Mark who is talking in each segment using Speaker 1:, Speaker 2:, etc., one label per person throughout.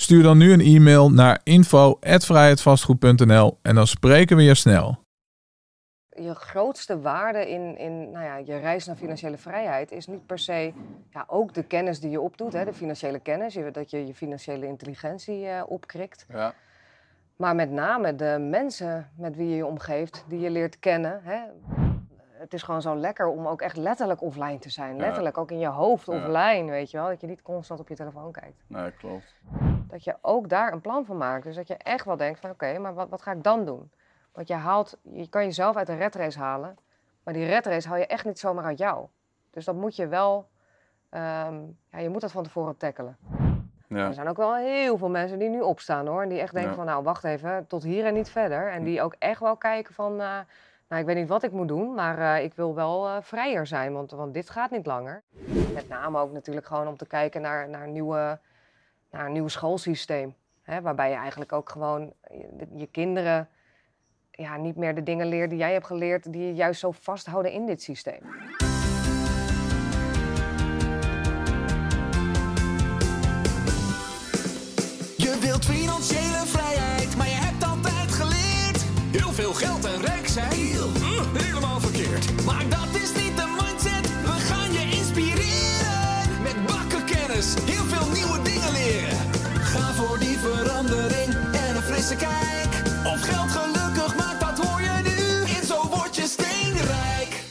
Speaker 1: Stuur dan nu een e-mail naar info@vrijheidvastgoed.nl en dan spreken we je snel.
Speaker 2: Je grootste waarde in, in nou ja, je reis naar financiële vrijheid is niet per se ja, ook de kennis die je opdoet, hè, de financiële kennis, dat je je financiële intelligentie uh, opkrikt. Ja. Maar met name de mensen met wie je je omgeeft, die je leert kennen. Hè. Het is gewoon zo lekker om ook echt letterlijk offline te zijn. Letterlijk ook in je hoofd offline, weet je wel. Dat je niet constant op je telefoon kijkt.
Speaker 3: Nee, klopt.
Speaker 2: Dat je ook daar een plan van maakt. Dus dat je echt wel denkt van oké, maar wat, wat ga ik dan doen? Want je haalt, je kan jezelf uit de redrace halen. Maar die redrace haal je echt niet zomaar uit jou. Dus dat moet je wel, ehm, ja, je moet dat van tevoren tackelen. Ja. Er zijn ook wel heel veel mensen die nu opstaan hoor. En die echt denken van nou wacht even, tot hier en niet verder. En die ook echt wel kijken van, uh, nou ik weet niet wat ik moet doen, maar uh, ik wil wel uh, vrijer zijn. Want, want dit gaat niet langer. Met name ook natuurlijk gewoon om te kijken naar, naar, nieuwe, naar een nieuw schoolsysteem. Hè, waarbij je eigenlijk ook gewoon je, kinderen ja, niet meer de dingen leert die jij hebt geleerd, die je juist zo vasthouden in dit systeem.
Speaker 4: Je wilt financiële kijk. Of geld gelukkig maakt, dat hoor je nu. In Zo Word Je Steenrijk.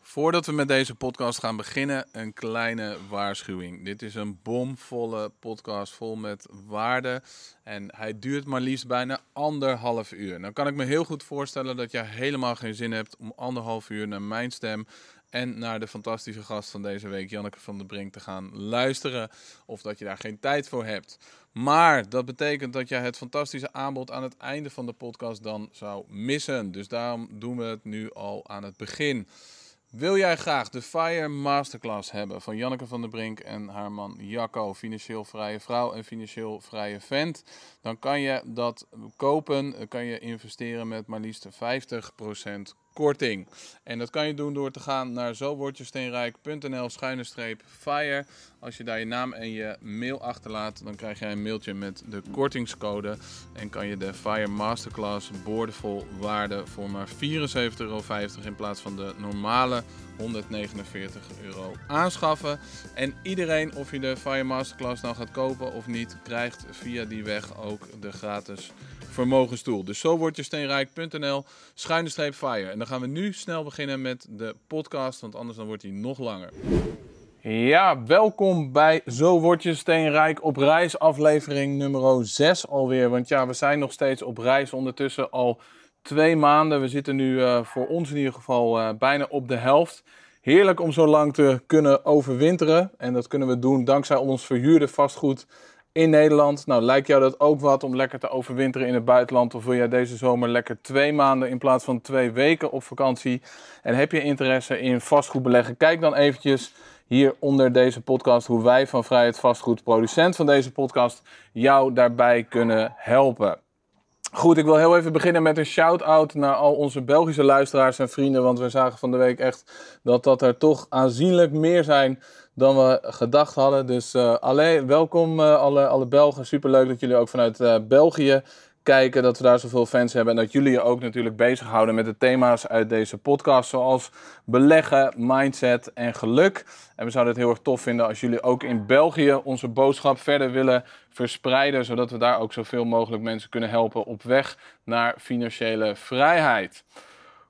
Speaker 3: Voordat we met deze podcast gaan beginnen, een kleine waarschuwing. Dit is een bomvolle podcast vol met waarde. En hij duurt maar liefst bijna anderhalf uur. Nou kan ik me heel goed voorstellen dat je helemaal geen zin hebt om anderhalf uur naar mijn stem en naar de fantastische gast van deze week, Janneke van der Brink, te gaan luisteren. Of dat je daar geen tijd voor hebt. Maar dat betekent dat je het fantastische aanbod aan het einde van de podcast dan zou missen. Dus daarom doen we het nu al aan het begin. Wil jij graag de Fire Masterclass hebben van Janneke van der Brink en haar man Jacco, financieel vrije vrouw en financieel vrije vent? Dan kan je dat kopen, kan je investeren met maar liefst 50% korting. En dat kan je doen door te gaan naar zowordjesteenrijk.nl schuine streep fire. Als je daar je naam en je mail achterlaat, dan krijg jij een mailtje met de kortingscode. En kan je de Fire Masterclass boordevol waarde voor maar 74,50 euro in plaats van de normale 149 euro aanschaffen. En iedereen, of je de Fire Masterclass nou gaat kopen of niet, krijgt via die weg ook de gratis vermogensstoel. Dus zo wordt je steenrijk.nl schuine streep fire. En dan gaan we nu snel beginnen met de podcast, want anders dan wordt hij nog langer. Ja, welkom bij Zo Word Je Steenrijk op reis, aflevering nummer 6 alweer. Want ja, we zijn nog steeds op reis, ondertussen al twee maanden. We zitten nu uh, voor ons in ieder geval uh, bijna op de helft. Heerlijk om zo lang te kunnen overwinteren. En dat kunnen we doen dankzij ons verhuurde vastgoed in Nederland. Nou, lijkt jou dat ook wat om lekker te overwinteren in het buitenland? Of wil jij deze zomer lekker twee maanden in plaats van twee weken op vakantie? En heb je interesse in vastgoed beleggen? Kijk dan eventjes hier onder deze podcast hoe wij van Vrijheid Vastgoed, producent van deze podcast, jou daarbij kunnen helpen. Goed, ik wil heel even beginnen met een shout-out naar al onze Belgische luisteraars en vrienden. Want we zagen van de week echt dat dat er toch aanzienlijk meer zijn dan we gedacht hadden. Dus uh, allee, welkom uh, alle, alle Belgen. Superleuk dat jullie ook vanuit uh, België kijken. Dat we daar zoveel fans hebben. En dat jullie je ook natuurlijk bezighouden met de thema's uit deze podcast. Zoals beleggen, mindset en geluk. En we zouden het heel erg tof vinden als jullie ook in België onze boodschap verder willen verspreiden. Zodat we daar ook zoveel mogelijk mensen kunnen helpen op weg naar financiële vrijheid.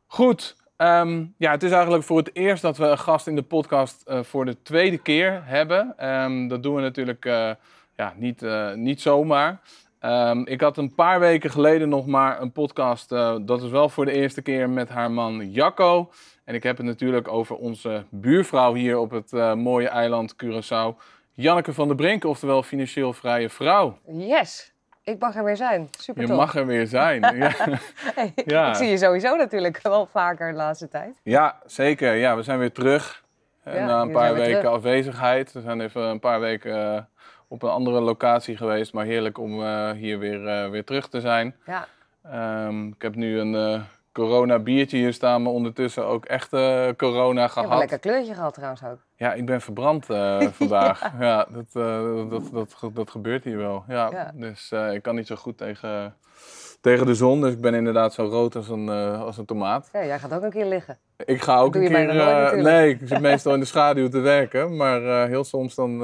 Speaker 3: Goed, Ehm, ja, het is eigenlijk voor het eerst dat we een gast in de podcast uh, voor de tweede keer hebben. Um, dat doen we natuurlijk uh, ja, niet, uh, niet zomaar. Um, ik had een paar weken geleden nog maar een podcast. dat is wel voor de eerste keer met haar man Jacco. En ik heb het natuurlijk over onze buurvrouw hier op het mooie eiland Curaçao. Janneke van der Brink, oftewel financieel vrije vrouw.
Speaker 2: Yes, Ik mag er weer zijn. Super
Speaker 3: Je mag er weer zijn. ja.
Speaker 2: Hey,
Speaker 3: Ja.
Speaker 2: Ik zie je sowieso natuurlijk wel vaker de laatste tijd.
Speaker 3: ja, zeker. Ja, we zijn weer terug.
Speaker 2: Ja,
Speaker 3: na een
Speaker 2: jullie
Speaker 3: paar weken
Speaker 2: terug.
Speaker 3: afwezigheid. We zijn even een paar weken eh, op een andere locatie geweest. Maar heerlijk om eh, hier weer, eh, weer terug te zijn.
Speaker 2: Ja,
Speaker 3: Ehm, ik heb nu een eh, corona biertje hier staan, maar ondertussen ook echt eh, corona
Speaker 2: ik heb een
Speaker 3: gehad.
Speaker 2: lekker kleurtje gehad trouwens ook.
Speaker 3: Ja, ik ben verbrand eh, vandaag. ja, dat, eh, dat, dat, dat, dat gebeurt hier wel. Ja,
Speaker 2: Ja.
Speaker 3: Dus eh, ik kan niet zo goed tegen, tegen de zon, dus ik ben inderdaad zo rood als een, als een tomaat.
Speaker 2: Ja, jij gaat ook een keer liggen.
Speaker 3: Ik ga ook een keer...
Speaker 2: nooit
Speaker 3: nee, ik zit meestal in de schaduw te werken, maar heel soms dan...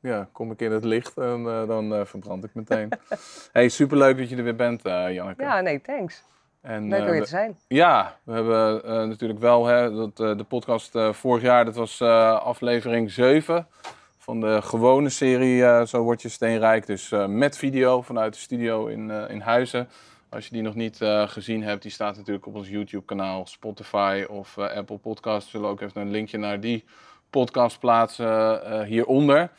Speaker 3: ja, kom ik in het licht en dan verbrand ik meteen. hey, superleuk dat je er weer bent, Janneke.
Speaker 2: Ja, nee, thanks.
Speaker 3: En,
Speaker 2: Leuk
Speaker 3: eh,
Speaker 2: om weer
Speaker 3: we-
Speaker 2: te zijn.
Speaker 3: ja, we hebben eh, natuurlijk wel hè, dat, eh, de podcast eh, vorig jaar, dat was eh, aflevering 7 van de gewone serie eh, Zo word je steenrijk. Dus eh, met video vanuit de studio in, eh, in Huizen. Als je die nog niet eh, gezien hebt, die staat natuurlijk op ons YouTube kanaal, Spotify of eh, Apple Podcasts. We zullen ook even een linkje naar die podcast plaatsen eh, hieronder.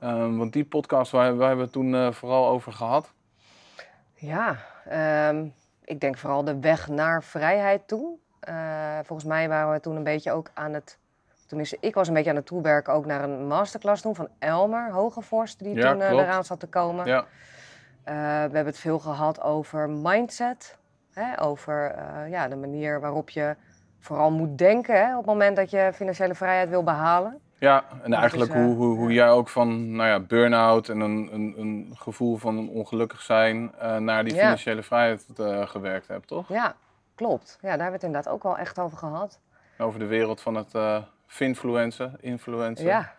Speaker 3: Ehm, want die podcast, waar, waar hebben we het toen eh, vooral over gehad?
Speaker 2: Ja, ehm, ik denk vooral de weg naar vrijheid toe. Eh, volgens mij waren we toen een beetje ook aan het... Tenminste, ik was een beetje aan het toewerken ook naar een masterclass toen van Elmer Hogevorst, die
Speaker 3: Ja,
Speaker 2: toen eh, eraan zat te komen.
Speaker 3: Ja,
Speaker 2: Eh, we hebben het veel gehad over mindset. Hè? Over ja, de manier waarop je vooral moet denken hè? op het moment dat je financiële vrijheid wil behalen.
Speaker 3: Ja, en
Speaker 2: Dat
Speaker 3: eigenlijk
Speaker 2: is, eh,
Speaker 3: hoe, hoe, hoe jij ook van nou ja, burn-out en een, een, een gevoel van ongelukkig zijn eh, naar die financiële vrijheid eh, gewerkt hebt, toch?
Speaker 2: Ja, klopt. Ja, daar hebben we het inderdaad ook wel echt over gehad.
Speaker 3: Over de wereld van het eh finfluencen, influencer.
Speaker 2: Ja.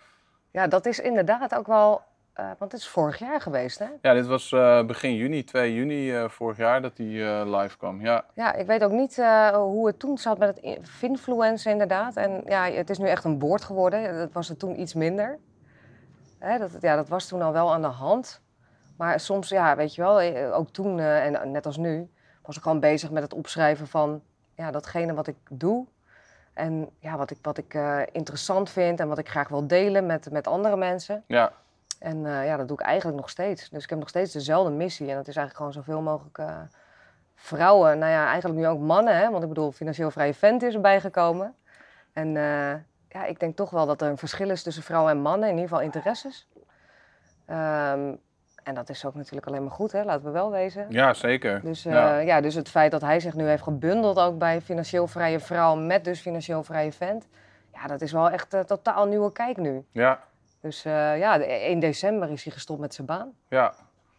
Speaker 2: ja, dat is inderdaad ook wel... eh, want het is vorig jaar geweest, hè?
Speaker 3: Ja, dit was eh, begin juni, 2 juni eh, vorig jaar dat die live kwam. Ja,
Speaker 2: Ja, ik weet ook niet hoe het toen zat met het in- finfluencer inderdaad. En ja, het is nu echt een woord geworden. Dat was het toen iets minder. Hè, dat, ja, dat was toen al wel aan de hand. Maar soms, ja, weet je wel, ook toen en net als nu, was ik gewoon bezig met het opschrijven van ja, datgene wat ik doe. En ja, wat ik, wat ik interessant vind en wat ik graag wil delen met, met andere mensen.
Speaker 3: ja,
Speaker 2: En eh, ja, dat doe ik eigenlijk nog steeds. Dus ik heb nog steeds dezelfde missie. En dat is eigenlijk gewoon zoveel mogelijk eh, vrouwen. Nou ja, eigenlijk nu ook mannen. Hè? Want ik bedoel, financieel vrije vent is erbij gekomen. En eh, ja, ik denk toch wel dat er een verschil is tussen vrouwen en mannen. In ieder geval interesses. Ehm, en dat is ook natuurlijk alleen maar goed, hè? laten we wel wezen.
Speaker 3: ja zeker.
Speaker 2: Dus,
Speaker 3: Ja.
Speaker 2: ja. dus het feit dat hij zich nu heeft gebundeld ook bij financieel vrije vrouw met dus financieel vrije vent. Ja, dat is wel echt een totaal nieuwe kijk nu.
Speaker 3: Ja,
Speaker 2: Dus eh, ja, de- 1 december is hij gestopt met zijn baan.
Speaker 3: ja.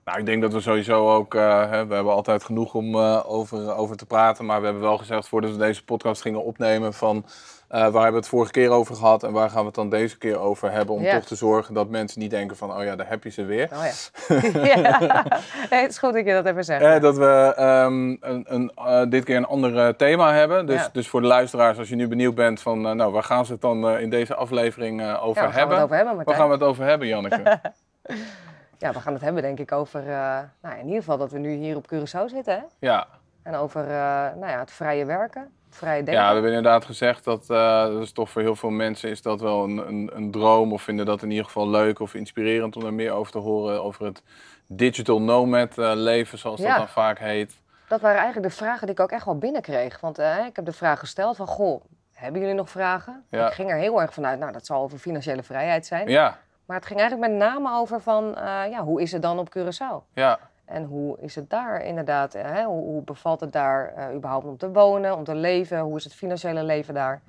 Speaker 3: Nou, ik denk dat we sowieso ook, eh, hè, we hebben altijd genoeg om eh, over, over te praten, maar we hebben wel gezegd voordat we deze podcast gingen opnemen van waar hebben we het vorige keer over gehad en waar gaan we het dan deze keer over hebben om
Speaker 2: Ja.
Speaker 3: toch te zorgen dat mensen niet denken van, oh ja, daar heb je ze weer.
Speaker 2: Oh ja. ja. Nee, het is goed dat je dat even zegt.
Speaker 3: Eh, dat we ehm, een, een, eh, dit keer een ander eh, thema hebben. Dus,
Speaker 2: Ja.
Speaker 3: dus voor de luisteraars, als je nu benieuwd bent van, eh, nou, waar gaan ze het dan eh, in deze aflevering eh, over
Speaker 2: gaan we
Speaker 3: hebben?
Speaker 2: het over hebben,
Speaker 3: Waar gaan we het over hebben, Janneke?
Speaker 2: Ja, we gaan het hebben denk ik over, eh, nou, in ieder geval dat we nu hier op Curaçao zitten. Hè?
Speaker 3: ja.
Speaker 2: En over eh, nou ja, het vrije werken, denken.
Speaker 3: ja, we hebben inderdaad gezegd dat, eh, dat is toch voor heel veel mensen is dat wel een, een, een droom. Of vinden dat in ieder geval leuk of inspirerend om er meer over te horen. Over het digital nomad eh, leven, zoals dat dan vaak heet.
Speaker 2: Dat waren eigenlijk de vragen die ik ook echt wel binnenkreeg. Want eh, ik heb de vraag gesteld van, goh, hebben jullie nog vragen?
Speaker 3: Ja.
Speaker 2: Ik ging er heel erg vanuit, nou, dat zal over financiële vrijheid zijn.
Speaker 3: Ja,
Speaker 2: Maar het ging eigenlijk met name over van, ja, hoe is het dan op Curaçao?
Speaker 3: ja,
Speaker 2: En hoe is het daar inderdaad? eh, Hè? Hoe, hoe bevalt het daar eh, überhaupt om te wonen, om te leven? Hoe is het financiële leven daar?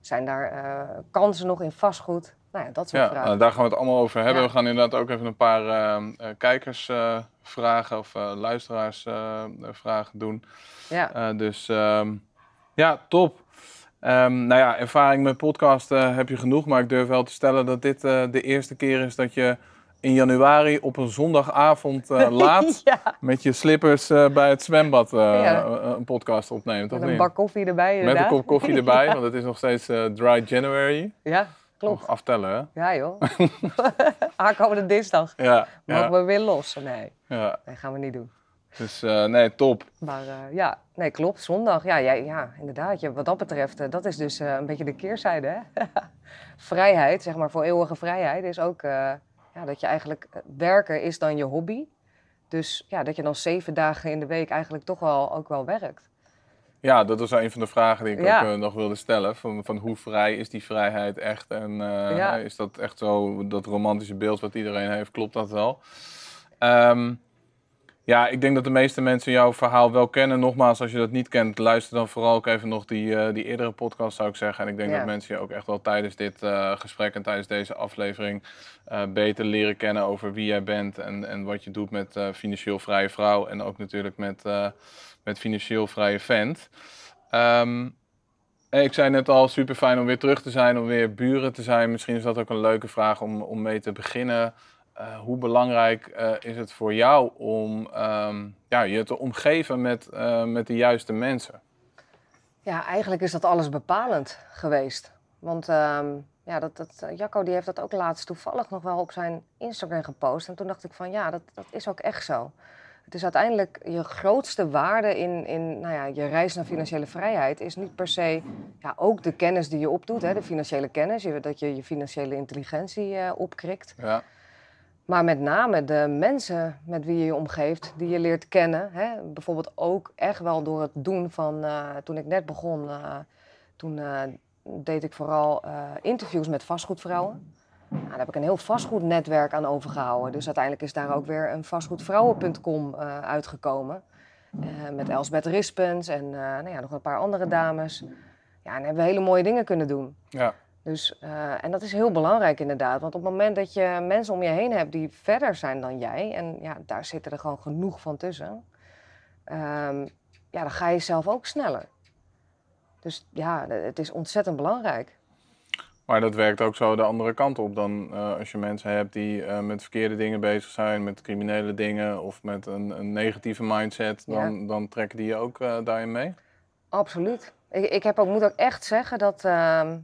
Speaker 2: Zijn daar eh, kansen nog in vastgoed? Nou ja, dat soort
Speaker 3: ja.
Speaker 2: vragen.
Speaker 3: nou, daar gaan we het allemaal over hebben.
Speaker 2: Ja.
Speaker 3: We gaan inderdaad ook even een paar eh, eh, kijkers vragen of luisteraars vragen doen.
Speaker 2: Ja.
Speaker 3: Dus ehm, ja, top. Ehm, nou ja, ervaring met podcast heb je genoeg, maar ik durf wel te stellen dat dit de eerste keer is dat je in januari op een zondagavond eh, laat
Speaker 2: ja,
Speaker 3: met je slippers eh, bij het zwembad eh,
Speaker 2: Ja.
Speaker 3: een- podcast opneemt.
Speaker 2: Met een
Speaker 3: niet?
Speaker 2: bak koffie erbij
Speaker 3: met
Speaker 2: inderdaad.
Speaker 3: een kop koffie erbij, want het is nog steeds dry January.
Speaker 2: Ja, klopt.
Speaker 3: Nog aftellen, hè?
Speaker 2: Ja joh. Aankomende dinsdag.
Speaker 3: Ja,
Speaker 2: Mogen we weer los? Nee,
Speaker 3: ja.
Speaker 2: dat gaan we niet doen.
Speaker 3: Dus nee, top.
Speaker 2: Maar ja, nee, klopt. Zondag. Ja, ja, ja inderdaad. Ja, wat dat betreft, dat is dus een beetje de keerzijde. Hè? vrijheid, zeg maar, voor eeuwige vrijheid is ook ja, dat je eigenlijk eh, werken is dan je hobby. Dus ja, dat je dan zeven dagen in de week eigenlijk toch wel ook wel werkt.
Speaker 3: Ja, dat was een van de vragen die ik
Speaker 2: Ja.
Speaker 3: ook eh, nog wilde stellen. Van, van hoe vrij is die vrijheid echt? En eh,
Speaker 2: Ja.
Speaker 3: is dat echt zo, dat romantische beeld wat iedereen heeft, klopt dat wel? Ehm, ja, ik denk dat de meeste mensen jouw verhaal wel kennen. Nogmaals, als je dat niet kent, luister dan vooral ook even nog die, eh, die eerdere podcast, zou ik zeggen. En ik denk
Speaker 2: Ja.
Speaker 3: dat mensen je ook echt wel tijdens dit eh, gesprek en tijdens deze aflevering eh, beter leren kennen over wie jij bent en, en wat je doet met financieel vrije vrouw. En ook natuurlijk met, met financieel vrije vent. Ehm, ik zei net al, super fijn om weer terug te zijn, om weer buren te zijn. Misschien is dat ook een leuke vraag om, om mee te beginnen. Eh, hoe belangrijk eh, is het voor jou om ehm, ja, je te omgeven met, eh, met de juiste mensen?
Speaker 2: Ja, eigenlijk is dat alles bepalend geweest. Want ehm, ja, dat, dat, Jacco die heeft dat ook laatst toevallig nog wel op zijn Instagram gepost. En toen dacht ik van ja, dat, dat is ook echt zo. Het is uiteindelijk je grootste waarde in, in nou ja, je reis naar financiële vrijheid is niet per se ja, ook de kennis die je opdoet, hè, de financiële kennis, dat je je financiële intelligentie opkrikt.
Speaker 3: Ja,
Speaker 2: Maar met name de mensen met wie je je omgeeft, die je leert kennen. Hè? Bijvoorbeeld ook echt wel door het doen van, eh, toen ik net begon, eh, toen eh, deed ik vooral interviews met vastgoedvrouwen. Nou, daar heb ik een heel vastgoednetwerk aan overgehouden. Dus uiteindelijk is daar ook weer een vastgoedvrouwen.com uitgekomen. Met Elsbeth Rispens en nou ja, nog een paar andere dames. Ja, en hebben we hele mooie dingen kunnen doen.
Speaker 3: ja,
Speaker 2: Dus, eh, en dat is heel belangrijk inderdaad. Want op het moment dat je mensen om je heen hebt die verder zijn dan jij, en ja, daar zitten er gewoon genoeg van tussen, ehm, ja, dan ga je zelf ook sneller. Dus ja, het is ontzettend belangrijk.
Speaker 3: maar dat werkt ook zo de andere kant op. Dan eh, als je mensen hebt die eh, met verkeerde dingen bezig zijn, met criminele dingen of met een, een negatieve mindset, dan, dan trekken die je ook daarin mee.
Speaker 2: Absoluut. Ik, ik heb ook, moet ook echt zeggen dat, ehm,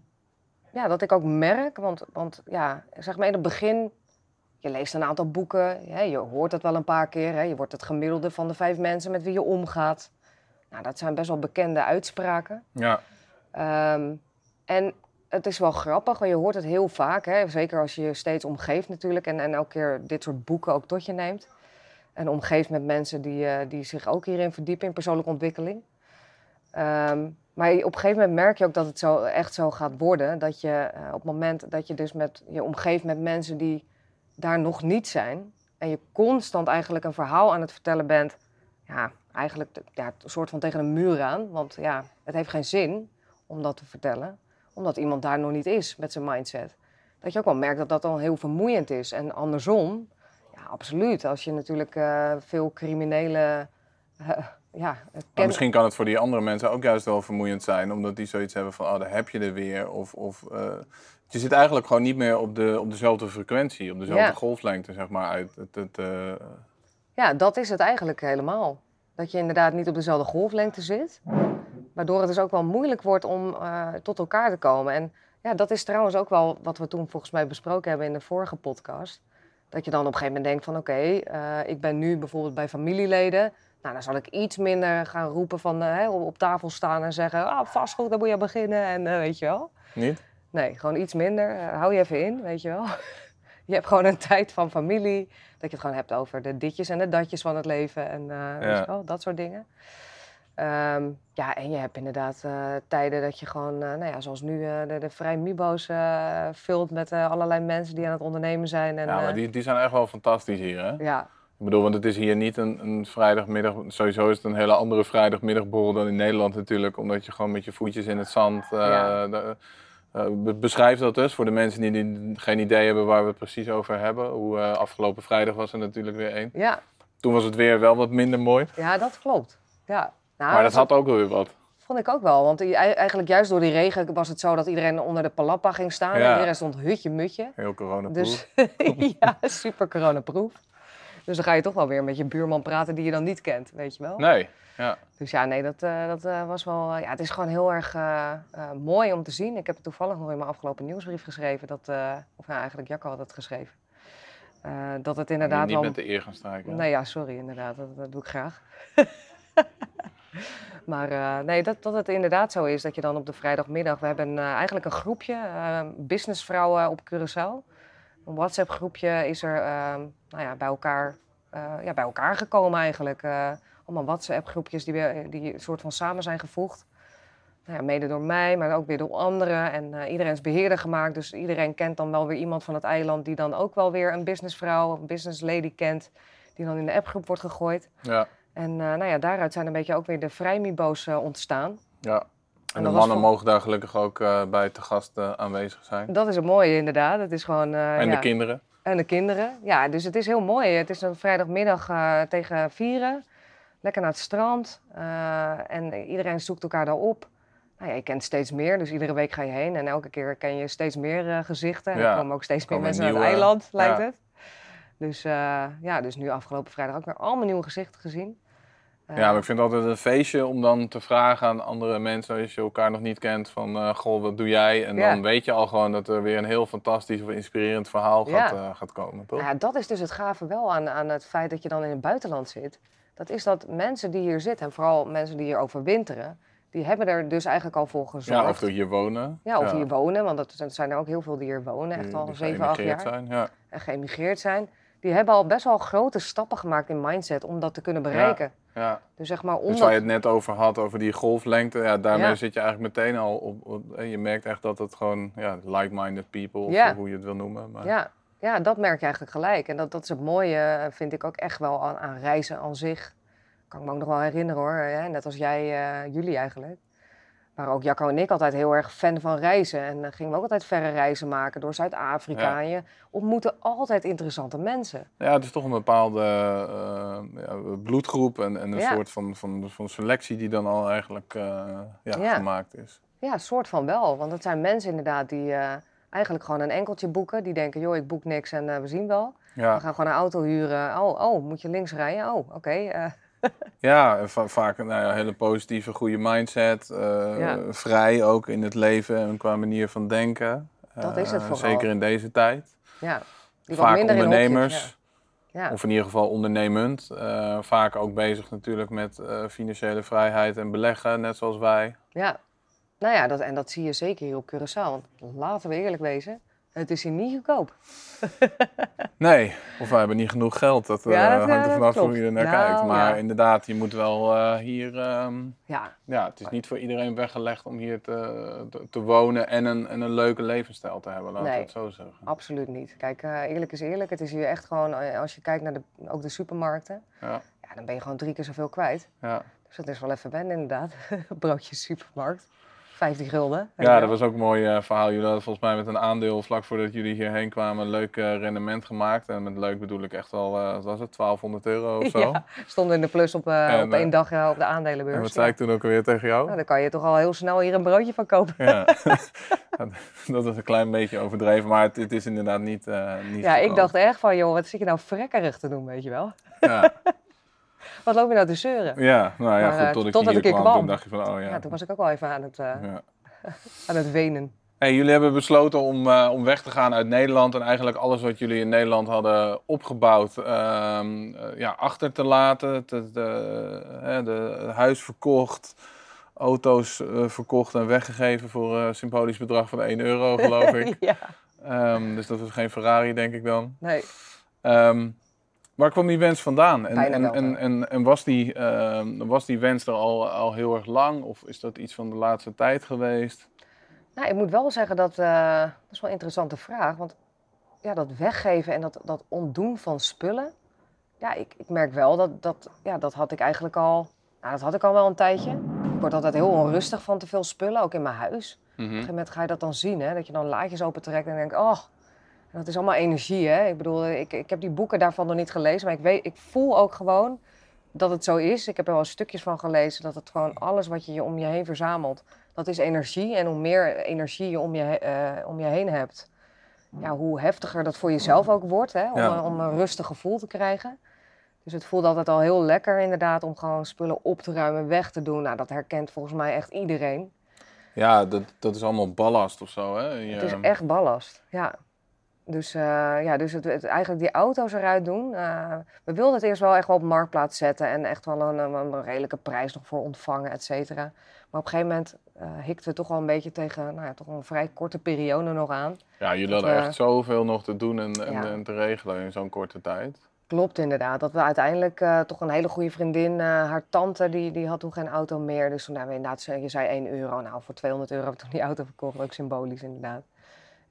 Speaker 2: ja, dat ik ook merk, want, want ja, zeg maar in het begin, je leest een aantal boeken, hè, je hoort het wel een paar keer, hè, je wordt het gemiddelde van de vijf mensen met wie je omgaat. Nou, dat zijn best wel bekende uitspraken.
Speaker 3: Ja,
Speaker 2: Ehm, en het is wel grappig, want je hoort het heel vaak, hè? zeker als je je steeds omgeeft natuurlijk en, en elke keer dit soort boeken ook tot je neemt. En omgeeft met mensen die, eh, die zich ook hierin verdiepen in persoonlijke ontwikkeling. Ehm, maar op een gegeven moment merk je ook dat het zo, echt zo gaat worden. Dat je eh, op het moment dat je dus met, je omgeeft met mensen die daar nog niet zijn. En je constant eigenlijk een verhaal aan het vertellen bent. Ja, eigenlijk ja, een soort van tegen een muur aan. Want ja, het heeft geen zin om dat te vertellen. Omdat iemand daar nog niet is met zijn mindset. Dat je ook wel merkt dat dat dan heel vermoeiend is. En andersom, ja, absoluut. Als je natuurlijk eh, veel criminele... eh, ja,
Speaker 3: maar
Speaker 2: ken-
Speaker 3: misschien kan het voor die andere mensen ook juist wel vermoeiend zijn, omdat die zoiets hebben van, oh, daar heb je er weer. Of, of eh, je zit eigenlijk gewoon niet meer op, de, op dezelfde frequentie, op dezelfde
Speaker 2: Ja.
Speaker 3: golflengte, zeg maar. Uit het, het, eh,
Speaker 2: Ja, dat is het eigenlijk helemaal. Dat je inderdaad niet op dezelfde golflengte zit. Waardoor het dus ook wel moeilijk wordt om eh, tot elkaar te komen. En ja, dat is trouwens ook wel wat we toen volgens mij besproken hebben in de vorige podcast. Dat je dan op een gegeven moment denkt van oké, eh, ik ben nu bijvoorbeeld bij familieleden. Nou, dan zal ik iets minder gaan roepen van eh, hè, op tafel staan en zeggen... Ah, vastgoed, daar moet je aan beginnen en eh, weet je wel.
Speaker 3: niet?
Speaker 2: Nee, gewoon iets minder. Eh, hou je even in, weet je wel. je hebt gewoon een tijd van familie. Dat je het gewoon hebt over de ditjes en de datjes van het leven. En weet
Speaker 3: Ja.
Speaker 2: je wel, dat soort dingen. Ehm, ja, en je hebt inderdaad tijden dat je gewoon, nou ja, zoals nu, de, de Vrij Mibo's vult met allerlei mensen die aan het ondernemen zijn. En,
Speaker 3: ja, maar die, die zijn echt wel fantastisch hier, hè?
Speaker 2: ja,
Speaker 3: Ik bedoel, want het is hier niet een, een vrijdagmiddag. Sowieso is het een hele andere vrijdagmiddagborrel dan in Nederland natuurlijk. Omdat je gewoon met je voetjes in het zand. eh,
Speaker 2: Ja.
Speaker 3: de- eh, be- beschrijf dat dus voor de mensen die, die geen idee hebben waar we het precies over hebben. Hoe eh, afgelopen vrijdag was er natuurlijk weer één.
Speaker 2: ja,
Speaker 3: Toen was het weer wel wat minder mooi.
Speaker 2: ja, dat klopt. Ja. Nou,
Speaker 3: maar dat had ook weer wat.
Speaker 2: Vond ik ook wel, want eigenlijk juist door die regen was het zo dat iedereen onder de palappa ging staan.
Speaker 3: Ja.
Speaker 2: Iedereen stond hutje-mutje.
Speaker 3: Heel corona
Speaker 2: Dus ja, super coronaproof. Dus dan ga je toch wel weer met je buurman praten die je dan niet kent, weet je wel.
Speaker 3: Nee, ja.
Speaker 2: Dus ja, nee, dat, eh, dat eh, was wel... ja, het is gewoon heel erg eh, eh, mooi om te zien. Ik heb het toevallig nog in mijn afgelopen nieuwsbrief geschreven. Dat, eh, of nou, eigenlijk Jacco had het geschreven. Eh, dat het inderdaad
Speaker 3: niet
Speaker 2: wel...
Speaker 3: met de eer gaan strijken.
Speaker 2: Nee, ja, sorry, inderdaad. Dat, dat doe ik graag. maar eh, nee, dat, dat het inderdaad zo is dat je dan op de vrijdagmiddag... We hebben eh, eigenlijk een groepje, eh, businessvrouwen op Curaçao. Een WhatsApp-groepje is er eh, nou ja, bij elkaar eh, ja, bij elkaar gekomen eigenlijk. Eh, allemaal WhatsApp-groepjes die, weer- die een soort van samen zijn gevoegd. Nou ja, mede door mij, maar ook weer door anderen. En eh, iedereen is beheerder gemaakt. Dus iedereen kent dan wel weer iemand van het eiland... die dan ook wel weer een businessvrouw of een business lady kent... die dan in de appgroep wordt gegooid.
Speaker 3: Ja,
Speaker 2: En nou ja, daaruit zijn een beetje ook weer de vrijmibo's ontstaan.
Speaker 3: ja. En de
Speaker 2: dat
Speaker 3: mannen mogen daar gelukkig ook eh, bij te gast eh, aanwezig zijn.
Speaker 2: Dat is het mooie inderdaad. Het is gewoon... eh,
Speaker 3: en
Speaker 2: ja.
Speaker 3: de kinderen.
Speaker 2: En de kinderen. Ja, dus het is heel mooi. Het is een vrijdagmiddag eh, tegen vieren. Lekker naar het strand. en iedereen zoekt elkaar daar op. Nou ja, je kent steeds meer, dus iedere week ga je heen. En elke keer ken je steeds meer gezichten. En
Speaker 3: Ja,
Speaker 2: er komen ook steeds meer mensen naar het
Speaker 3: nieuwe-
Speaker 2: eiland, lijkt
Speaker 3: ja.
Speaker 2: het. Dus ja, dus nu afgelopen vrijdag ook weer allemaal nieuwe gezichten gezien.
Speaker 3: Ja, maar ik vind het altijd een feestje om dan te vragen aan andere mensen, als je elkaar nog niet kent, van eh, goh, wat doe jij? En
Speaker 2: Ja.
Speaker 3: dan weet je al gewoon dat er weer een heel fantastisch of inspirerend verhaal
Speaker 2: Ja.
Speaker 3: gaat, eh, gaat komen, toch?
Speaker 2: Ja, dat is dus het gave wel aan, aan het feit dat je dan in het buitenland zit. Dat is dat mensen die hier zitten, en vooral mensen die hier overwinteren, die hebben er dus eigenlijk al voor gezorgd.
Speaker 3: Ja, of door hier wonen.
Speaker 2: Ja, of hier wonen, want dat zijn- er zijn er ook heel veel die hier wonen, echt
Speaker 3: Die-
Speaker 2: al
Speaker 3: die
Speaker 2: 7, 8 jaar.
Speaker 3: Zijn. Ja.
Speaker 2: En geëmigreerd zijn. Die hebben al best wel grote stappen gemaakt in mindset om dat te kunnen bereiken.
Speaker 3: Ja.
Speaker 2: Dus zeg maar,
Speaker 3: Dus
Speaker 2: omdat...
Speaker 3: waar je het net over had, over die golflengte, ja, daarmee
Speaker 2: Ja.
Speaker 3: zit je eigenlijk meteen al op, op- Je merkt echt dat het gewoon ja, like-minded people, of hoe je het wil noemen. Maar,
Speaker 2: Ja, ja, dat merk je eigenlijk gelijk. En dat, dat is het mooie, eh, vind ik ook echt wel aan, aan reizen aan zich. Kan ik me ook nog wel herinneren hoor, net als jij, eh, jullie eigenlijk. Waren ook Jacco en ik altijd heel erg fan van reizen. En eh, gingen we ook altijd verre reizen maken door Zuid-Afrika.
Speaker 3: Ja.
Speaker 2: En je ontmoette altijd interessante mensen.
Speaker 3: Ja, het is toch een bepaalde eh, ja, bloedgroep en, en een
Speaker 2: Ja.
Speaker 3: soort van, van, van selectie die dan al eigenlijk eh, gemaakt is.
Speaker 2: Ja, soort van wel. Want het zijn mensen inderdaad die eh, eigenlijk gewoon een enkeltje boeken. Die denken, joh, ik boek niks en we zien wel. We gaan gewoon een auto huren. Oh, oh, moet je links rijden? Oh, oké. eh,
Speaker 3: ja va- vaak een nou ja, hele positieve, goede mindset. eh,
Speaker 2: Ja.
Speaker 3: Vrij ook in het leven en qua manier van denken.
Speaker 2: Dat is het
Speaker 3: Eh,
Speaker 2: vooral.
Speaker 3: Zeker in deze tijd.
Speaker 2: ja. Die
Speaker 3: Vaak
Speaker 2: hokjes,
Speaker 3: ondernemers.
Speaker 2: Ja.
Speaker 3: Of in ieder geval ondernemend. eh, vaak ook bezig natuurlijk met financiële vrijheid en beleggen, net zoals wij.
Speaker 2: Ja, nou ja, dat, en dat zie je zeker hier op Curaçao. Want laten we eerlijk wezen, het is hier niet goedkoop.
Speaker 3: Nee, of wij hebben niet genoeg geld. Dat, eh,
Speaker 2: Ja, dat,
Speaker 3: hangt er vanaf hoe je er naar
Speaker 2: Nou,
Speaker 3: kijkt. Maar
Speaker 2: ja.
Speaker 3: inderdaad, je moet wel eh, hier... ehm,
Speaker 2: Ja,
Speaker 3: ja, het is niet voor iedereen weggelegd om hier te, te, te wonen en een, en een leuke levensstijl te hebben, laten we
Speaker 2: Nee.
Speaker 3: het zo zeggen.
Speaker 2: absoluut niet. Kijk, eh, eerlijk is eerlijk. Het is hier echt gewoon, als je kijkt naar de, ook de supermarkten,
Speaker 3: Ja,
Speaker 2: ja, dan ben je gewoon drie keer zoveel kwijt.
Speaker 3: ja.
Speaker 2: Dus dat is wel even wennen inderdaad. Broodje supermarkt, 15 gulden.
Speaker 3: ja dat was ook een mooi eh, verhaal. Jullie hadden volgens mij met een aandeel vlak voordat jullie hierheen kwamen een leuk eh, rendement gemaakt. En met leuk bedoel ik echt wel, eh, wat was het, 1200 euro of zo?
Speaker 2: Ja, stonden in de plus op,
Speaker 3: En,
Speaker 2: op één dag op de aandelenbeurs.
Speaker 3: En wat zei ik toen ook alweer tegen jou?
Speaker 2: Nou, dan kan je toch al heel snel hier een broodje van kopen.
Speaker 3: Ja, dat was een klein beetje overdreven, maar het, het is inderdaad niet. niet
Speaker 2: Ja, ik dacht echt van, joh, wat zit je nou frekkerig te doen, weet je wel?
Speaker 3: Ja,
Speaker 2: Wat loop je nou te zeuren?
Speaker 3: ja, nou ja,
Speaker 2: Maar,
Speaker 3: goed,
Speaker 2: eh,
Speaker 3: tot ik
Speaker 2: totdat
Speaker 3: hier
Speaker 2: ik hier
Speaker 3: kwam,
Speaker 2: kwam.
Speaker 3: toen dacht je van, oh ja.
Speaker 2: Ja, toen was ik ook al even aan het, eh,
Speaker 3: ja.
Speaker 2: aan het wenen.
Speaker 3: Hey, jullie hebben besloten om, eh, om weg te gaan uit Nederland en eigenlijk alles wat jullie in Nederland hadden opgebouwd ehm, eh, ja, achter te laten. Het de, huis verkocht, auto's verkocht en weggegeven voor een symbolisch bedrag van 1 euro, geloof ik.
Speaker 2: ja,
Speaker 3: Ehm, dus dat was geen Ferrari, denk ik dan.
Speaker 2: nee.
Speaker 3: Ehm, waar kwam die wens vandaan? En, en, en, en, en was, die, ehm, was die wens er al, al heel erg lang? Of is dat iets van de laatste tijd geweest?
Speaker 2: Nou, ik moet wel zeggen dat, eh, dat is wel een interessante vraag. Want ja, dat weggeven en dat, dat ontdoen van spullen. Ja, ik, ik merk wel dat, dat, ja, dat had ik eigenlijk al, nou, dat had ik al wel een tijdje. Ik word altijd heel onrustig van te veel spullen, ook in mijn huis. Op een gegeven moment ga je dat dan zien, hè? dat je dan laadjes opentrekt en denkt, oh, dat is allemaal energie. Hè? Ik bedoel, ik, ik heb die boeken daarvan nog niet gelezen, maar ik, weet, ik voel ook gewoon dat het zo is. Ik heb er wel stukjes van gelezen, dat het gewoon alles wat je je om je heen verzamelt, dat is energie. En hoe meer energie je om je, eh, om je heen hebt, ja, hoe heftiger dat voor jezelf ook wordt, hè? Om,
Speaker 3: Ja.
Speaker 2: om een rustig gevoel te krijgen. Dus het voelt altijd al heel lekker inderdaad om gewoon spullen op te ruimen, weg te doen. Nou, dat herkent volgens mij echt iedereen.
Speaker 3: Ja, dat, dat is allemaal ballast of zo, hè? Je-
Speaker 2: Het is echt ballast, ja. Dus, eh, ja, dus het, het- eigenlijk die auto's eruit doen. eh, we wilden het eerst wel echt wel op marktplaats zetten en echt wel een, een, een redelijke prijs nog voor ontvangen, et cetera. Maar op een gegeven moment eh hikten we toch wel een beetje tegen nou ja, toch een vrij korte periode nog aan.
Speaker 3: Ja, jullie hadden echt zoveel nog te doen en, en,
Speaker 2: ja.
Speaker 3: en te regelen in zo'n korte tijd.
Speaker 2: Klopt inderdaad. Dat we uiteindelijk toch een hele goede vriendin, haar tante, die, die had toen geen auto meer. Dus toen hebben we inderdaad, je zei 1 euro. Nou, voor 200 euro hebben we toen die auto verkocht. Ook symbolisch inderdaad.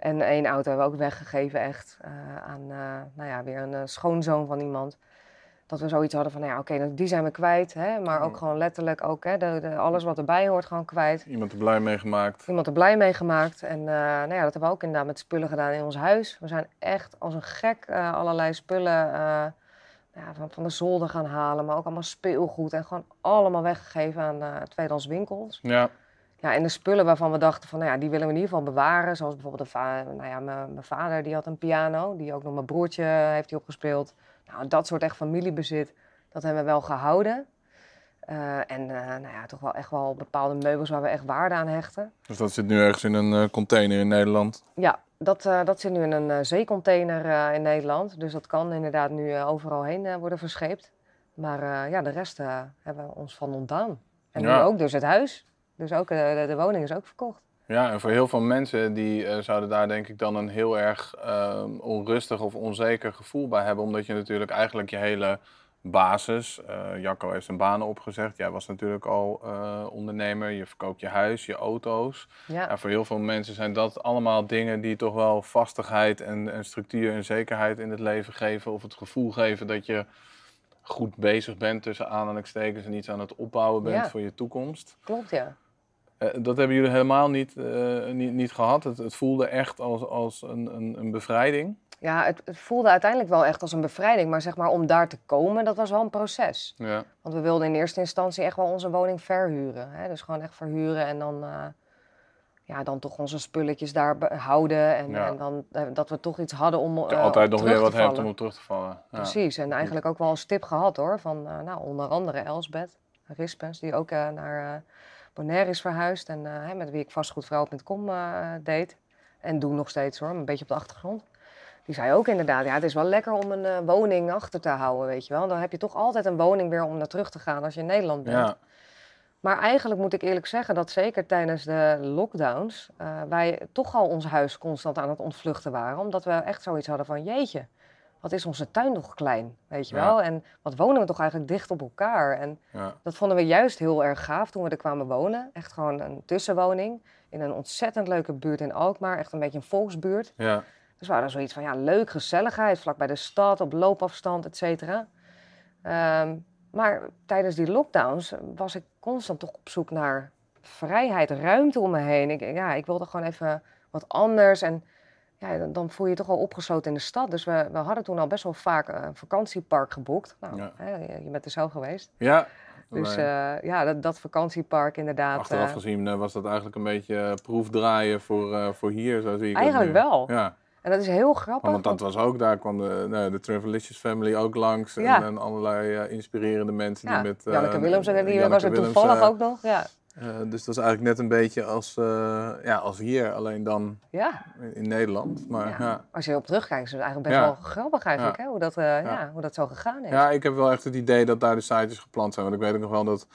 Speaker 2: En één auto hebben we ook weggegeven echt eh, aan, eh, nou ja, weer een eh, schoonzoon van iemand. Dat we zoiets hadden van, nou ja, oké, nou, die zijn we kwijt. Hè, maar ook gewoon letterlijk ook, hè, de, de, alles wat erbij hoort gewoon kwijt.
Speaker 3: Iemand er blij mee gemaakt.
Speaker 2: Iemand er blij mee gemaakt. En nou ja, dat hebben we ook inderdaad met spullen gedaan in ons huis. We zijn echt als een gek allerlei spullen eh, ja, van, van de zolder gaan halen. Maar ook allemaal speelgoed. En gewoon allemaal weggegeven aan eh tweedehands winkels.
Speaker 3: Ja,
Speaker 2: Ja, en de spullen waarvan we dachten van, nou ja, die willen we in ieder geval bewaren. Zoals bijvoorbeeld, de nou ja, mijn vader die had een piano. Die ook nog mijn broertje heeft hij opgespeeld. Nou, dat soort echt familiebezit, dat hebben we wel gehouden. Eh, en eh, nou ja, toch wel echt wel bepaalde meubels waar we echt waarde aan hechten.
Speaker 3: dus dat zit nu ergens in een eh, container in Nederland.
Speaker 2: Ja, dat, eh, dat zit nu in een eh, zeecontainer eh, in Nederland. Dus dat kan inderdaad nu eh, overal heen eh, worden verscheept. Maar eh, ja, de rest eh, hebben we ons van ontdaan. En
Speaker 3: Ja.
Speaker 2: nu ook dus het huis. Dus ook eh, de, de woning is ook verkocht.
Speaker 3: Ja, en voor heel veel mensen die eh, zouden daar denk ik dan een heel erg ehm, onrustig of onzeker gevoel bij hebben. Omdat je natuurlijk eigenlijk je hele basis, eh, Jacco heeft zijn banen opgezegd. Jij was natuurlijk al eh, ondernemer, je verkoopt je huis, je auto's.
Speaker 2: Ja,
Speaker 3: Ja, voor heel veel mensen zijn dat allemaal dingen die toch wel vastigheid en, en structuur en zekerheid in het leven geven. Of het gevoel geven dat je goed bezig bent tussen aanhalingstekens en iets aan het opbouwen bent
Speaker 2: Ja.
Speaker 3: voor je toekomst.
Speaker 2: klopt ja.
Speaker 3: Eh, dat hebben jullie helemaal niet, eh, niet, niet gehad. Het, het voelde echt als, als een, een, een bevrijding.
Speaker 2: Ja, het, het voelde uiteindelijk wel echt als een bevrijding. Maar zeg maar, om daar te komen, dat was wel een proces.
Speaker 3: Ja.
Speaker 2: Want we wilden in eerste instantie echt wel onze woning verhuren. Hè? Dus gewoon echt verhuren en dan, eh, ja, dan toch onze spulletjes daar houden. En,
Speaker 3: Ja.
Speaker 2: en dan dat we toch iets hadden om eh,
Speaker 3: altijd nog weer wat hebt om op terug te vallen. Ja.
Speaker 2: Precies, en eigenlijk ook wel een stip gehad hoor. Van nou, onder andere Elsbeth Rispens, die ook naar Bonaire is verhuisd. En hè, met wie ik vastgoedvrouw.com eh deed. En doe nog steeds hoor, een beetje op de achtergrond. Die zei ook inderdaad, ja, het is wel lekker om een eh, woning achter te houden, weet je wel. Dan heb je toch altijd een woning weer om naar terug te gaan als je in Nederland bent.
Speaker 3: Ja.
Speaker 2: Maar eigenlijk moet ik eerlijk zeggen dat zeker tijdens de lockdowns wij toch al ons huis constant aan het ontvluchten waren. Omdat we echt zoiets hadden van jeetje, wat is onze tuin toch klein, weet je
Speaker 3: Ja.
Speaker 2: wel. En wat wonen we toch eigenlijk dicht op elkaar. En
Speaker 3: Ja.
Speaker 2: dat vonden we juist heel erg gaaf toen we er kwamen wonen. Echt gewoon een tussenwoning in een ontzettend leuke buurt in Alkmaar. Echt een beetje een volksbuurt.
Speaker 3: Ja.
Speaker 2: Dus we hadden zoiets van, ja, leuk, gezelligheid, vlak bij de stad, op loopafstand, et cetera. Ehm, maar tijdens die lockdowns was ik constant toch op zoek naar vrijheid, ruimte om me heen. Ik, ja, ik wilde gewoon even wat anders en ja, dan, dan voel je je toch al opgesloten in de stad. Dus we, we hadden toen al best wel vaak een vakantiepark geboekt. Nou,
Speaker 3: Ja.
Speaker 2: hè, je, je bent er zelf geweest.
Speaker 3: ja.
Speaker 2: Dus eh, ja, dat, dat vakantiepark inderdaad.
Speaker 3: Achteraf
Speaker 2: eh,
Speaker 3: gezien eh, was dat eigenlijk een beetje proefdraaien voor, voor hier, zo zie ik
Speaker 2: Eigenlijk wel.
Speaker 3: Ja,
Speaker 2: en dat is heel grappig.
Speaker 3: want dat was ook, daar kwam de, nou, de Travelicious Family ook langs. En,
Speaker 2: Ja.
Speaker 3: en allerlei inspirerende mensen
Speaker 2: ja,
Speaker 3: die met...
Speaker 2: Janneke Willems, die
Speaker 3: Janneke
Speaker 2: was er toevallig ook nog. Ja.
Speaker 3: Eh, dus dat is eigenlijk net een beetje als, eh, ja, als hier, alleen dan
Speaker 2: ja.
Speaker 3: in, in Nederland. Maar
Speaker 2: Ja.
Speaker 3: ja.
Speaker 2: Als je erop terugkijkt, is het eigenlijk best wel grappig eigenlijk, hè? Hoe, dat, eh, ja. hoe dat zo gegaan is.
Speaker 3: Ja, ik heb wel echt het idee dat daar de sitejes gepland zijn. Want ik weet ook nog wel dat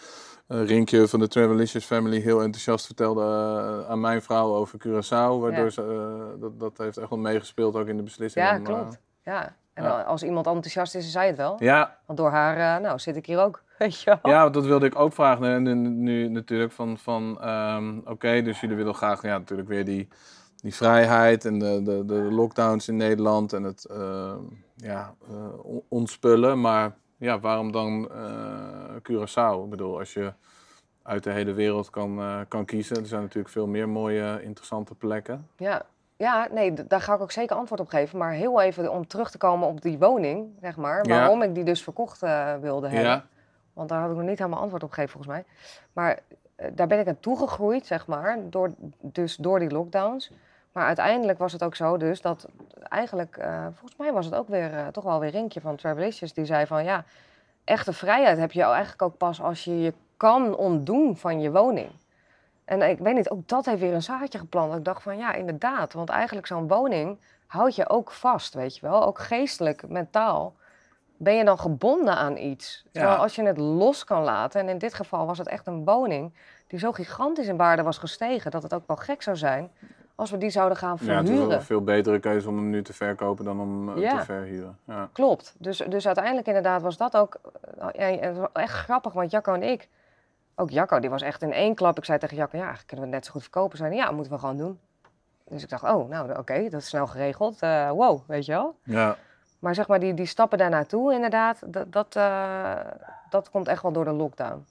Speaker 3: Rinkje van de Travelicious Family heel enthousiast vertelde aan mijn vrouw over Curaçao. Waardoor ze, dat, dat heeft echt wel meegespeeld ook in de beslissing.
Speaker 2: Ja,
Speaker 3: om,
Speaker 2: klopt. Ja. En als iemand enthousiast is, zij het wel.
Speaker 3: ja,
Speaker 2: Want door haar, nou, zit ik hier ook, weet je wel.
Speaker 3: ja, dat wilde ik ook vragen. En nu, nu natuurlijk van, van ehm, oké, dus jullie willen graag ja, natuurlijk weer die, die vrijheid en de, de, de lockdowns in Nederland en het ehm, ja, eh, on- ontspullen. Maar ja, waarom dan eh Curaçao? Ik bedoel, als je uit de hele wereld kan, eh, kan kiezen. Er zijn natuurlijk veel meer mooie, interessante plekken.
Speaker 2: Ja, ja nee, daar ga ik ook zeker antwoord op geven. Maar heel even om terug te komen op die woning, zeg maar.
Speaker 3: Ja.
Speaker 2: Waarom ik die dus verkocht wilde hebben.
Speaker 3: Ja,
Speaker 2: Want daar had ik nog niet helemaal antwoord op gegeven, volgens mij. Maar eh, daar ben ik aan toegegroeid, zeg maar, door, dus door die lockdowns. Maar uiteindelijk was het ook zo dus dat eigenlijk, eh, volgens mij was het ook weer eh, toch wel weer Rinkje van Travelicious die zei van ja, echte vrijheid heb je eigenlijk ook pas als je je kan ontdoen van je woning. En ik weet niet, ook dat heeft weer een zaadje geplant. Ik dacht van ja, inderdaad, want eigenlijk zo'n woning houdt je ook vast, weet je wel. Ook geestelijk, mentaal ben je dan gebonden aan iets. Terwijl
Speaker 3: Ja.
Speaker 2: als je het los kan laten, en in dit geval was het echt een woning die zo gigantisch in waarde was gestegen, dat het ook wel gek zou zijn als we die zouden gaan
Speaker 3: Ja, het is wel
Speaker 2: verhuren.
Speaker 3: een veel betere keuze om hem nu te verkopen dan om eh,
Speaker 2: Ja.
Speaker 3: te verhuren. Ja.
Speaker 2: Klopt. Dus, dus uiteindelijk inderdaad was dat ook eh, echt grappig, want Jacco en ik, ook Jacco, die was echt in één klap. Ik zei tegen Jacco, ja, eigenlijk kunnen we het net zo goed verkopen. Zeiden, ja, moeten we gewoon doen. Dus ik dacht, oh, nou oké, dat is snel geregeld. Eh, wow, weet je wel.
Speaker 3: Ja.
Speaker 2: Maar zeg maar, die, die stappen daarnaartoe, inderdaad, dat, dat, eh, dat komt echt wel door de lockdown.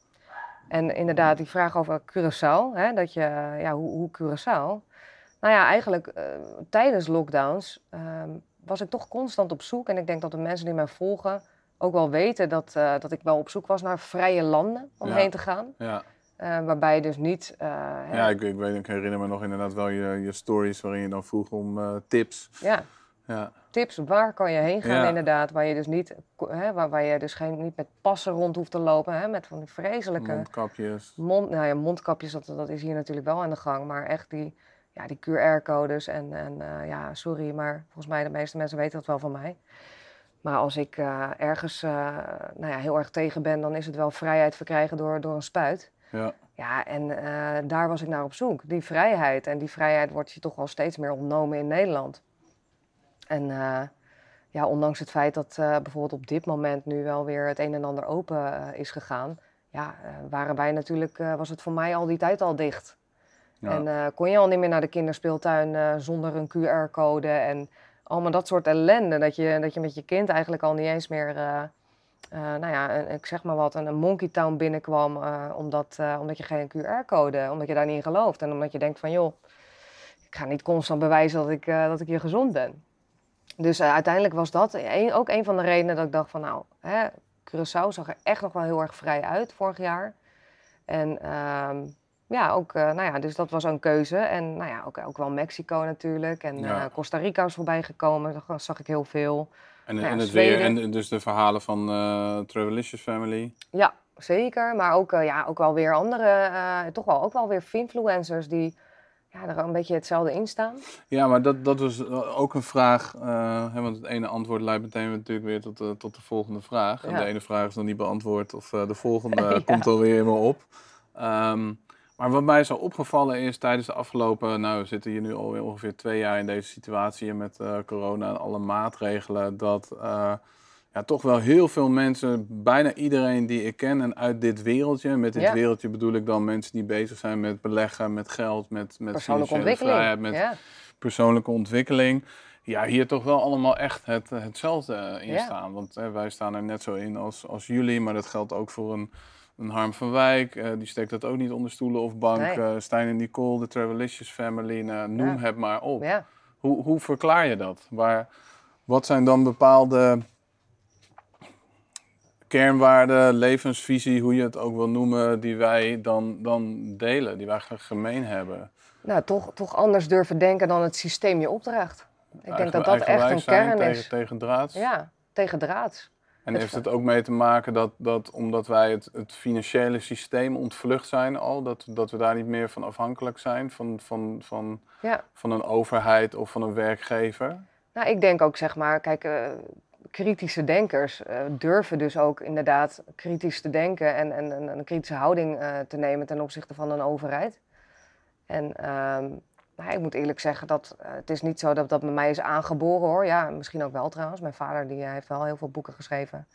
Speaker 2: En inderdaad, die vraag over Curaçao, hè, dat je, ja, hoe, hoe Curaçao? Nou ja, eigenlijk eh, tijdens lockdowns ehm, was ik toch constant op zoek. En ik denk dat de mensen die mij volgen ook wel weten dat, eh, dat ik wel op zoek was naar vrije landen om
Speaker 3: Ja.
Speaker 2: heen te gaan.
Speaker 3: Ja.
Speaker 2: Waarbij je dus niet...
Speaker 3: Ja, ik, ik, weet, ik herinner me nog inderdaad wel je, je stories waarin je dan vroeg om tips.
Speaker 2: ja,
Speaker 3: Ja.
Speaker 2: Tips, waar kan je heen gaan
Speaker 3: Ja.
Speaker 2: inderdaad, waar je dus niet, hè, waar, waar je dus geen, niet met passen rond hoeft te lopen, hè, met van die vreselijke
Speaker 3: Mondkapjes.
Speaker 2: mond, nou ja, mondkapjes, dat, dat is hier natuurlijk wel aan de gang, maar echt die, ja, die QR-codes en, en eh, ja, sorry, maar volgens mij de meeste mensen weten dat wel van mij. Maar als ik eh, ergens eh, nou ja, heel erg tegen ben, dan is het wel vrijheid verkrijgen door, door een spuit.
Speaker 3: Ja.
Speaker 2: Ja, en daar was ik naar op zoek. Die vrijheid. En die vrijheid wordt je toch wel steeds meer ontnomen in Nederland. En eh, ja, ondanks het feit dat eh, bijvoorbeeld op dit moment nu wel weer het een en ander open eh, is gegaan, ja, waren wij natuurlijk, was het voor mij al die tijd al dicht.
Speaker 3: Ja.
Speaker 2: En kon je al niet meer naar de kinderspeeltuin zonder een QR-code en allemaal dat soort ellende. Dat je, dat je met je kind eigenlijk al niet eens meer, nou ja, een- ik zeg maar wat, een, een Monkey Town binnenkwam. omdat, omdat je geen QR-code, omdat je daar niet in gelooft. En omdat je denkt van joh, ik ga niet constant bewijzen dat ik, dat ik hier gezond ben. Dus eh, uiteindelijk was dat een, ook een van de redenen dat ik dacht van nou, hè, Curaçao zag er echt nog wel heel erg vrij uit vorig jaar. En ehm, ja, ook, eh, nou ja, dus dat was een keuze. En nou ja, ook, ook wel Mexico natuurlijk. En
Speaker 3: Ja.
Speaker 2: eh, Costa Rica is voorbij gekomen, dat zag ik heel veel.
Speaker 3: En,
Speaker 2: Nou ja,
Speaker 3: en het weer, en dus de verhalen van eh Travelicious Family.
Speaker 2: Ja, zeker. Maar ook, ja, ook wel weer andere, toch wel ook wel weer influencers die ja, er een beetje hetzelfde in staan.
Speaker 3: Ja, maar dat, dat was ook een vraag. eh, want het ene antwoord leidt meteen natuurlijk weer tot de, tot de volgende vraag. En de ene vraag is nog niet beantwoord of eh, de volgende
Speaker 2: Ja.
Speaker 3: komt alweer helemaal op. Ehm, maar wat mij zo opgevallen is tijdens de afgelopen, nou we zitten hier nu alweer ongeveer twee jaar in deze situatie met eh, corona en alle maatregelen, dat eh, ja, toch wel heel veel mensen, bijna iedereen die ik ken en uit dit wereldje, met dit
Speaker 2: Ja.
Speaker 3: wereldje bedoel ik dan mensen die bezig zijn met beleggen, met geld, met, met
Speaker 2: Persoonlijke ontwikkeling.
Speaker 3: vrijheid, met
Speaker 2: ja.
Speaker 3: persoonlijke ontwikkeling. Ja, hier toch wel allemaal echt het, hetzelfde in
Speaker 2: Ja.
Speaker 3: staan. Want hè, wij staan er net zo in als, als jullie, maar dat geldt ook voor een, een Harm van Wijk. eh, die steekt dat ook niet onder stoelen of bank.
Speaker 2: Nee.
Speaker 3: Eh, Stijn en Nicole, de Travelicious Family, noem het maar op. Hoe, hoe verklaar je dat? Waar, wat zijn dan bepaalde kernwaarden, levensvisie, hoe je het ook wil noemen, die wij dan, dan delen, die wij gemeen hebben?
Speaker 2: Nou, toch, toch anders durven denken dan het systeem je opdraagt. Ik denk dat dat echt een kern
Speaker 3: tegen,
Speaker 2: is.
Speaker 3: tegen draads.
Speaker 2: Ja, tegen draads.
Speaker 3: En
Speaker 2: Het
Speaker 3: heeft het ook mee te maken dat, dat omdat wij het, het financiële systeem ontvlucht zijn al, dat, dat we daar niet meer van afhankelijk zijn van, van, van,
Speaker 2: Ja.
Speaker 3: van een overheid of van een werkgever?
Speaker 2: Nou, ik denk ook, zeg maar, kijk, eh, kritische denkers eh, durven dus ook inderdaad kritisch te denken en, en, en een kritische houding eh, te nemen ten opzichte van een overheid. En ehm, nou, ik moet eerlijk zeggen dat eh, het is niet zo dat dat bij mij is aangeboren hoor. Ja, misschien ook wel trouwens. Mijn vader die heeft wel heel veel boeken geschreven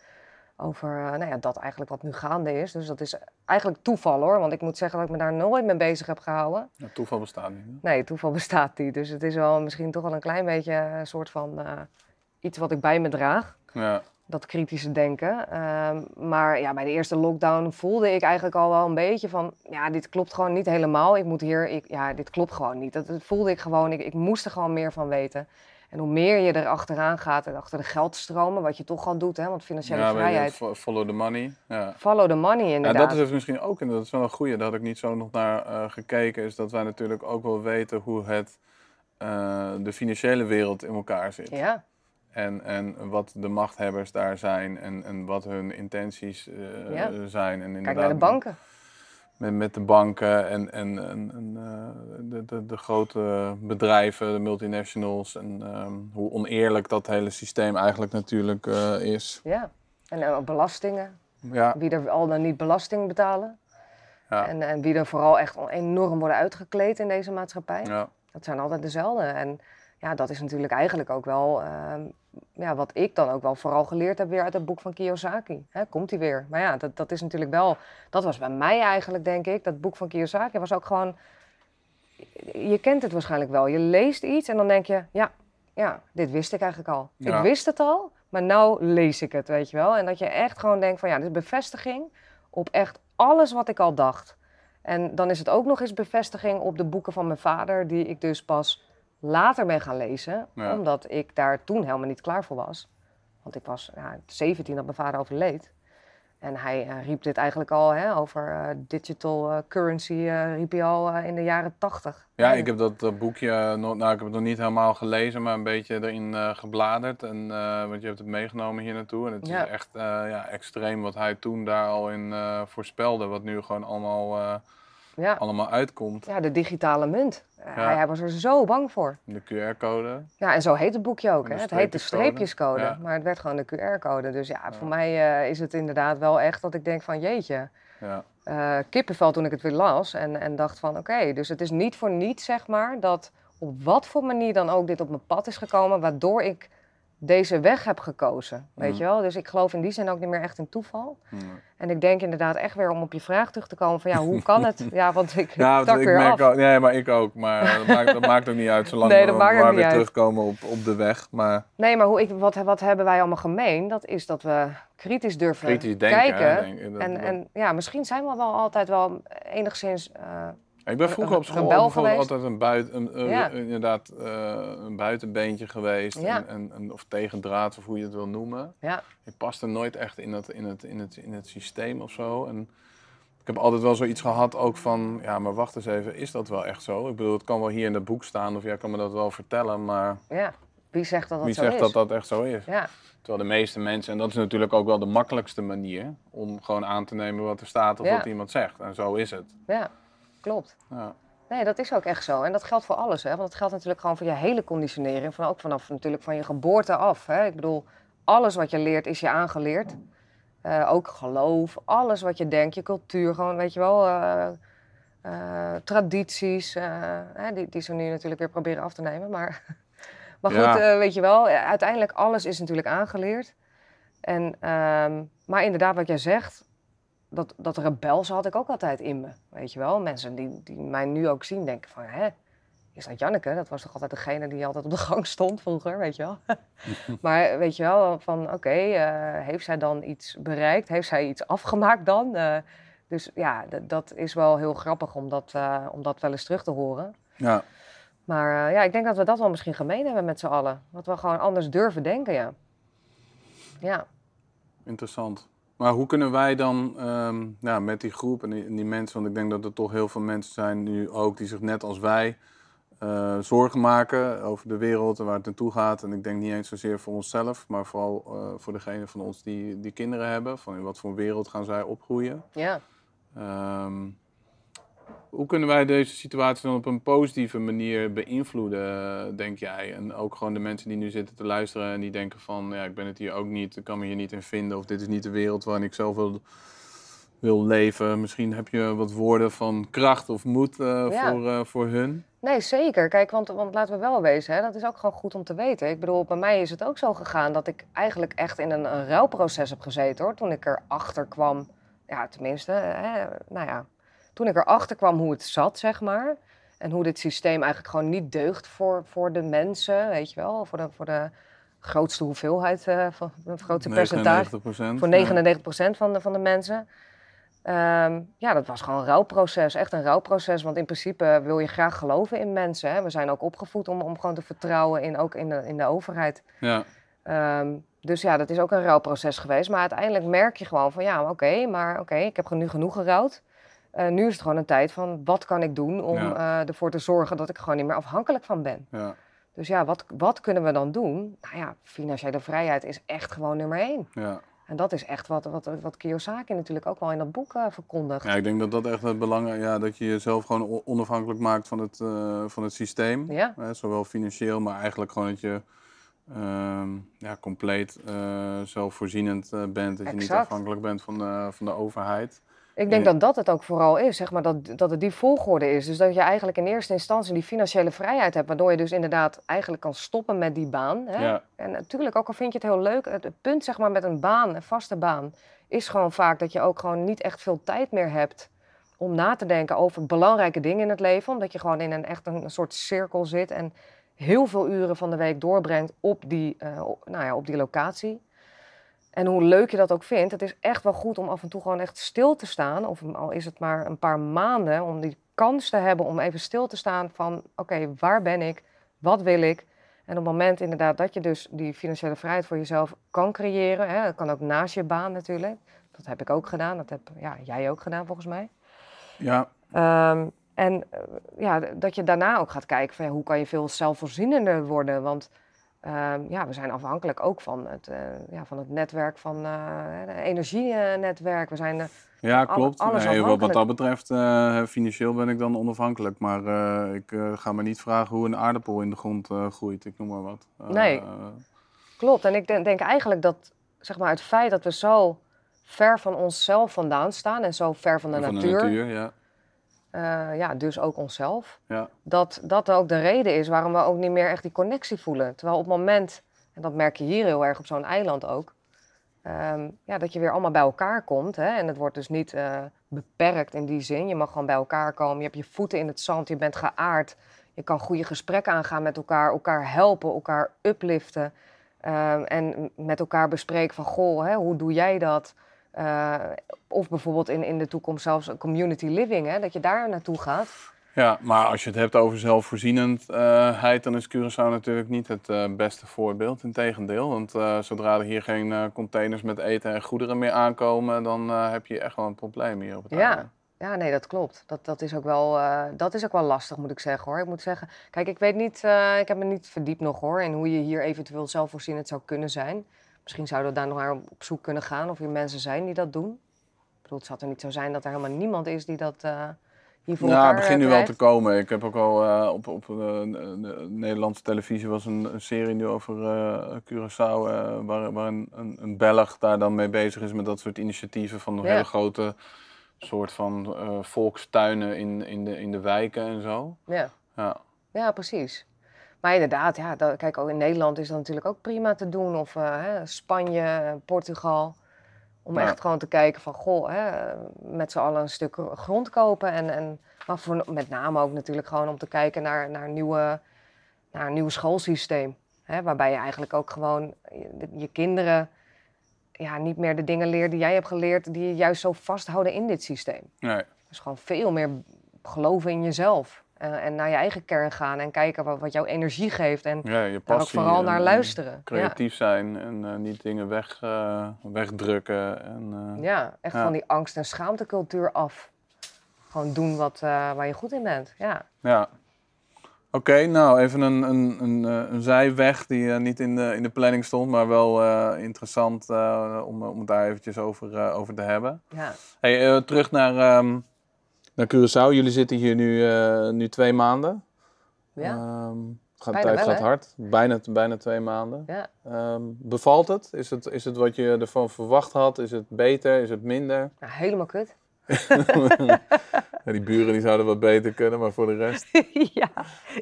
Speaker 2: over nou ja, dat eigenlijk wat nu gaande is. Dus dat is eigenlijk toeval hoor, want ik moet zeggen dat ik me daar nooit mee bezig heb gehouden.
Speaker 3: Ja, toeval bestaat niet. hè?
Speaker 2: Nee, toeval bestaat niet. Dus het is wel misschien toch wel een klein beetje een soort van iets wat ik bij me draag.
Speaker 3: Ja,
Speaker 2: Dat kritische denken. Ehm, maar ja, bij de eerste lockdown voelde ik eigenlijk al wel een beetje van... Ja, dit klopt gewoon niet helemaal. Ik moet hier... Ik, ja, dit klopt gewoon niet. Dat, dat voelde ik gewoon. Ik, ik moest er gewoon meer van weten. En hoe meer je er achteraan gaat en achter de geldstromen... wat je toch al doet, hè, want financiële
Speaker 3: ja
Speaker 2: vrijheid...
Speaker 3: fo- follow the money. Ja.
Speaker 2: Follow the money
Speaker 3: Ja,
Speaker 2: inderdaad.
Speaker 3: dat is dus misschien ook, en dat is wel een goeie, daar had ik niet zo nog naar eh, gekeken, is dat wij natuurlijk ook wel weten hoe het, eh, de financiële wereld in elkaar zit.
Speaker 2: Ja,
Speaker 3: En, en wat de machthebbers daar zijn en, en wat hun intenties
Speaker 2: Ja.
Speaker 3: zijn. En
Speaker 2: kijk naar de banken.
Speaker 3: Met, met de banken en, en, en, en, eh, de, de, de grote bedrijven, de multinationals. En ehm, hoe oneerlijk dat hele systeem eigenlijk natuurlijk eh, is.
Speaker 2: Ja. En eh, belastingen.
Speaker 3: Ja,
Speaker 2: Wie er al dan niet belasting betalen.
Speaker 3: ja,
Speaker 2: En, en wie er vooral echt enorm worden uitgekleed in deze maatschappij.
Speaker 3: ja.
Speaker 2: Dat zijn altijd dezelfde. En ja, dat is natuurlijk eigenlijk ook wel ehm, ja, wat ik dan ook wel vooral geleerd heb weer uit het boek van Kiyosaki. Komt hij weer. Maar ja, dat, dat is natuurlijk wel, dat was bij mij eigenlijk denk ik, dat boek van Kiyosaki was ook gewoon, je kent het waarschijnlijk wel. Je leest iets en dan denk je, ja, ja dit wist ik eigenlijk al.
Speaker 3: Ja.
Speaker 2: Ik wist het al, maar nou lees ik het, weet je wel. En dat je echt gewoon denkt van ja, dit is bevestiging op echt alles wat ik al dacht. En dan is het ook nog eens bevestiging op de boeken van mijn vader, die ik dus pas later ben gaan lezen,
Speaker 3: Ja.
Speaker 2: omdat ik daar toen helemaal niet klaar voor was. Want ik was ja, 17 dat mijn vader overleed. En hij eh, riep dit eigenlijk al hè, over eh, digital eh, currency, riep hij al in de jaren 80.
Speaker 3: Ja, ik heb dat boekje, nog, nou ik heb het nog niet helemaal gelezen, maar een beetje erin gebladerd. En, want je hebt het meegenomen hier naartoe. En het
Speaker 2: Ja.
Speaker 3: is echt ja, extreem wat hij toen daar al in voorspelde. Wat nu gewoon allemaal,
Speaker 2: ja.
Speaker 3: allemaal uitkomt.
Speaker 2: ja, de digitale munt. Eh, Hij, hij was er zo bang voor.
Speaker 3: De QR-code.
Speaker 2: Ja, en zo heet het boekje ook. Hè? Het heet de
Speaker 3: streepjescode. Ja.
Speaker 2: maar het werd gewoon de QR-code. Dus ja, voor mij eh, is het inderdaad wel echt dat ik denk van jeetje.
Speaker 3: Ja.
Speaker 2: eh kippenvel toen ik het weer las en, en dacht van oké, dus het is niet voor niets zeg maar dat op wat voor manier dan ook dit op mijn pad is gekomen, waardoor ik deze weg heb gekozen, weet
Speaker 3: Mm.
Speaker 2: je wel. Dus ik geloof in die zin ook niet meer echt in toeval. En ik denk inderdaad echt weer om op je vraag terug te komen van ja, hoe kan het? Ja, want ik
Speaker 3: Ja,
Speaker 2: tak
Speaker 3: ik
Speaker 2: weer
Speaker 3: merk
Speaker 2: af.
Speaker 3: ook, nee, maar ik ook. Maar dat maakt, dat maakt ook niet uit, zolang
Speaker 2: Nee,
Speaker 3: we maar weer
Speaker 2: uit.
Speaker 3: terugkomen op, op de weg. Maar
Speaker 2: Nee, maar hoe ik, wat, wat hebben wij allemaal gemeen? Dat is dat we kritisch durven
Speaker 3: kritisch denken.
Speaker 2: kijken.
Speaker 3: denk. Dat-
Speaker 2: en, en ja, misschien zijn we wel altijd wel enigszins... eh,
Speaker 3: Ik ben vroeger op school bijvoorbeeld altijd een, buiten, een, een-
Speaker 2: Ja.
Speaker 3: inderdaad, eh, een buitenbeentje geweest.
Speaker 2: Ja.
Speaker 3: En, en, of tegendraad, of hoe je het wil noemen.
Speaker 2: ja,
Speaker 3: Ik paste nooit echt in het, in, het, in, het, in het systeem of zo. En ik heb altijd wel zoiets gehad ook van, ja, maar wacht eens even, is dat wel echt zo? Ik bedoel, het kan wel hier in het boek staan of jij kan me dat wel vertellen, maar
Speaker 2: ja. Wie zegt dat dat
Speaker 3: wie
Speaker 2: zo
Speaker 3: zegt
Speaker 2: is?
Speaker 3: dat dat echt zo is?
Speaker 2: Ja,
Speaker 3: Terwijl de meeste mensen, en dat is natuurlijk ook wel de makkelijkste manier, om gewoon aan te nemen wat er staat of wat iemand zegt. En zo is het.
Speaker 2: ja, klopt.
Speaker 3: Ja.
Speaker 2: Nee, dat is ook echt zo. En dat geldt voor alles. Hè? Want het geldt natuurlijk gewoon voor je hele conditionering. Van, ook vanaf natuurlijk van je geboorte af. Hè? Ik bedoel, alles wat je leert is je aangeleerd. Eh, ook geloof, alles wat je denkt, je cultuur, gewoon, weet je wel, eh, eh, tradities, hè, die, die ze nu natuurlijk weer proberen af te nemen. Maar, maar goed,
Speaker 3: Ja.
Speaker 2: weet je wel, uiteindelijk alles is natuurlijk aangeleerd. En, ehm, maar inderdaad, wat jij zegt, dat, dat rebelse had ik ook altijd in me, weet je wel. Mensen die, die mij nu ook zien denken van, hè, is dat Janneke? Dat was toch altijd degene die altijd op de gang stond vroeger, weet je wel. maar weet je wel, van oké, eh, heeft zij dan iets bereikt? Heeft zij iets afgemaakt dan? Eh, dus ja, dat is wel heel grappig om dat, eh, om dat wel eens terug te horen.
Speaker 3: ja.
Speaker 2: Maar ja, ik denk dat we dat wel misschien gemeen hebben met z'n allen. Dat we gewoon anders durven denken, ja. Ja,
Speaker 3: Interessant. Maar hoe kunnen wij dan ja, met die groep en die, en die mensen, want ik denk dat er toch heel veel mensen zijn nu ook die zich net als wij eh, zorgen maken over de wereld en waar het naartoe gaat. En ik denk niet eens zozeer voor onszelf, maar vooral eh, voor degene van ons die, die kinderen hebben. Van in wat voor wereld gaan zij opgroeien.
Speaker 2: ja.
Speaker 3: Ehm, hoe kunnen wij deze situatie dan op een positieve manier beïnvloeden, denk jij? En ook gewoon de mensen die nu zitten te luisteren en die denken van, ja, ik ben het hier ook niet, ik kan me hier niet in vinden, of dit is niet de wereld waarin ik zelf wil, wil leven. Misschien heb je wat woorden van kracht of moed eh,
Speaker 2: Ja.
Speaker 3: voor, eh, voor hun.
Speaker 2: Nee, zeker. Kijk, want, want laten we wel wezen, hè, dat is ook gewoon goed om te weten. Ik bedoel, bij mij is het ook zo gegaan dat ik eigenlijk echt in een, een rouwproces heb gezeten hoor. Toen ik erachter kwam, ja, tenminste, hè, nou ja, toen ik erachter kwam hoe het zat, zeg maar. En hoe dit systeem eigenlijk gewoon niet deugt voor, voor de mensen, weet je wel. Voor de, voor de grootste hoeveelheid, eh, van het grootste percentage.
Speaker 3: 99%.
Speaker 2: Voor 99% van de, van de mensen. Ehm, ja, dat was gewoon een rouwproces. Echt een rouwproces. Want in principe wil je graag geloven in mensen. Hè? We zijn ook opgevoed om, om gewoon te vertrouwen in, ook in de, in de overheid.
Speaker 3: Ja,
Speaker 2: Ehm, dus ja, dat is ook een rouwproces geweest. Maar uiteindelijk merk je gewoon van ja, oké, maar oké, ik heb nu genoeg gerouwd. Eh, nu is het gewoon een tijd van wat kan ik doen om
Speaker 3: Ja.
Speaker 2: eh, ervoor te zorgen dat ik gewoon niet meer afhankelijk van ben.
Speaker 3: ja,
Speaker 2: Dus ja, wat, wat kunnen we dan doen? Nou ja, financiële vrijheid is echt gewoon nummer één.
Speaker 3: ja.
Speaker 2: En dat is echt wat, wat, wat Kiyosaki natuurlijk ook wel in dat boek eh, verkondigt.
Speaker 3: ja, ik denk dat dat echt het belang ja, dat je jezelf gewoon onafhankelijk maakt van het, van het systeem.
Speaker 2: Ja.
Speaker 3: Zowel financieel, maar eigenlijk gewoon dat je ehm, ja, compleet zelfvoorzienend bent. Dat je niet afhankelijk bent van de, van de overheid.
Speaker 2: Ik denk dat dat het ook vooral is, zeg maar, dat, dat het die volgorde is. Dus dat je eigenlijk in eerste instantie die financiële vrijheid hebt, waardoor je dus inderdaad eigenlijk kan stoppen met die baan. Hè?
Speaker 3: Ja.
Speaker 2: En natuurlijk, ook al vind je het heel leuk, het, het punt zeg maar met een baan, een vaste baan, is gewoon vaak dat je ook gewoon niet echt veel tijd meer hebt om na te denken over belangrijke dingen in het leven. Omdat je gewoon in een echt een, een soort cirkel zit en heel veel uren van de week doorbrengt op die, eh, nou ja, op die locatie. En hoe leuk je dat ook vindt, het is echt wel goed om af en toe gewoon echt stil te staan. Of al is het maar een paar maanden, om die kans te hebben om even stil te staan van... oké, waar ben ik? Wat wil ik? En op het moment inderdaad dat je dus die financiële vrijheid voor jezelf kan creëren... Hè, dat kan ook naast je baan natuurlijk. Dat heb ik ook gedaan, dat heb ja, jij ook gedaan volgens mij.
Speaker 3: Ja,
Speaker 2: Ehm, en eh, ja, dat je daarna ook gaat kijken van ja, hoe kan je veel zelfvoorzienender worden. Want ehm, ja, we zijn afhankelijk ook van het, eh, ja, van het netwerk van eh het energienetwerk. We zijn, eh,
Speaker 3: ja klopt.
Speaker 2: alles
Speaker 3: Nee, wat, dat betreft, eh, financieel ben ik dan onafhankelijk. Maar eh, ik eh, ga me niet vragen hoe een aardappel in de grond eh, groeit. Ik noem maar wat. Eh,
Speaker 2: Nee. klopt. En ik denk, denk eigenlijk dat zeg maar, het feit dat we zo ver van onszelf vandaan staan en zo ver van de
Speaker 3: van
Speaker 2: natuur,
Speaker 3: de natuur, ja.
Speaker 2: Eh, ja, dus ook onszelf,
Speaker 3: ja.
Speaker 2: dat dat ook de reden is waarom we ook niet meer echt die connectie voelen. Terwijl op het moment, en dat merk je hier heel erg op zo'n eiland ook, ehm, ja, dat je weer allemaal bij elkaar komt. Hè? En het wordt dus niet eh, beperkt in die zin. Je mag gewoon bij elkaar komen. Je hebt je voeten in het zand, je bent geaard. Je kan goede gesprekken aangaan met elkaar, elkaar helpen, elkaar upliften. Ehm, en met elkaar bespreken van, goh, hè, hoe doe jij dat? Eh, of bijvoorbeeld in, in de toekomst zelfs community living, hè, dat je daar naartoe gaat.
Speaker 3: Ja, maar als je het hebt over zelfvoorzienendheid, dan is Curaçao natuurlijk niet het eh, beste voorbeeld. Integendeel, want eh, zodra er hier geen containers met eten en goederen meer aankomen, dan heb je echt wel een probleem hier op het
Speaker 2: Ja.
Speaker 3: eiland.
Speaker 2: Ja, nee, dat klopt. Dat, dat, is ook wel, dat is ook wel lastig, moet ik zeggen hoor. Ik moet zeggen, kijk, ik weet niet, ik heb me niet verdiept nog hoor, in hoe je hier eventueel zelfvoorzienend zou kunnen zijn. Misschien zouden we daar nog naar op zoek kunnen gaan of er mensen zijn die dat doen. Ik bedoel, het zal er niet zo zijn dat er helemaal niemand is die dat eh hier voor
Speaker 3: Ja, het
Speaker 2: eh,
Speaker 3: begint nu wel te komen. Ik heb ook al eh, op, op eh, de, de Nederlandse televisie was een, een serie nu over eh, Curaçao, eh, waar, waar een, een, een Belg daar dan mee bezig is met dat soort initiatieven van een
Speaker 2: Ja.
Speaker 3: hele grote soort van eh, volkstuinen in, in, de, in de wijken en zo.
Speaker 2: Ja.
Speaker 3: Ja.
Speaker 2: Ja, precies. Maar inderdaad, ja, dat, kijk, ook in Nederland is dat natuurlijk ook prima te doen. Of eh, hè, Spanje, Portugal. Om
Speaker 3: Ja.
Speaker 2: echt gewoon te kijken van, goh, hè, met z'n allen een stuk grond kopen. En, en, maar voor, met name ook natuurlijk gewoon om te kijken naar, naar, nieuwe, naar een nieuw schoolsysteem. Hè, waarbij je eigenlijk ook gewoon je, je kinderen ja, niet meer de dingen leert die jij hebt geleerd... die je juist zo vasthouden in dit systeem.
Speaker 3: Nee.
Speaker 2: Dus gewoon veel meer geloven in jezelf. En, en naar je eigen kern gaan en kijken wat, wat jouw energie geeft. En
Speaker 3: Ja, je
Speaker 2: ook vooral naar
Speaker 3: en
Speaker 2: luisteren. Ja.
Speaker 3: Creatief zijn en eh, niet dingen weg, eh, wegdrukken. En, eh,
Speaker 2: ja, echt
Speaker 3: Ja.
Speaker 2: van die angst- en schaamtecultuur af. Gewoon doen wat, eh, waar je goed in bent. Ja.
Speaker 3: Ja. Oké, nou even een, een, een, eh, een zijweg die eh, niet in de, in de planning stond, maar wel eh, interessant eh, om, om het daar eventjes over, eh, over te hebben.
Speaker 2: Ja.
Speaker 3: Hey, eh, terug naar, ehm, naar Curaçao. Jullie zitten hier nu, eh, nu twee maanden.
Speaker 2: Ja.
Speaker 3: Ehm, gaat,
Speaker 2: Bijna
Speaker 3: tijd
Speaker 2: wel,
Speaker 3: gaat hard. Bijna, bijna twee maanden.
Speaker 2: ja.
Speaker 3: Ehm, bevalt het? Is, het? is het wat je ervan verwacht had? Is het beter? Is het minder?
Speaker 2: Helemaal kut.
Speaker 3: Ja, die buren die zouden wat beter kunnen, maar voor de rest...
Speaker 2: ja,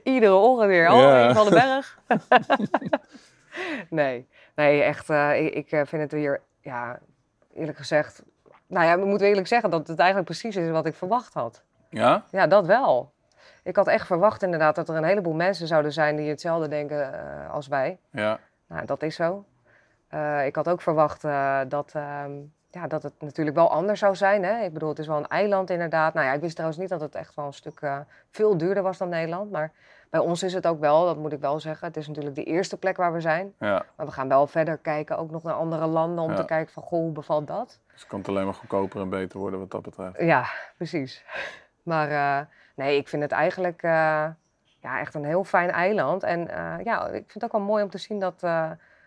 Speaker 2: iedere ochtend weer. Oh,
Speaker 3: Ja.
Speaker 2: van de berg. nee, nee, echt. eh, ik ik eh, vind het hier, ja, eerlijk gezegd. Nou ja, we moeten eerlijk zeggen dat het eigenlijk precies is wat ik verwacht had.
Speaker 3: Ja?
Speaker 2: Ja, dat wel. Ik had echt verwacht inderdaad dat er een heleboel mensen zouden zijn die hetzelfde denken eh, als wij.
Speaker 3: Ja.
Speaker 2: Nou, dat is zo. Eh, ik had ook verwacht eh, dat, ehm, ja, dat het natuurlijk wel anders zou zijn. Hè? Ik bedoel, het is wel een eiland inderdaad. Nou ja, ik wist trouwens niet dat het echt wel een stuk veel duurder was dan Nederland. Maar bij ons is het ook wel, dat moet ik wel zeggen. Het is natuurlijk de eerste plek waar we zijn.
Speaker 3: Ja.
Speaker 2: Maar we gaan wel verder kijken, ook nog naar andere landen, om
Speaker 3: Ja.
Speaker 2: te kijken van, goh, hoe bevalt dat?
Speaker 3: Dus het kan alleen maar goedkoper en beter worden wat dat betreft.
Speaker 2: Ja, precies. Maar eh, nee, ik vind het eigenlijk eh, ja, echt een heel fijn eiland. En eh, ja, ik vind het ook wel mooi om te zien dat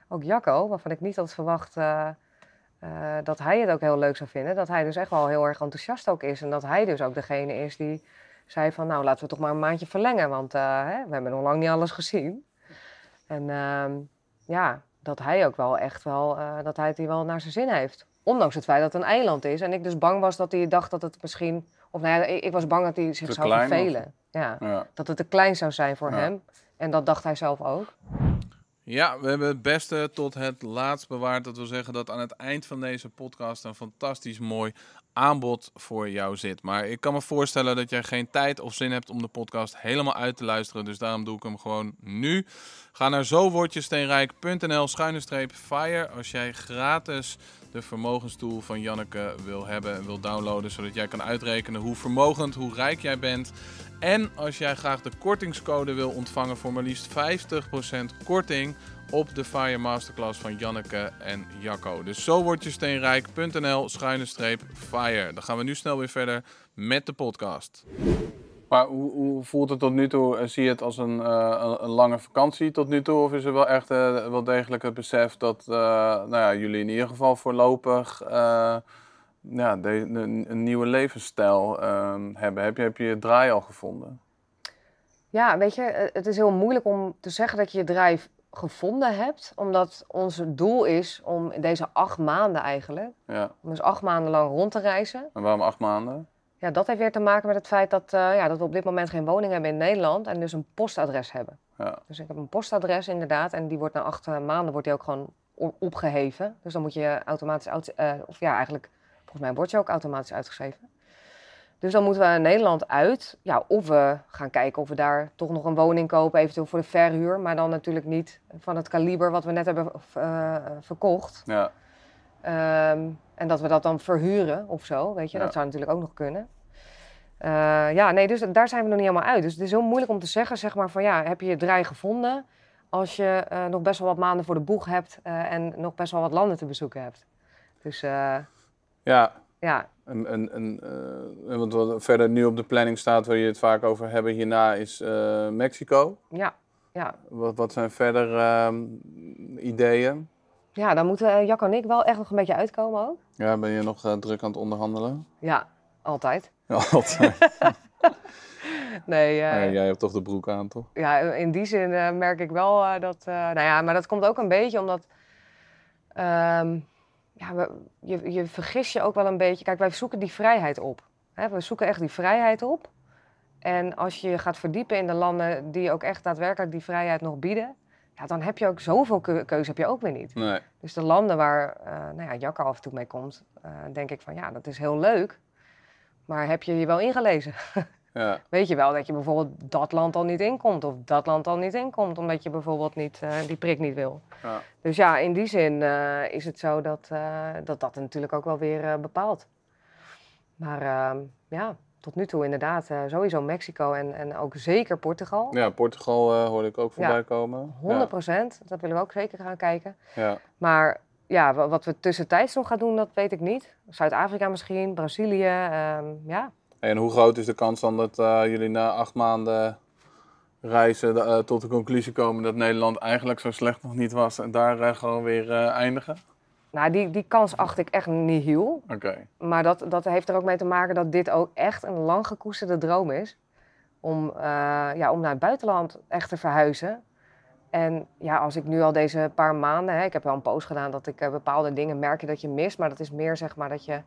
Speaker 2: ook Jacco, waarvan ik niet had verwacht dat hij het ook heel leuk zou vinden, dat hij dus echt wel heel erg enthousiast ook is. En dat hij dus ook degene is die zei van, nou laten we toch maar een maandje verlengen, want hè, we hebben nog lang niet alles gezien. En ehm, ja, dat hij ook wel echt wel, dat hij het hier wel naar zijn zin heeft. Ondanks het feit dat het een eiland is. En ik dus bang was dat hij dacht dat het misschien... Of nou ja, ik, was bang dat hij zich
Speaker 3: Te
Speaker 2: zou
Speaker 3: klein, of-
Speaker 2: vervelen. Ja,
Speaker 3: Ja.
Speaker 2: dat het te klein zou zijn voor
Speaker 3: Ja.
Speaker 2: hem. En dat dacht hij zelf ook.
Speaker 3: Ja, we hebben het beste tot het laatst bewaard. Dat wil zeggen dat aan het eind van deze podcast een fantastisch mooi aanbod voor jou zit. Maar ik kan me voorstellen dat jij geen tijd of zin hebt om de podcast helemaal uit te luisteren. Dus daarom doe ik hem gewoon nu. Ga naar zowordjesteenrijk.nl fire als jij gratis de vermogenstoel van Janneke wil hebben en wil downloaden. Zodat jij kan uitrekenen hoe vermogend, hoe rijk jij bent. En als jij graag de kortingscode wil ontvangen voor maar liefst 50% korting op de Fire Masterclass van Janneke en Jacco. Dus zo word je steenrijk.nl schuine streep fire. Dan gaan we nu snel weer verder met de podcast. Maar hoe, hoe voelt het tot nu toe? Zie je het als een, eh, een, een lange vakantie tot nu toe? Of is er wel echt eh, wel degelijk het besef dat eh, nou ja, jullie in ieder geval voorlopig eh, ja, de, een, een nieuwe levensstijl eh, hebben? Heb je, heb je je draai al gevonden?
Speaker 2: Ja, weet je, het is heel moeilijk om te zeggen dat je je drijf gevonden hebt. Omdat ons doel is om in deze acht maanden eigenlijk...
Speaker 3: Ja.
Speaker 2: om dus acht maanden lang rond te reizen.
Speaker 3: En waarom acht maanden?
Speaker 2: Ja, dat heeft weer te maken met het feit dat, eh, ja, dat we op dit moment geen woning hebben in Nederland en dus een postadres hebben.
Speaker 3: Ja.
Speaker 2: Dus ik heb een postadres inderdaad en die wordt na acht eh, maanden wordt die ook gewoon opgeheven. Dus dan moet je automatisch, uit, eh, of ja eigenlijk, volgens mij wordt je ook automatisch uitgeschreven. Dus dan moeten we Nederland uit. Ja, of we gaan kijken of we daar toch nog een woning kopen, eventueel voor de verhuur. Maar dan natuurlijk niet van het kaliber wat we net hebben eh, verkocht.
Speaker 3: Ja.
Speaker 2: Ehm, en dat we dat dan verhuren of zo, weet je.
Speaker 3: Ja.
Speaker 2: Dat zou natuurlijk ook nog kunnen. Eh, ja, nee, dus daar zijn we nog niet helemaal uit. Dus het is heel moeilijk om te zeggen, zeg maar, van ja, heb je je draai gevonden als je eh, nog best wel wat maanden voor de boeg hebt en nog best wel wat landen te bezoeken hebt. Dus
Speaker 3: Ja,
Speaker 2: ja,
Speaker 3: En, en, en, eh, wat, wat verder nu op de planning staat, waar je het vaak over hebben hierna, is eh, Mexico.
Speaker 2: ja, ja.
Speaker 3: Wat, wat zijn verder ehm, ideeën?
Speaker 2: Ja, dan moeten eh, Jacco en ik wel echt nog een beetje uitkomen ook.
Speaker 3: Ja, ben je nog druk aan het onderhandelen?
Speaker 2: Ja, altijd.
Speaker 3: Ja, altijd.
Speaker 2: Nee,
Speaker 3: Ja, jij hebt toch de broek aan, toch?
Speaker 2: ja, in die zin merk ik wel dat. nou ja, maar dat komt ook een beetje omdat. ehm, ja, we, je, je vergis je ook wel een beetje. Kijk, wij zoeken die vrijheid op. Hè? We zoeken echt die vrijheid op. En als je je gaat verdiepen in de landen die ook echt daadwerkelijk die vrijheid nog bieden. Ja, dan heb je ook zoveel keu- keuze heb je ook weer niet.
Speaker 3: Nee.
Speaker 2: Dus de landen waar eh nou ja, af en toe mee komt, eh, denk ik van ja, dat is heel leuk. Maar heb je je wel ingelezen?
Speaker 3: Ja,
Speaker 2: weet je wel dat je bijvoorbeeld dat land al niet inkomt of dat land al niet inkomt, omdat je bijvoorbeeld niet, eh, die prik niet wil.
Speaker 3: ja.
Speaker 2: Dus ja, in die zin eh, is het zo dat, eh, dat dat natuurlijk ook wel weer bepaalt. Maar ehm, ja, tot nu toe inderdaad sowieso Mexico en, en ook zeker Portugal.
Speaker 3: ja Portugal hoorde ik ook
Speaker 2: Ja.
Speaker 3: voorbij komen.
Speaker 2: 100 procent, dat willen we ook zeker gaan kijken.
Speaker 3: Ja. ja.
Speaker 2: Maar ja, wa- wat we tussentijds nog gaan doen, dat weet ik niet. Zuid-Afrika misschien, Brazilië, ehm, ja.
Speaker 3: En hoe groot is de kans dan dat eh, jullie na acht maanden reizen eh, tot de conclusie komen dat Nederland eigenlijk zo slecht nog niet was en daar eh, gewoon weer eindigen?
Speaker 2: Nou, die, die kans acht ik echt niet heel.
Speaker 3: Oké.
Speaker 2: Maar dat, dat heeft er ook mee te maken dat dit ook echt een lang gekoesterde droom is. Om, ja, om naar het buitenland echt te verhuizen. En ja, als ik nu al deze paar maanden, hè, ik heb wel een post gedaan dat ik bepaalde dingen merk je dat je mist. Maar dat is meer zeg maar dat je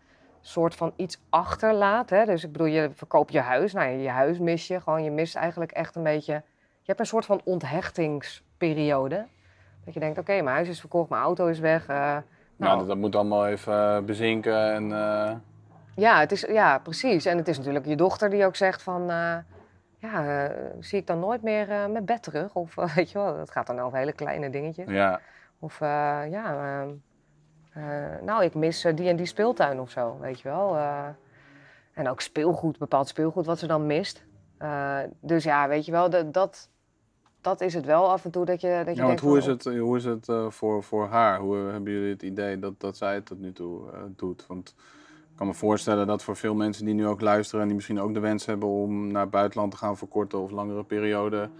Speaker 2: soort van iets achterlaat. Hè? Dus ik bedoel, je verkoopt je huis. Nou, je huis mis je. Gewoon, je mist eigenlijk echt een beetje. Je hebt een soort van onthechtingsperiode. Dat je denkt, oké, mijn huis is verkocht, mijn auto is weg. eh,
Speaker 3: Nou,
Speaker 2: nou,
Speaker 3: dat, dat moet allemaal even eh, bezinken en... eh,
Speaker 2: Ja, het is, ja, precies. En het is natuurlijk je dochter die ook zegt van... ja, zie ik dan nooit meer mijn bed terug? Of weet je wel, dat gaat dan over hele kleine dingetjes.
Speaker 3: ja.
Speaker 2: Of ja, ehm, eh, nou, ik mis eh, die en die speeltuin of zo, weet je wel. eh. en ook speelgoed, bepaald speelgoed wat ze dan mist. Eh, dus ja, weet je wel, dat, dat, dat is het wel af en toe dat je, dat je
Speaker 3: Ja, want
Speaker 2: denkt
Speaker 3: hoe is het, hoe is het eh, voor, voor haar? Hoe eh, hebben jullie het idee dat, dat zij het tot nu toe eh, doet? Want ik kan me voorstellen dat voor veel mensen die nu ook luisteren en die misschien ook de wens hebben om naar het buitenland te gaan voor korte of langere periode,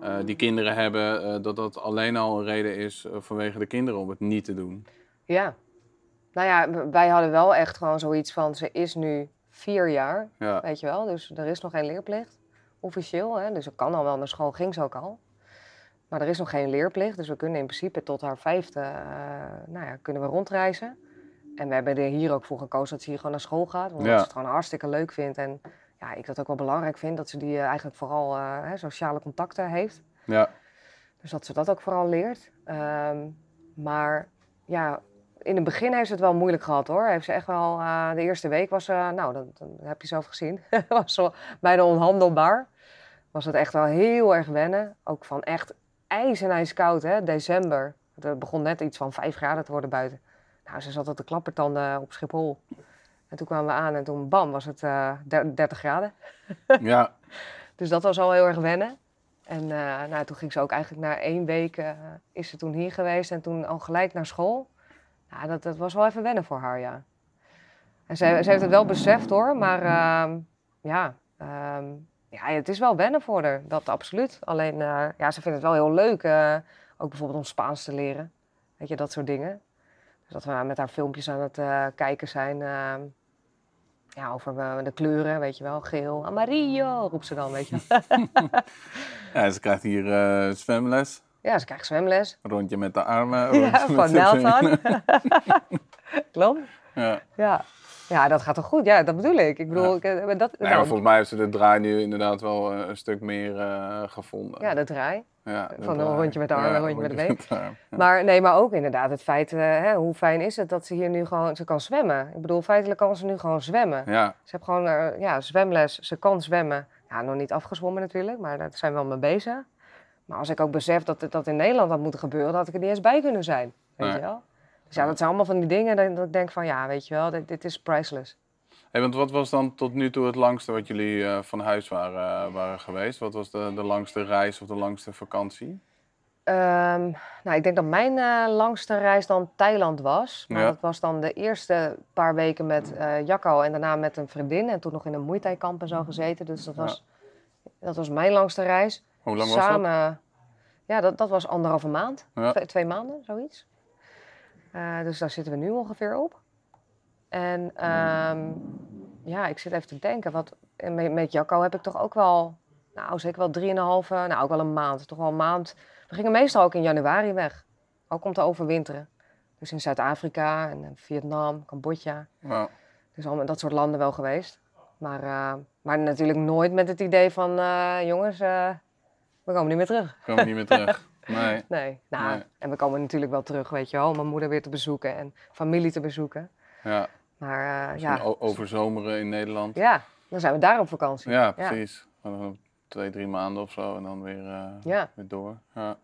Speaker 3: eh, die kinderen hebben, eh, dat dat alleen al een reden is eh, vanwege de kinderen om het niet te doen.
Speaker 2: Ja. Nou ja, wij hadden wel echt gewoon zoiets van, ze is nu vier jaar.
Speaker 3: Ja,
Speaker 2: Weet je wel, dus er is nog geen leerplicht, officieel. Hè? Dus ze kan al wel naar school, ging ze ook al. Maar er is nog geen leerplicht, dus we kunnen in principe tot haar vijfde, eh, nou ja, kunnen we rondreizen. En we hebben er hier ook voor gekozen dat ze hier gewoon naar school gaat. Omdat
Speaker 3: Ja.
Speaker 2: ze het gewoon hartstikke leuk vindt. En ja, ik dat ook wel belangrijk vind. Dat ze die eh, eigenlijk vooral eh, hè, sociale contacten heeft.
Speaker 3: Ja,
Speaker 2: Dus dat ze dat ook vooral leert. Ehm, maar ja, in het begin heeft ze het wel moeilijk gehad hoor. Heeft ze echt wel, eh, de eerste week was ze, nou dat, dat heb je zelf gezien, was zo bijna onhandelbaar. Was het echt wel heel erg wennen. Ook van echt ijs en ijskoud hè, december. Het begon net iets van 5 graden te worden buiten. Nou, ze zat op de klappertanden op Schiphol. En toen kwamen we aan en toen bam was het eh, der- 30 graden.
Speaker 3: ja,
Speaker 2: Dus dat was al heel erg wennen. En eh, nou, toen ging ze ook eigenlijk na één week eh, is ze toen hier geweest en toen al gelijk naar school. Ja, dat, dat was wel even wennen voor haar, ja. En ze, ze heeft het wel beseft hoor, maar ehm, ja, ehm, ja, het is wel wennen voor haar, dat absoluut. Alleen, eh, ja, ze vindt het wel heel leuk, eh, ook bijvoorbeeld om Spaans te leren. Weet je, dat soort dingen. Dus dat we met haar filmpjes aan het eh, kijken zijn. ehm, ja, over de kleuren, weet je wel. Geel, amarillo, roept ze dan, weet je
Speaker 3: ja ze krijgt hier zwemles.
Speaker 2: Ja, ze krijgt zwemles.
Speaker 3: Rondje met de armen.
Speaker 2: Ja, van Nelson. Klopt.
Speaker 3: Ja.
Speaker 2: Ja. ja, dat gaat toch goed? Ja, dat bedoel ik. Ik bedoel,
Speaker 3: Ja.
Speaker 2: ik, eh, dat,
Speaker 3: Nee, maar
Speaker 2: nou,
Speaker 3: volgens mij heeft ze de draai nu inderdaad wel eh, een stuk meer eh, gevonden.
Speaker 2: ja, de draai.
Speaker 3: Ja,
Speaker 2: van een rondje met de arm,
Speaker 3: Ja,
Speaker 2: een rondje met de been. Maar nee, maar ook inderdaad het feit, hè, hoe fijn is het dat ze hier nu gewoon, ze kan zwemmen. Ik bedoel, feitelijk kan ze nu gewoon zwemmen.
Speaker 3: Ja,
Speaker 2: Ze heeft gewoon ja, zwemles, ze kan zwemmen. Ja, nog niet afgezwommen natuurlijk, maar daar zijn we wel mee bezig. Maar als ik ook besef dat dat in Nederland had moeten gebeuren, dan had ik er niet eens bij kunnen zijn. Weet
Speaker 3: Nee.
Speaker 2: je wel? Dus ja, dat zijn allemaal van die dingen dat, ik denk van, ja, weet je wel, dit, dit is priceless.
Speaker 3: Hey, want wat was dan tot nu toe het langste wat jullie eh, van huis waren, eh, waren geweest? Wat was de, de langste reis of de langste vakantie?
Speaker 2: Ehm, nou, ik denk dat mijn eh, langste reis dan Thailand was. Maar
Speaker 3: Ja.
Speaker 2: dat was dan de eerste paar weken met eh Jacco en daarna met een vriendin. En toen nog in een Muay Thai kamp en zo gezeten. Dus dat
Speaker 3: Ja.
Speaker 2: was, dat was mijn langste reis.
Speaker 3: Hoe lang was dat?
Speaker 2: Ja, dat, dat was anderhalve maand.
Speaker 3: Ja.
Speaker 2: Twee, twee maanden, zoiets. Eh, dus daar zitten we nu ongeveer op. En ehm, ja, ik zit even te denken. Wat, met, met Jacco heb ik toch ook wel, nou zeker wel drieënhalve, nou ook wel een maand. Toch wel een maand. We gingen meestal ook in januari weg. Ook om te overwinteren. Dus in Zuid-Afrika en Vietnam, Cambodja.
Speaker 3: Ja.
Speaker 2: Dus al met dat soort landen wel geweest. Maar, eh, maar natuurlijk nooit met het idee van, eh, jongens, we komen niet meer terug.
Speaker 3: Ik kwam niet meer terug. Nee.
Speaker 2: Nee. Nou,
Speaker 3: Nee.
Speaker 2: en we komen natuurlijk wel terug, weet je wel, om mijn moeder weer te bezoeken en familie te bezoeken.
Speaker 3: Ja,
Speaker 2: Maar eh,
Speaker 3: ja.
Speaker 2: ja,
Speaker 3: overzomeren in Nederland.
Speaker 2: ja, dan zijn we daar op vakantie.
Speaker 3: Ja, precies. Nog twee, drie maanden of zo en dan weer, eh,
Speaker 2: Ja.
Speaker 3: weer door. Ja.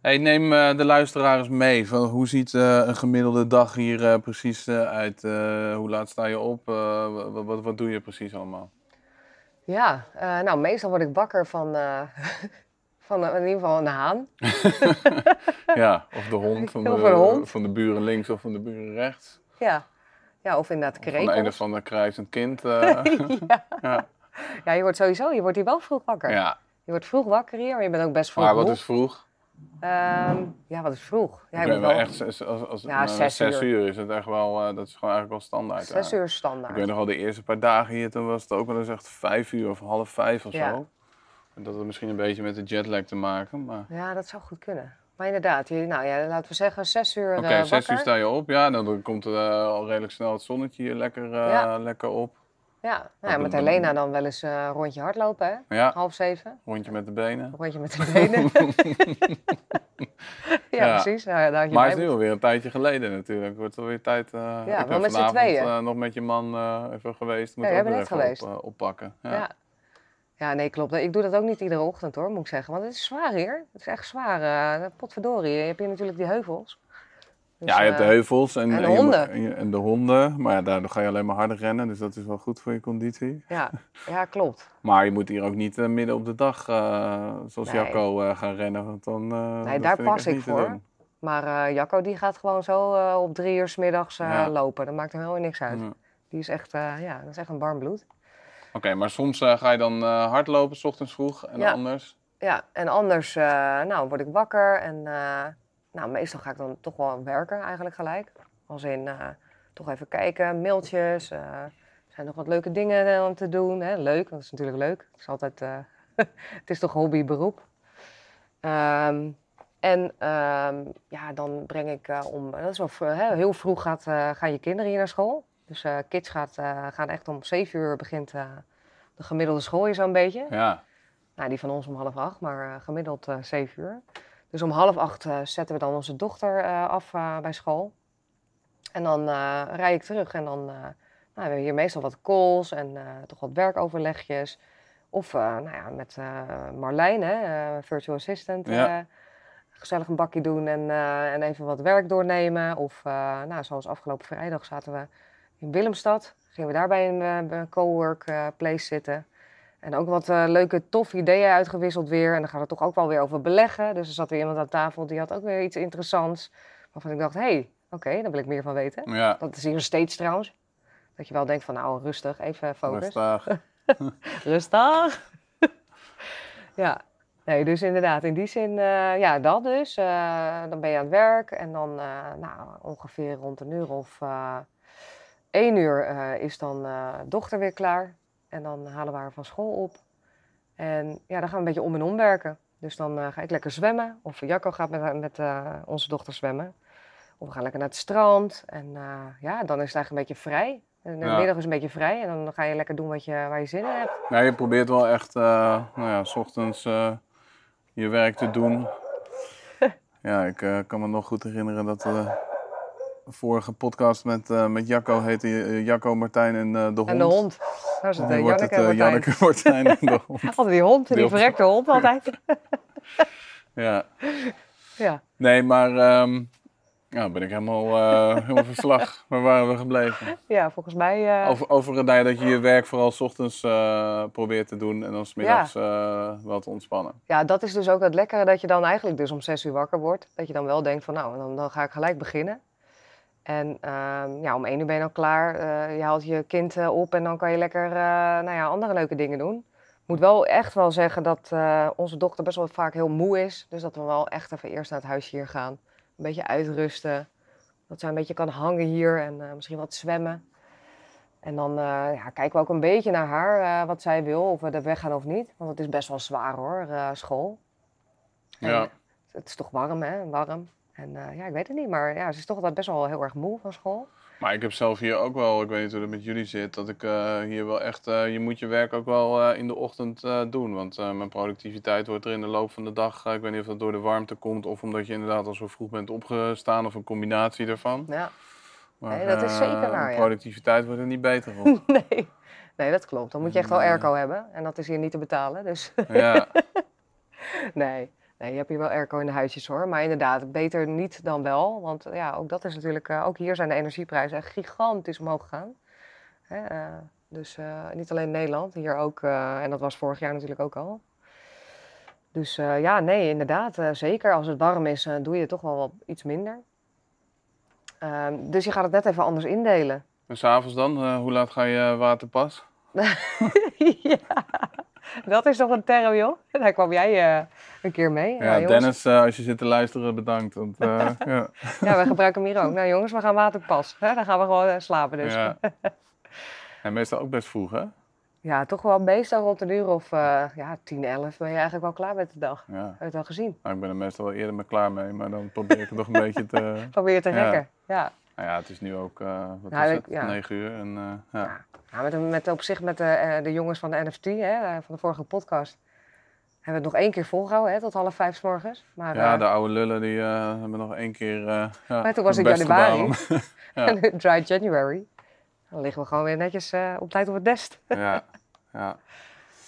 Speaker 3: Hey, neem eh, de luisteraar eens mee. Van, hoe ziet een gemiddelde dag hier precies uit? Hoe laat sta je op? Wat, wat doe je precies allemaal?
Speaker 2: Ja, eh, nou, meestal word ik wakker van, eh, van eh, in ieder geval een haan.
Speaker 3: ja, of de hond van de,
Speaker 2: hond.
Speaker 3: van de buren links of van de buren rechts.
Speaker 2: Ja, ja of inderdaad
Speaker 3: Of van een of ander kruisend kind. eh.
Speaker 2: ja.
Speaker 3: ja.
Speaker 2: ja, je wordt sowieso, je wordt hier wel vroeg wakker.
Speaker 3: ja,
Speaker 2: Je wordt vroeg wakker hier, maar je bent ook best vroeg
Speaker 3: maar wat
Speaker 2: moe.
Speaker 3: is vroeg?
Speaker 2: Ehm, ja, wat is vroeg? Ja,
Speaker 3: Ik
Speaker 2: moet
Speaker 3: wel echt, zes- als, als,
Speaker 2: Ja,
Speaker 3: nou,
Speaker 2: zes
Speaker 3: zes
Speaker 2: uur.
Speaker 3: uur is het echt wel, eh, dat is gewoon eigenlijk wel standaard.
Speaker 2: zes
Speaker 3: ja.
Speaker 2: uur
Speaker 3: Ik
Speaker 2: standaard.
Speaker 3: weet nog wel de eerste paar dagen hier, toen was het ook wel eens echt vijf uur of half vijf of
Speaker 2: Ja.
Speaker 3: zo. En dat had misschien een beetje met de jetlag te maken, maar...
Speaker 2: Ja, dat zou goed kunnen. Maar inderdaad, je, nou ja, laten we zeggen zes uur
Speaker 3: Oké,
Speaker 2: eh,
Speaker 3: zes uur sta je op, ja, nou, dan komt er eh, al redelijk snel het zonnetje hier lekker, lekker op.
Speaker 2: Ja, nou ja, met
Speaker 3: dan-
Speaker 2: Helena dan wel eens eh, een rondje hardlopen, hè?
Speaker 3: Ja,
Speaker 2: Half zeven.
Speaker 3: rondje met de benen.
Speaker 2: Rondje met de benen. ja,
Speaker 3: Ja.
Speaker 2: precies. Nou, ja, daar had je
Speaker 3: Maar het is nu alweer een tijdje geleden natuurlijk. Het wordt alweer tijd. eh ik
Speaker 2: wel met z'n tweeën.
Speaker 3: eh, nog met je man even geweest. Moet
Speaker 2: Ja, net
Speaker 3: even
Speaker 2: geweest.
Speaker 3: Op, oppakken. Ja.
Speaker 2: Ja. ja, nee, klopt. Ik doe dat ook niet iedere ochtend hoor, moet ik zeggen. Want het is zwaar hier. Het is echt zwaar. potverdorie. Je hebt hier natuurlijk die heuvels. Dus,
Speaker 3: Ja, je hebt de
Speaker 2: eh,
Speaker 3: heuvels en,
Speaker 2: en de
Speaker 3: je-
Speaker 2: honden.
Speaker 3: en, je- en de honden. Maar ja, daardoor ga je alleen maar harder rennen. Dus dat is wel goed voor je conditie.
Speaker 2: Ja, ja, klopt.
Speaker 3: Maar je moet hier ook niet eh, midden op de dag, eh, zoals
Speaker 2: Nee.
Speaker 3: Jacco, gaan rennen. Want dan,
Speaker 2: Nee, daar pas ik voor. Maar Jacco die gaat gewoon zo op drie uur 's middags
Speaker 3: Ja.
Speaker 2: lopen. Dat maakt hem helemaal niks uit.
Speaker 3: Ja.
Speaker 2: Die is echt, ja, dat is echt een warm bloed.
Speaker 3: Oké, maar soms ga je dan hardlopen, s ochtends vroeg. En
Speaker 2: Ja.
Speaker 3: anders?
Speaker 2: Ja, en anders nou, word ik wakker en nou, meestal ga ik dan toch wel werken eigenlijk gelijk. Als in eh, toch even kijken, mailtjes. eh, zijn nog wat leuke dingen eh, om te doen? Hè? Leuk, dat is natuurlijk leuk. Het is altijd, het is toch hobby, beroep. Ehm, En ehm, ja, dan breng ik om, dat is wel hè, heel vroeg gaat, gaan je kinderen hier naar school. Dus kids gaat, gaan echt om zeven uur begint de gemiddelde school hier zo'n beetje.
Speaker 3: Ja.
Speaker 2: Nou, die van ons om half acht, maar gemiddeld zeven uur. Dus om half acht eh, zetten we dan onze dochter eh, af eh, bij school. En dan rijd ik terug en dan nou, we hebben hier meestal wat calls en toch wat werkoverlegjes. Of nou ja, met Marlijn, hè, eh, virtual assistant,
Speaker 3: Ja.
Speaker 2: gezellig een bakje doen en, en even wat werk doornemen. Of nou, zoals afgelopen vrijdag zaten we in Willemstad. Gingen we daar bij een, een cowork place zitten. En ook wat eh, leuke, toffe ideeën uitgewisseld weer. En dan gaat het toch ook wel weer over beleggen. Dus er zat weer iemand aan tafel die had ook weer iets interessants. Waarvan ik dacht, hé, hey, oké, daar wil ik meer van weten.
Speaker 3: Ja.
Speaker 2: Dat is hier steeds trouwens. Dat je wel denkt van, nou, rustig, even focus.
Speaker 3: Rustig.
Speaker 2: Rustig. ja, nee, dus inderdaad, in die zin, eh, ja, dat dus. Eh, dan ben je aan het werk en dan, nou, ongeveer rond een uur of één uur is dan dochter weer klaar. En dan halen we haar van school op. En ja, dan gaan we een beetje om en om werken. Dus dan eh, ga ik lekker zwemmen. Of Jacco gaat met, haar- met eh, onze dochter zwemmen. Of we gaan lekker naar het strand. En eh, ja, dan is het eigenlijk een beetje vrij. En de
Speaker 3: Ja.
Speaker 2: middag is een beetje vrij. En dan ga je lekker doen wat je, waar je zin in hebt.
Speaker 3: Nee, je probeert wel echt, eh, nou ja, s ochtends eh, je werk te doen. Ja, ik eh, kan me nog goed herinneren dat eh, de vorige podcast met, eh, met Jacco heette eh, Jacco, Martijn en eh, de hond.
Speaker 2: En de hond. Daar uh,
Speaker 3: wordt
Speaker 2: Janneke
Speaker 3: het
Speaker 2: en Martijn.
Speaker 3: Janneke, Martijn en de hond.
Speaker 2: Altijd die hond, die verrekte hond altijd.
Speaker 3: Ja.
Speaker 2: ja.
Speaker 3: Nee, maar ehm ja, ben ik helemaal, helemaal verslag. Waar waren we gebleven?
Speaker 2: ja, volgens mij...
Speaker 3: Over, over het dat je je werk vooral 's ochtends probeert te doen en dan 's middags eh, wel te ontspannen.
Speaker 2: Ja, dat is dus ook het lekkere dat je dan eigenlijk dus om zes uur wakker wordt. Dat je dan wel denkt van nou, dan, dan ga ik gelijk beginnen. En ehm, ja, om één uur ben je dan klaar. Eh, je haalt je kind eh, op en dan kan je lekker eh, nou ja, andere leuke dingen doen. Ik moet wel echt wel zeggen dat onze dochter best wel vaak heel moe is. Dus dat we wel echt even eerst naar het huisje hier gaan. Een beetje uitrusten. Dat zij een beetje kan hangen hier en misschien wat zwemmen. En dan eh, ja, kijken we ook een beetje naar haar, wat zij wil, of we er weggaan of niet. Want het is best wel zwaar hoor, school. En
Speaker 3: Ja.
Speaker 2: Het is toch warm, hè? Warm. En eh, ja, ik weet het niet, maar ja, ze is toch altijd best wel heel erg moe van school.
Speaker 3: Maar ik heb zelf hier ook wel, ik weet niet hoe dat met jullie zit, dat ik eh, hier wel echt, eh, je moet je werk ook wel in de ochtend doen. Want mijn productiviteit wordt er in de loop van de dag, ik weet niet of dat door de warmte komt of omdat je inderdaad al zo vroeg bent opgestaan of een combinatie daarvan.
Speaker 2: Ja,
Speaker 3: Maar,
Speaker 2: Nee, dat is zeker waar, ja.
Speaker 3: productiviteit wordt er niet beter op.
Speaker 2: nee. nee, dat klopt. Dan moet je echt wel airco hebben. En dat is hier niet te betalen, dus
Speaker 3: ja,
Speaker 2: nee. Nee, je hebt hier wel airco in de huisjes hoor. Maar inderdaad, beter niet dan wel. Want ja, ook dat is natuurlijk, eh, ook hier zijn de energieprijzen echt gigantisch omhoog gegaan. Hè, eh, dus eh, niet alleen Nederland, hier ook. en dat was vorig jaar natuurlijk ook al. Dus ja, nee, inderdaad. zeker als het warm is, doe je toch wel wat, iets minder. Ehm, dus je gaat het net even anders indelen.
Speaker 3: en s'avonds dan, hoe laat ga je waterpas?
Speaker 2: ja, dat is toch een term, joh. Daar kwam jij een keer mee.
Speaker 3: Ja,
Speaker 2: Nou,
Speaker 3: Dennis, eh, als je zit te luisteren, bedankt. Want, eh, ja.
Speaker 2: Ja, we gebruiken hem hier ook. Nou jongens, we gaan waterpas. Hè? Dan gaan we gewoon eh, slapen dus. Ja.
Speaker 3: Ja. En meestal ook best vroeg, hè?
Speaker 2: toch wel meestal rond een uur of eh, ja, 10, 11 ben je eigenlijk wel klaar met de dag.
Speaker 3: Ja.
Speaker 2: Heb je het al gezien?
Speaker 3: Nou, ik ben er meestal wel eerder mee klaar mee, maar dan probeer ik het nog een beetje te...
Speaker 2: Probeer te
Speaker 3: Ja.
Speaker 2: rekken. Ja.
Speaker 3: Nou ja, het is nu ook, eh wat
Speaker 2: Nou,
Speaker 3: is
Speaker 2: ik-
Speaker 3: het,
Speaker 2: ja.
Speaker 3: 9 uur. En, ja.
Speaker 2: Ja. Ja, met, met op zich met de, de jongens van de NFT, hè, van de vorige podcast, hebben we het nog één keer volgehouden, hè, tot half vijf 's morgens. Maar,
Speaker 3: ja,
Speaker 2: eh,
Speaker 3: de oude lullen die eh, hebben nog één keer eh ja,
Speaker 2: Maar toen was het januari.
Speaker 3: ja.
Speaker 2: Dry January. Dan liggen we gewoon weer netjes op tijd op het nest.
Speaker 3: ja, ja.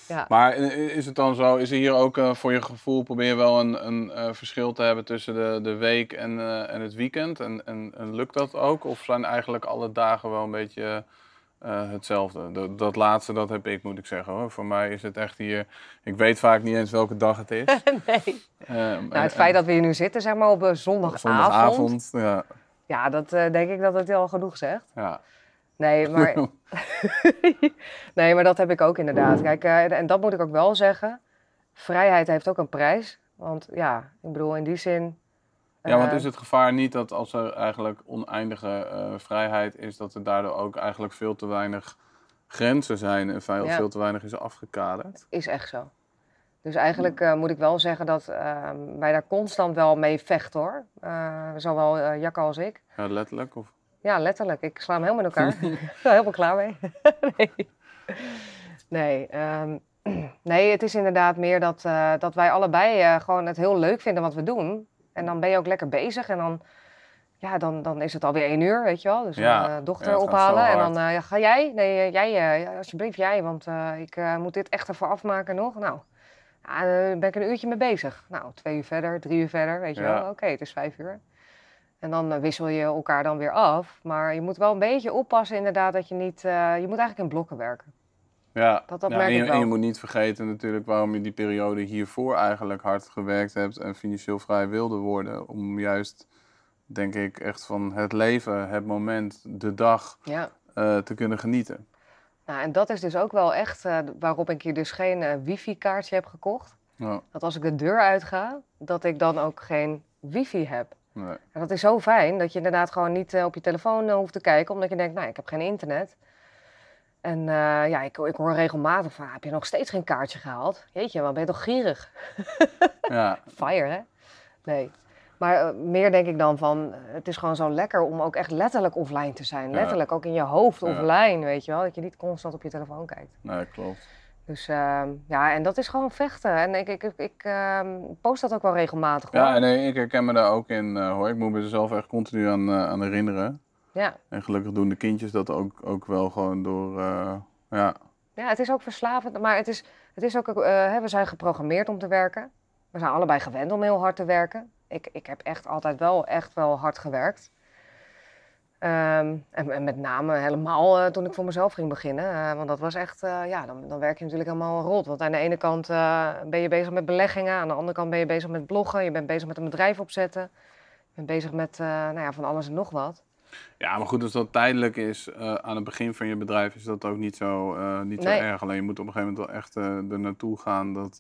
Speaker 2: Ja.
Speaker 3: Maar is het dan zo, is er hier ook voor je gevoel, probeer je wel een, een verschil te hebben tussen de, de week en, en het weekend? En, en, en lukt dat ook? Of zijn eigenlijk alle dagen wel een beetje eh, hetzelfde? Dat, dat laatste, dat heb ik, moet ik zeggen hoor. Voor mij is het echt hier, ik weet vaak niet eens welke dag het is.
Speaker 2: nee.
Speaker 3: Ehm,
Speaker 2: Nou, het feit dat we hier nu zitten, zeg maar, op een zondagavond.
Speaker 3: Zondagavond, ja.
Speaker 2: Ja, dat eh, denk ik dat het al genoeg zegt.
Speaker 3: ja.
Speaker 2: Nee, maar, nee, maar dat heb ik ook inderdaad. Kijk, eh, en dat moet ik ook wel zeggen. Vrijheid heeft ook een prijs. Want ja, ik bedoel, in die zin...
Speaker 3: Ja, want
Speaker 2: eh,
Speaker 3: is het gevaar niet dat als er eigenlijk oneindige eh, vrijheid is, dat er daardoor ook eigenlijk veel te weinig grenzen zijn en veel,
Speaker 2: Ja.
Speaker 3: veel te weinig is afgekaderd?
Speaker 2: Is echt zo. Dus eigenlijk eh, moet ik wel zeggen dat ehm, wij daar constant wel mee vechten hoor. Zowel Jacco als ik.
Speaker 3: Ja, letterlijk? Of?
Speaker 2: Ja, letterlijk. Ik sla hem helemaal in elkaar. ik ben er helemaal klaar mee. nee, nee, ehm, nee, het is inderdaad meer dat, dat wij allebei gewoon het heel leuk vinden wat we doen. En dan ben je ook lekker bezig en dan, ja, dan, dan is het alweer één uur, weet je wel. Dus
Speaker 3: Ja,
Speaker 2: eh, dochter
Speaker 3: ja,
Speaker 2: ophalen en dan, eh, ga jij? Nee, eh, jij, alsjeblieft jij, want ik moet dit echt even afmaken nog. Nou, daar ben ik een uurtje mee bezig. Nou, twee uur verder, drie uur verder, weet je
Speaker 3: Ja.
Speaker 2: wel. Oké, het is vijf uur. En dan wissel je elkaar dan weer af. Maar je moet wel een beetje oppassen inderdaad dat je niet... je moet eigenlijk in blokken werken.
Speaker 3: Ja,
Speaker 2: Dat- dat
Speaker 3: ja,
Speaker 2: merk
Speaker 3: en, je,
Speaker 2: ik
Speaker 3: en je
Speaker 2: wel.
Speaker 3: moet niet vergeten natuurlijk waarom je die periode hiervoor eigenlijk hard gewerkt hebt en financieel vrij wilde worden. Om juist, denk ik, echt van het leven, het moment, de dag
Speaker 2: Ja.
Speaker 3: eh, te kunnen genieten.
Speaker 2: Nou, en dat is dus ook wel echt eh, waarop ik hier dus geen eh, wifi-kaartje heb gekocht.
Speaker 3: Ja,
Speaker 2: Dat als ik de deur uitga, dat ik dan ook geen wifi heb.
Speaker 3: nee.
Speaker 2: En dat is zo fijn dat je inderdaad gewoon niet op je telefoon hoeft te kijken, omdat je denkt, nou, ik heb geen internet. En eh, ja, ik, ik hoor regelmatig van, "Ah, heb je nog steeds geen kaartje gehaald? Jeetje, wat ben je toch gierig?
Speaker 3: ja,
Speaker 2: Fire, hè? Nee. Maar eh, meer denk ik dan van, eh, het is gewoon zo lekker om ook echt letterlijk offline te zijn.
Speaker 3: Ja.
Speaker 2: Letterlijk ook in je hoofd
Speaker 3: Ja.
Speaker 2: offline, weet je wel. Dat je niet constant op je telefoon kijkt.
Speaker 3: nee, klopt.
Speaker 2: Dus ehm, ja, en dat is gewoon vechten. En ik, ik, ik, ehm, post dat ook wel regelmatig hoor.
Speaker 3: Ja, en eh, ik herken me daar ook in hoor. Ik moet mezelf echt continu aan, aan herinneren.
Speaker 2: Ja.
Speaker 3: En gelukkig doen de kindjes dat ook, ook wel gewoon door, eh, ja,
Speaker 2: Ja, het is ook verslavend, maar het is, het is ook, eh, hè, we zijn geprogrammeerd om te werken. We zijn allebei gewend om heel hard te werken. Ik, ik heb echt altijd wel, echt wel hard gewerkt. Ehm, en, en met name helemaal eh, toen ik voor mezelf ging beginnen. want dat was echt, ja, dan, dan werk je natuurlijk helemaal rot. Want aan de ene kant ben je bezig met beleggingen, aan de andere kant ben je bezig met bloggen, je bent bezig met een bedrijf opzetten. Je bent bezig met nou ja, van alles en nog wat.
Speaker 3: Ja, maar goed, als dat tijdelijk is eh, aan het begin van je bedrijf, is dat ook niet zo, eh, niet
Speaker 2: Nee.
Speaker 3: zo erg. Alleen je moet op een gegeven moment wel echt eh, er naartoe gaan dat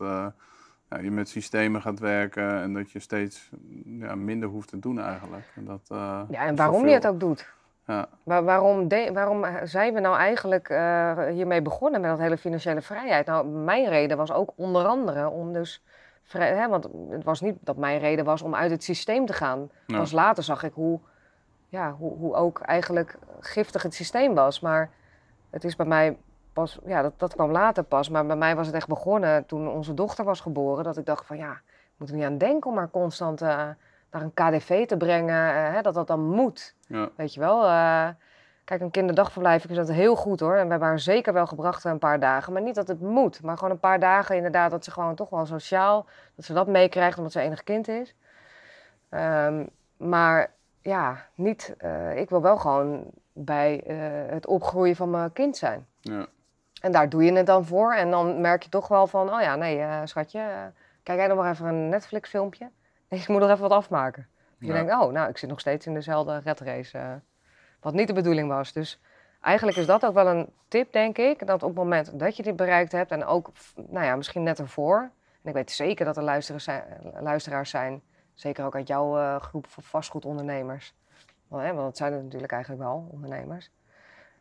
Speaker 3: ja, je met systemen gaat werken en dat je steeds ja, minder hoeft te doen eigenlijk. En dat,
Speaker 2: Ja, en waarom
Speaker 3: wel
Speaker 2: je het
Speaker 3: veel.
Speaker 2: ook doet.
Speaker 3: Ja,
Speaker 2: Waar- waarom, de- waarom zijn we nou eigenlijk hiermee begonnen met dat hele financiële vrijheid? Nou, mijn reden was ook onder andere om dus... Vrij, hè, want het was niet dat mijn reden was om uit het systeem te gaan.
Speaker 3: Ja.
Speaker 2: Pas later zag ik hoe, ja, hoe, hoe ook eigenlijk giftig het systeem was. Maar het is bij mij pas... Ja, dat, dat kwam later pas. Maar bij mij was het echt begonnen toen onze dochter was geboren. Dat ik dacht van ja, ik moet er niet aan denken om haar constant eh, naar een KDV te brengen. eh, hè, dat dat dan moet.
Speaker 3: ja,
Speaker 2: Weet je wel, eh, kijk, een kinderdagverblijf is dat heel goed hoor. En we hebben haar zeker wel gebracht een paar dagen. Maar niet dat het moet, maar gewoon een paar dagen inderdaad. Dat ze gewoon toch wel sociaal, dat ze dat meekrijgt omdat ze enig kind is. Ehm, maar ja, niet, eh, ik wil wel gewoon bij eh, het opgroeien van mijn kind zijn.
Speaker 3: ja,
Speaker 2: En daar doe je het dan voor. En dan merk je toch wel van, oh ja, nee, eh, schatje, kijk jij nog maar even een Netflix filmpje. Ik moet nog even wat afmaken. Je
Speaker 3: Ja.
Speaker 2: denkt, oh, nou, ik zit nog steeds in dezelfde red race. wat niet de bedoeling was. Dus eigenlijk is dat ook wel een tip, denk ik. Dat op het moment dat je dit bereikt hebt en ook, nou ja, misschien net ervoor. En ik weet zeker dat er luisteraars zijn, luisteraars zijn zeker ook uit jouw eh, groep van vastgoedondernemers. Want, dat zijn het natuurlijk eigenlijk wel, ondernemers.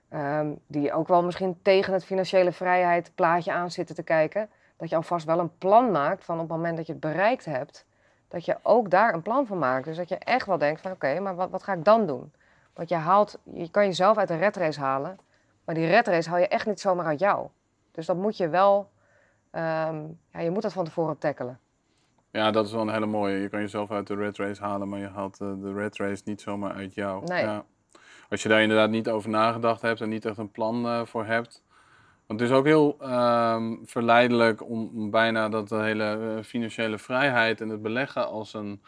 Speaker 2: Ehm, die ook wel misschien tegen het financiële vrijheid plaatje aan zitten te kijken. Dat je alvast wel een plan maakt van op het moment dat je het bereikt hebt. Dat je ook daar een plan van maakt. Dus dat je echt wel denkt van oké, maar wat, wat ga ik dan doen? Want je haalt, je kan jezelf uit een red race halen. Maar die red race haal je echt niet zomaar uit jou. Dus dat moet je wel, ehm, ja, je moet dat van tevoren tackelen.
Speaker 3: Ja, dat is wel een hele mooie. Je kan jezelf uit de red race halen, maar je haalt eh, de red race niet zomaar uit jou.
Speaker 2: Nee.
Speaker 3: Ja. Als je daar inderdaad niet over nagedacht hebt en niet echt een plan eh, voor hebt. Want het is ook heel ehm, verleidelijk om, om bijna dat de hele eh, financiële vrijheid en het beleggen als een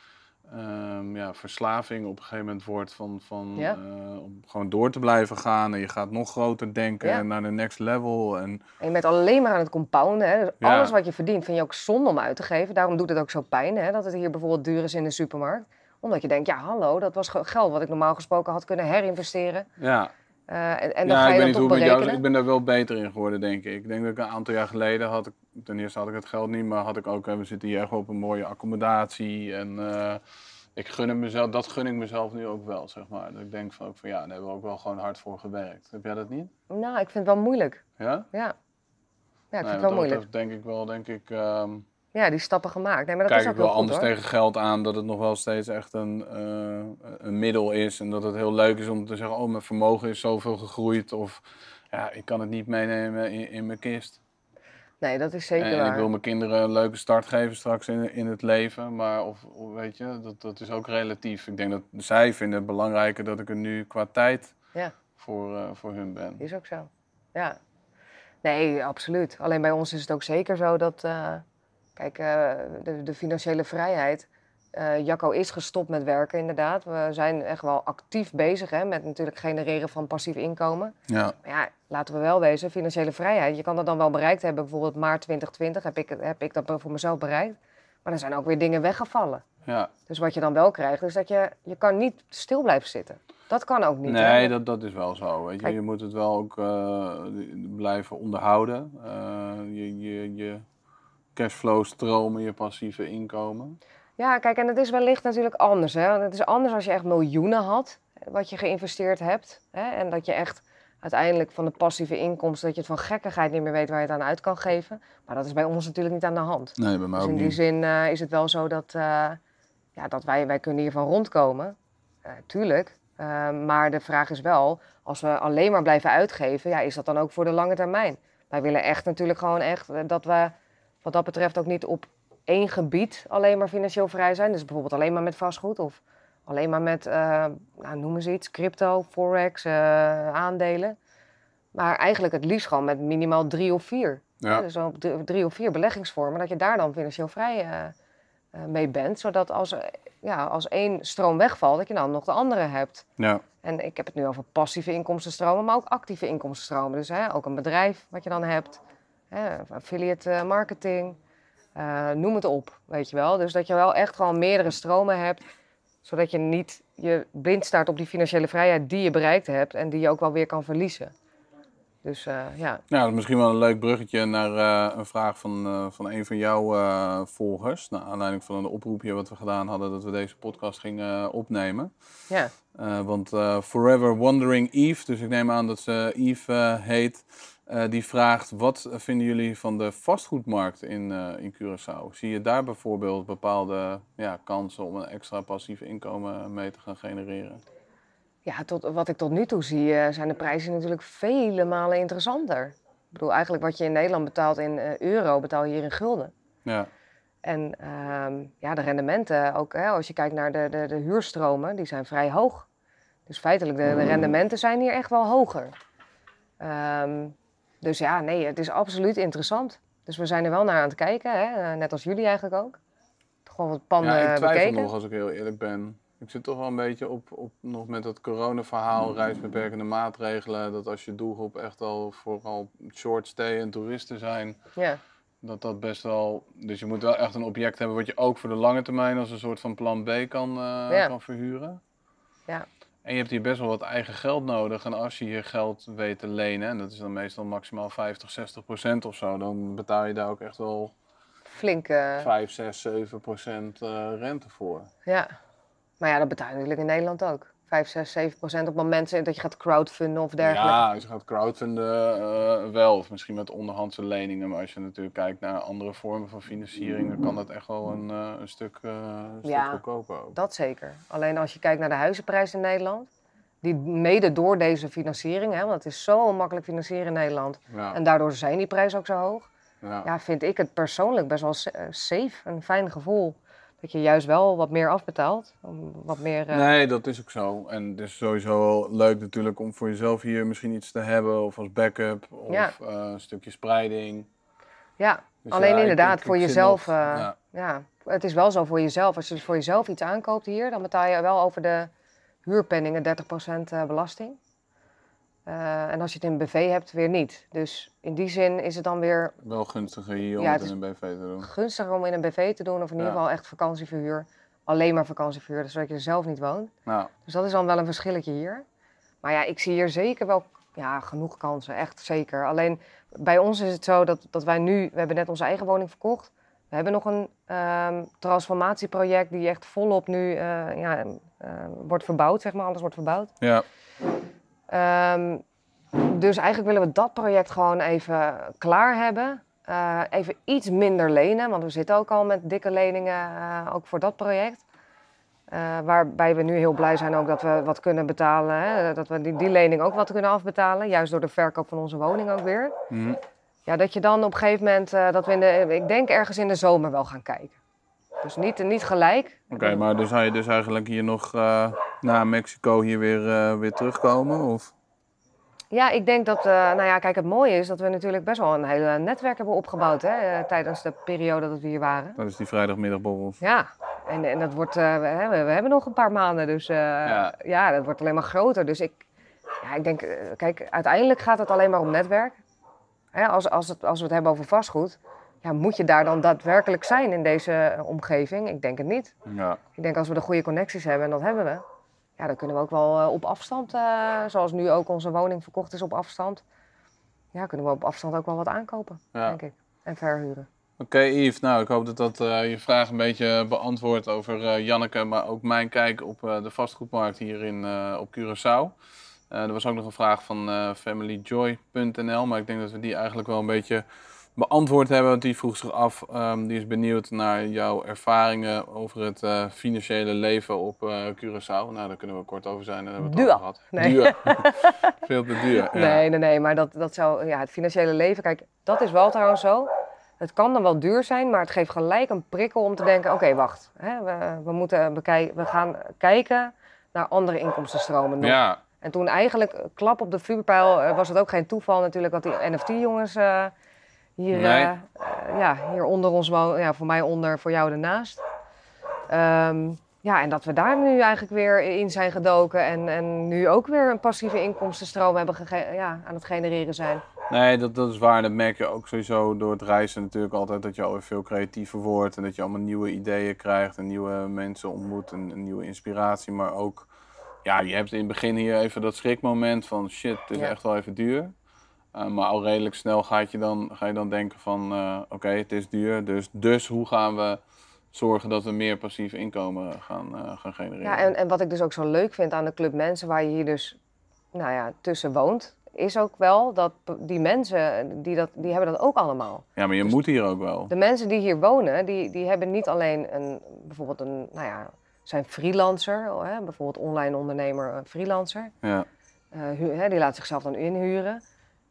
Speaker 3: ehm, ja, verslaving op een gegeven moment wordt van, van
Speaker 2: Ja.
Speaker 3: eh, om gewoon door te blijven gaan. En je gaat nog groter denken
Speaker 2: Ja.
Speaker 3: en naar de next level. En
Speaker 2: En je bent alleen maar aan het compounden. Hè? Dus
Speaker 3: Ja.
Speaker 2: alles wat je verdient vind je ook zonde om uit te geven. Daarom doet het ook zo pijn hè? dat het hier bijvoorbeeld duur is in de supermarkt. Omdat je denkt, ja hallo, dat was ge- geld wat ik normaal gesproken had kunnen herinvesteren.
Speaker 3: ja,
Speaker 2: Eh, en, en dan
Speaker 3: ja,
Speaker 2: ga
Speaker 3: ik
Speaker 2: je
Speaker 3: weet
Speaker 2: dat
Speaker 3: niet
Speaker 2: toch
Speaker 3: hoe het met jou is.
Speaker 2: berekenen.
Speaker 3: Ik ben daar wel beter in geworden, denk ik. Ik denk dat ik een aantal jaar geleden had ik, ten eerste had ik het geld niet, maar had ik ook, eh, we zitten hier echt op een mooie accommodatie. En eh, ik gun mezelf, dat gun ik mezelf nu ook wel, zeg maar. Dat ik denk van, ook van ja, daar hebben we ook wel gewoon hard voor gewerkt. Heb jij dat niet?
Speaker 2: Nou, ik vind het wel moeilijk.
Speaker 3: Ja?
Speaker 2: Ja, ja ik
Speaker 3: Nee,
Speaker 2: vind het wel
Speaker 3: dat
Speaker 2: moeilijk.
Speaker 3: betreft denk ik wel, denk ik, ehm,
Speaker 2: ja, die stappen gemaakt. Nee, maar dat
Speaker 3: kijk
Speaker 2: is ook
Speaker 3: ik wel
Speaker 2: goed,
Speaker 3: anders
Speaker 2: hoor.
Speaker 3: tegen geld aan dat het nog wel steeds echt een, eh, een middel is. En dat het heel leuk is om te zeggen, oh mijn vermogen is zoveel gegroeid. Of ja, ik kan het niet meenemen in, in mijn kist.
Speaker 2: Nee, dat is zeker
Speaker 3: en
Speaker 2: waar.
Speaker 3: ik wil mijn kinderen een leuke start geven straks in, in het leven. Maar of, of weet je, dat, dat is ook relatief. Ik denk dat zij vinden het belangrijker dat ik er nu qua tijd
Speaker 2: Ja.
Speaker 3: voor, eh, voor hun ben.
Speaker 2: Is ook zo. Ja. Nee, absoluut. Alleen bij ons is het ook zeker zo dat, eh, kijk, eh, de, de financiële vrijheid. eh, Jacco is gestopt met werken, inderdaad. We zijn echt wel actief bezig hè, met natuurlijk genereren van passief inkomen.
Speaker 3: Ja,
Speaker 2: Maar ja, laten we wel wezen, financiële vrijheid. Je kan dat dan wel bereikt hebben. Bijvoorbeeld maart 2020 heb ik, heb ik dat voor mezelf bereikt. Maar er zijn ook weer dingen weggevallen.
Speaker 3: ja.
Speaker 2: Dus wat je dan wel krijgt, is dat je, je kan niet stil blijven zitten. Dat kan ook niet. hè?
Speaker 3: Nee, dat, dat is wel zo. Weet je. Je moet het wel ook eh, blijven onderhouden. Je, je, je cashflow stromen, je passieve inkomen.
Speaker 2: Ja, kijk, en het is wellicht natuurlijk anders. Hè? Want Het is anders als je echt miljoenen had, eh, wat je geïnvesteerd hebt. Hè? En dat je echt uiteindelijk van de passieve inkomsten, dat je het van gekkigheid niet meer weet waar je het aan uit kan geven. Maar dat is bij ons natuurlijk niet aan de hand.
Speaker 3: Nee, bij mij
Speaker 2: Dus
Speaker 3: ook
Speaker 2: in die
Speaker 3: niet.
Speaker 2: zin eh, is het wel zo dat, eh, ja, dat wij, wij kunnen hiervan rondkomen. Eh, tuurlijk. Maar de vraag is wel, als we alleen maar blijven uitgeven, ja, is dat dan ook voor de lange termijn? Wij willen echt natuurlijk gewoon echt dat we wat dat betreft ook niet op één gebied alleen maar financieel vrij zijn. Dus bijvoorbeeld alleen maar met vastgoed of alleen maar met, eh nou, noem eens iets, crypto, forex, eh, aandelen. Maar eigenlijk het liefst gewoon met minimaal drie of vier.
Speaker 3: Ja.
Speaker 2: Dus op drie, of vier beleggingsvormen, dat je daar dan financieel vrij mee bent. Zodat als, ja, als één stroom wegvalt, dat je dan nog de andere hebt.
Speaker 3: Ja.
Speaker 2: En ik heb het nu over passieve inkomstenstromen, maar ook actieve inkomstenstromen. Dus hè, ook een bedrijf wat je dan hebt, hè, affiliate eh, marketing, eh, noem het op, weet je wel. Dus dat je wel echt gewoon meerdere stromen hebt, zodat je niet je blind staat op die financiële vrijheid die je bereikt hebt en die je ook wel weer kan verliezen. Dus eh, ja,
Speaker 3: Ja, misschien wel een leuk bruggetje naar een vraag van, van een van jouw volgers. Naar aanleiding van een oproepje wat we gedaan hadden dat we deze podcast gingen opnemen.
Speaker 2: ja.
Speaker 3: Want Forever Wondering Eve, dus ik neem aan dat ze Eve heet, eh, die vraagt: wat vinden jullie van de vastgoedmarkt in, eh, in Curaçao? Zie je daar bijvoorbeeld bepaalde ja, kansen om een extra passief inkomen mee te gaan genereren?
Speaker 2: Ja, tot, wat ik tot nu toe zie, eh, zijn de prijzen natuurlijk vele malen interessanter. Ik bedoel, eigenlijk wat je in Nederland betaalt in euro, betaal je hier in gulden.
Speaker 3: Ja,
Speaker 2: En ehm, ja, de rendementen, ook hè, als je kijkt naar de, de, de huurstromen, die zijn vrij hoog. Dus feitelijk, de, de rendementen zijn hier echt wel hoger. Ehm, dus ja, nee, het is absoluut interessant. Dus we zijn er wel naar aan het kijken, hè? eh, net als jullie eigenlijk ook. Gewoon wat panden
Speaker 3: ja ik twijfel
Speaker 2: bekeken.
Speaker 3: nog als ik heel eerlijk ben. Ik zit toch wel een beetje op, op nog met dat coronaverhaal, reisbeperkende maatregelen. Dat als je doelgroep echt al vooral short stay en toeristen zijn,
Speaker 2: Ja,
Speaker 3: Dat dat best wel. Dus je moet wel echt een object hebben wat je ook voor de lange termijn als een soort van plan B kan, eh,
Speaker 2: Ja.
Speaker 3: kan verhuren.
Speaker 2: Ja.
Speaker 3: En je hebt hier best wel wat eigen geld nodig. En als je hier geld weet te lenen, en dat is dan meestal maximaal 50, 60 procent of zo, dan betaal je daar ook echt wel
Speaker 2: flink. eh,
Speaker 3: 5, 6, 7 procent eh, rente voor.
Speaker 2: Ja, maar ja, dat betaal je natuurlijk in Nederland ook. 5, 6, 7 procent op het moment dat je gaat crowdfunden of dergelijke.
Speaker 3: Ja, als je gaat crowdfunden eh, wel, of misschien met onderhandse leningen. Maar als je natuurlijk kijkt naar andere vormen van financiering, dan kan dat echt wel een, eh, een stuk, eh, een stuk
Speaker 2: Ja.
Speaker 3: goedkoper ook.
Speaker 2: Dat zeker. Alleen als je kijkt naar de huizenprijs in Nederland, die mede door deze financiering, hè, want het is zo makkelijk financieren in Nederland
Speaker 3: Ja,
Speaker 2: en daardoor zijn die prijzen ook zo hoog.
Speaker 3: ja.
Speaker 2: Ja, vind ik het persoonlijk best wel sa- safe, een fijn gevoel. Dat je juist wel wat meer afbetaalt. Wat meer, eh,
Speaker 3: Nee, dat is ook zo. En het is sowieso wel leuk natuurlijk om voor jezelf hier misschien iets te hebben. Of als backup. Of
Speaker 2: Ja.
Speaker 3: eh, een stukje spreiding.
Speaker 2: Ja,
Speaker 3: Dus
Speaker 2: alleen
Speaker 3: ja,
Speaker 2: inderdaad, voor jezelf. eh,
Speaker 3: ja.
Speaker 2: ja. het is wel zo voor jezelf. Als je dus voor jezelf iets aankoopt hier, dan betaal je wel over de huurpenningen 30% eh, belasting. Eh, en als je het in BV hebt, weer niet. Dus in die zin is het dan weer
Speaker 3: Wel gunstiger hier om
Speaker 2: Ja,
Speaker 3: het in een BV te doen.
Speaker 2: gunstiger om in een BV te doen, of in ieder geval echt vakantieverhuur. Alleen maar vakantieverhuur, dus zodat je er zelf niet woont.
Speaker 3: Nou,
Speaker 2: Dus dat is dan wel een verschilletje hier. Maar ja, ik zie hier zeker wel ja, genoeg kansen, echt zeker. Alleen bij ons is het zo dat, dat wij nu, we hebben net onze eigen woning verkocht. We hebben nog een ehm, transformatieproject die echt volop nu eh, ja, eh, wordt verbouwd, zeg maar. Alles wordt verbouwd.
Speaker 3: ja.
Speaker 2: Ehm, dus eigenlijk willen we dat project gewoon even klaar hebben. Eh, even iets minder lenen, want we zitten ook al met dikke leningen, eh, ook voor dat project. Eh, waarbij we nu heel blij zijn ook dat we wat kunnen betalen. Hè? Dat we die, die lening ook wat kunnen afbetalen. Juist door de verkoop van onze woning ook weer.
Speaker 3: Mhm.
Speaker 2: Ja, dat je dan op een gegeven moment, dat we in de, ik denk ergens in de zomer wel gaan kijken. Dus niet, niet gelijk.
Speaker 3: Oké, maar dus zou je dus eigenlijk hier nog eh, na Mexico hier weer, eh, weer terugkomen? Of?
Speaker 2: Ja, ik denk dat, eh, nou ja, kijk, het mooie is dat we natuurlijk best wel een hele netwerk hebben opgebouwd hè, tijdens de periode dat we hier waren.
Speaker 3: Dat is die vrijdagmiddagborrel.
Speaker 2: Ja, en, en dat wordt, we, hebben, we hebben nog een paar maanden, dus
Speaker 3: Ja.
Speaker 2: ja. dat wordt alleen maar groter. Dus ik, ja, ik denk, kijk, uiteindelijk gaat het alleen maar om netwerk. Hè, als, als, het, als we het hebben over vastgoed, ja, moet je daar dan daadwerkelijk zijn in deze eh, omgeving? Ik denk het niet.
Speaker 3: Ja.
Speaker 2: Ik denk als we de goede connecties hebben, en dat hebben we, ja, dan kunnen we ook wel eh, op afstand, eh, zoals nu ook onze woning verkocht is op afstand, ja, kunnen we op afstand ook wel wat aankopen,
Speaker 3: Ja.
Speaker 2: denk ik. En verhuren.
Speaker 3: Oké Yves, nou ik hoop dat dat je vraag een beetje beantwoordt over eh, Janneke, maar ook mijn kijk op de vastgoedmarkt hier in, op Curaçao. Er was ook nog een vraag van familyjoy.nl, maar ik denk dat we die eigenlijk wel een beetje beantwoord hebben. Want die vroeg zich af, ehm, die is benieuwd naar jouw ervaringen over het eh, financiële leven op eh, Curaçao. Nou, daar kunnen we kort over zijn. Daar hebben we het
Speaker 2: Duur.
Speaker 3: gehad.
Speaker 2: Nee.
Speaker 3: Duur. Veel te duur. Ja.
Speaker 2: Nee, nee, nee, maar dat, dat zou, ja, het financiële leven, kijk, dat is wel trouwens zo. Het kan dan wel duur zijn, maar het geeft gelijk een prikkel om te denken, oké, wacht. Hè, we, we, moeten bekijken, we gaan kijken naar andere inkomstenstromen nog.
Speaker 3: Ja,
Speaker 2: En toen eigenlijk, eh, klap op de vuurpijl, was het ook geen toeval natuurlijk dat die NFT-jongens hier,
Speaker 3: Nee.
Speaker 2: eh, eh, ja, hier onder ons wonen. Ja, voor mij onder, voor jou ernaast. Ehm, ja, en dat we daar nu eigenlijk weer in zijn gedoken en, en nu ook weer een passieve inkomstenstroom hebben ja, aan het genereren zijn.
Speaker 3: Nee, dat, dat is waar. Dat merk je ook sowieso door het reizen natuurlijk altijd. Dat je alweer veel creatiever wordt. En dat je allemaal nieuwe ideeën krijgt. En nieuwe mensen ontmoet. En een nieuwe inspiratie. Maar ook, ja, je hebt in het begin hier even dat schrikmoment van shit, het is
Speaker 2: Ja.
Speaker 3: echt wel even duur. Uh, maar al redelijk snel ga je dan, ga je dan denken van uh, oké, het is duur. Dus, dus hoe gaan we zorgen dat we meer passief inkomen gaan, uh, gaan genereren?
Speaker 2: Ja, en, en wat ik dus ook zo leuk vind aan de Club Mensen, waar je hier dus nou ja, tussen woont, is ook wel dat die mensen, die, dat, die hebben dat ook allemaal.
Speaker 3: Ja, maar je
Speaker 2: Dus-
Speaker 3: moet hier ook wel.
Speaker 2: De mensen die hier wonen, die, die hebben niet alleen een, bijvoorbeeld een, nou ja, zijn freelancer, hè, bijvoorbeeld online ondernemer, freelancer.
Speaker 3: Ja.
Speaker 2: Eh, die laat zichzelf dan inhuren.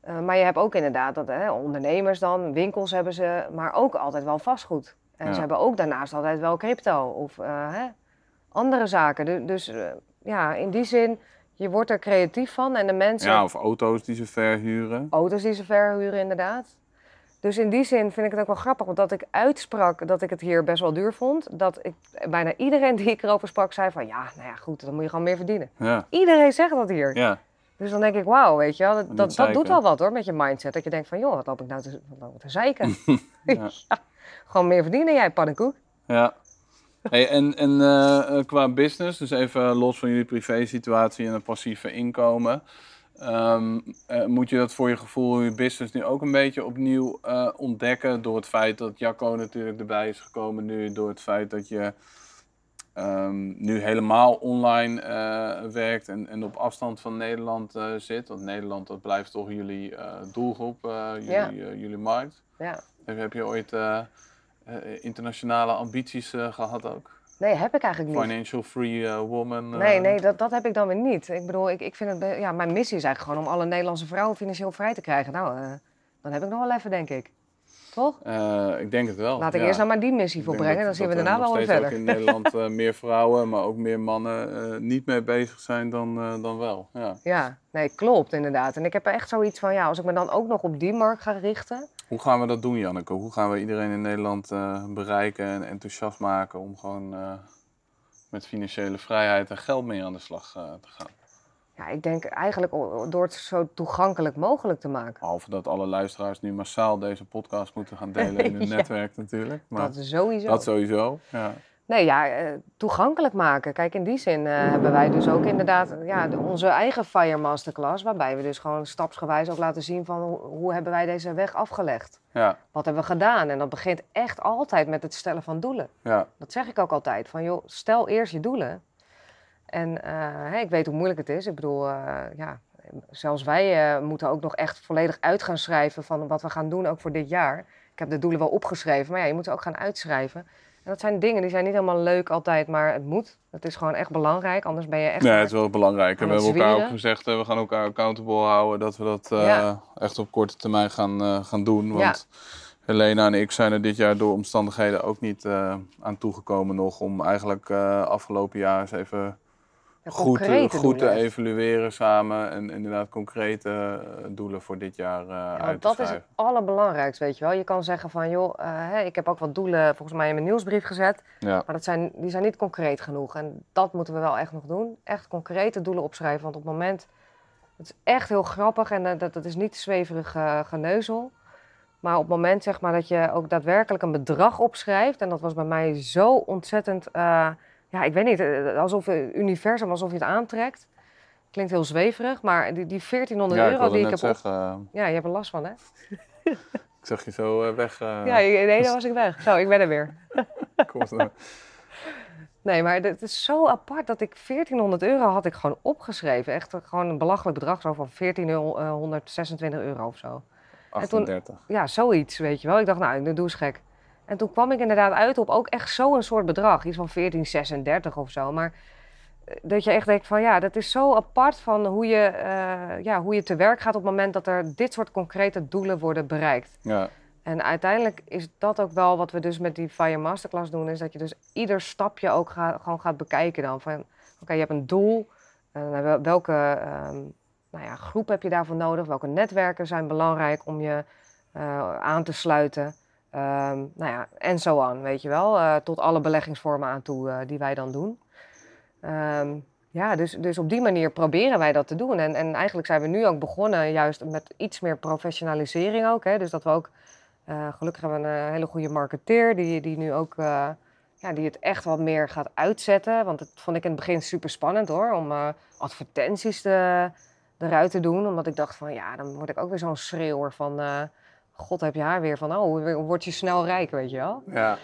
Speaker 2: Eh, maar je hebt ook inderdaad dat hè, ondernemers dan, winkels hebben ze, maar ook altijd wel vastgoed. En
Speaker 3: Ja.
Speaker 2: ze hebben ook daarnaast altijd wel crypto of eh, hè, andere zaken. Du- dus eh, ja, in die zin, je wordt er creatief van en de mensen,
Speaker 3: ja, of auto's die ze verhuren.
Speaker 2: auto's die ze verhuren inderdaad. Dus in die zin vind ik het ook wel grappig, want dat ik uitsprak dat ik het hier best wel duur vond. Dat ik, bijna iedereen die ik erover sprak zei van, ja, nou ja, goed, dan moet je gewoon meer verdienen.
Speaker 3: Ja,
Speaker 2: Iedereen zegt dat hier.
Speaker 3: ja.
Speaker 2: Dus dan denk ik, wauw, weet je wel, dat, dat, doet wel wat hoor met je mindset. Dat je denkt van, joh, wat loop ik nou te, wat ik te zeiken?
Speaker 3: Ja.
Speaker 2: Ja, Gewoon meer verdienen, jij pannenkoek.
Speaker 3: Ja. Hey, en en eh, qua business, dus even los van jullie privé-situatie en het passieve inkomen. ehm, eh, moet je dat voor je gevoel je business nu ook een beetje opnieuw eh, ontdekken? Door het feit dat Jacco natuurlijk erbij is gekomen nu. Door het feit dat je ehm, nu helemaal online eh, werkt en, en op afstand van Nederland eh, zit. Want Nederland dat blijft toch jullie eh, doelgroep, jullie,
Speaker 2: Ja.
Speaker 3: jullie markt.
Speaker 2: Ja.
Speaker 3: Heb, heb je ooit internationale ambities eh, gehad ook?
Speaker 2: Nee, heb ik eigenlijk niet.
Speaker 3: Financial free woman?
Speaker 2: Nee, nee, dat, dat heb ik dan weer niet. Ik bedoel, ik, ik vind het, ja, mijn missie is eigenlijk gewoon om alle Nederlandse vrouwen financieel vrij te krijgen. Nou, dan heb ik nog wel even, denk ik. Toch?
Speaker 3: Eh, ik denk het wel.
Speaker 2: Laat ik
Speaker 3: ja.
Speaker 2: eerst nou maar die missie
Speaker 3: Ik
Speaker 2: volbrengen,
Speaker 3: dat-
Speaker 2: dan zien we daarna wel weer verder.
Speaker 3: ook in Nederland eh, meer vrouwen, maar ook meer mannen eh, niet mee bezig zijn dan, dan wel. Ja.
Speaker 2: Ja, nee, klopt inderdaad. En ik heb echt zoiets van, ja, als ik me dan ook nog op die markt ga richten.
Speaker 3: Hoe gaan we dat doen, Janneke? Hoe gaan we iedereen in Nederland bereiken en enthousiast maken om gewoon met financiële vrijheid en geld mee aan de slag te gaan?
Speaker 2: Ja, ik denk eigenlijk door het zo toegankelijk mogelijk te maken.
Speaker 3: Behalve dat alle luisteraars nu massaal deze podcast moeten gaan delen in hun
Speaker 2: Ja.
Speaker 3: netwerk natuurlijk. Maar
Speaker 2: Dat sowieso.
Speaker 3: dat sowieso. Ja.
Speaker 2: Nee, ja, eh, toegankelijk maken. Kijk, in die zin eh, hebben wij dus ook inderdaad ja, de- onze eigen Fire Masterclass. Waarbij we dus gewoon stapsgewijs ook laten zien van hoe, hoe hebben wij deze weg afgelegd.
Speaker 3: Ja,
Speaker 2: Wat hebben we gedaan? En dat begint echt altijd met het stellen van doelen.
Speaker 3: ja,
Speaker 2: Dat zeg ik ook altijd. Van joh, stel eerst je doelen. En eh, ik weet hoe moeilijk het is. Ik bedoel, eh, ja, zelfs wij eh, moeten ook nog echt volledig uit gaan schrijven van wat we gaan doen ook voor dit jaar. Ik heb de doelen wel opgeschreven, maar ja, je moet ze ook gaan uitschrijven. En dat zijn dingen die zijn niet helemaal leuk altijd, maar het moet. Het is gewoon echt belangrijk, anders ben je echt...
Speaker 3: Nee, het is wel belangrijk. En we hebben elkaar ook gezegd, we gaan elkaar accountable houden, dat we dat
Speaker 2: Ja.
Speaker 3: echt op korte termijn gaan, gaan doen.
Speaker 2: Ja.
Speaker 3: Want Helena en ik zijn er dit jaar door omstandigheden ook niet aan toegekomen nog om eigenlijk afgelopen jaar eens even goed, te-
Speaker 2: concrete
Speaker 3: goed te
Speaker 2: doelen.
Speaker 3: evalueren samen en inderdaad concrete eh, doelen voor dit jaar eh
Speaker 2: Ja,
Speaker 3: uit te
Speaker 2: dat is het allerbelangrijkste, weet je wel. Je kan zeggen van, joh, eh, ik heb ook wat doelen volgens mij in mijn nieuwsbrief gezet.
Speaker 3: Ja.
Speaker 2: Maar dat zijn, die zijn niet concreet genoeg. En dat moeten we wel echt nog doen. Echt concrete doelen opschrijven. Want op het moment, het is echt heel grappig en eh, dat, dat is niet zweverig eh, geneuzel. Maar op het moment zeg maar, dat je ook daadwerkelijk een bedrag opschrijft. En dat was bij mij zo ontzettend, eh, ja ik weet niet, eh, alsof het universum, alsof je het aantrekt. Klinkt heel zweverig, maar die, die 1400
Speaker 3: Ja, ik
Speaker 2: euro die ik heb
Speaker 3: zeggen, eh,
Speaker 2: Ja, je hebt er last van hè?
Speaker 3: ik zag je zo eh, weg. eh,
Speaker 2: Ja, nee, dan was ik weg. Zo, ik ben er weer.
Speaker 3: er-
Speaker 2: Nee, maar het is zo apart dat ik 1400 euro had ik gewoon opgeschreven. Echt gewoon een belachelijk bedrag, zo van 1426 euro of zo. En toen-
Speaker 3: 38.
Speaker 2: Ja, zoiets, weet je wel. Ik dacht, nou, ik doe eens gek. En toen kwam ik inderdaad uit op ook echt zo'n soort bedrag. Iets van 1436 of zo. Maar eh, dat je echt denkt van, ja, dat is zo apart van hoe je, eh, ja, hoe je te werk gaat op het moment dat er dit soort concrete doelen worden bereikt.
Speaker 3: Ja.
Speaker 2: En uiteindelijk is dat ook wel wat we dus met die Fire Masterclass doen, is dat je dus ieder stapje ook ga- gewoon gaat bekijken dan. Van, oké, je hebt een doel, eh, wel- welke ehm, nou ja, groep heb je daarvoor nodig, welke netwerken zijn belangrijk om je aan te sluiten. Ehm, nou ja, en zo aan, weet je wel, eh, tot alle beleggingsvormen aan toe eh, die wij dan doen. Ehm, ja, dus, dus op die manier proberen wij dat te doen. En, en eigenlijk zijn we nu ook begonnen juist met iets meer professionalisering ook. Hè? Dus dat we ook, eh, gelukkig hebben we een hele goede marketeer die, die nu ook, ja, die het echt wat meer gaat uitzetten. Want dat vond ik in het begin super spannend hoor, om advertenties te, eruit te doen. Omdat ik dacht van, ja, dan word ik ook weer zo'n schreeuwer van, god heb je haar weer van, oh, word je snel rijk, weet je wel?
Speaker 3: Ja.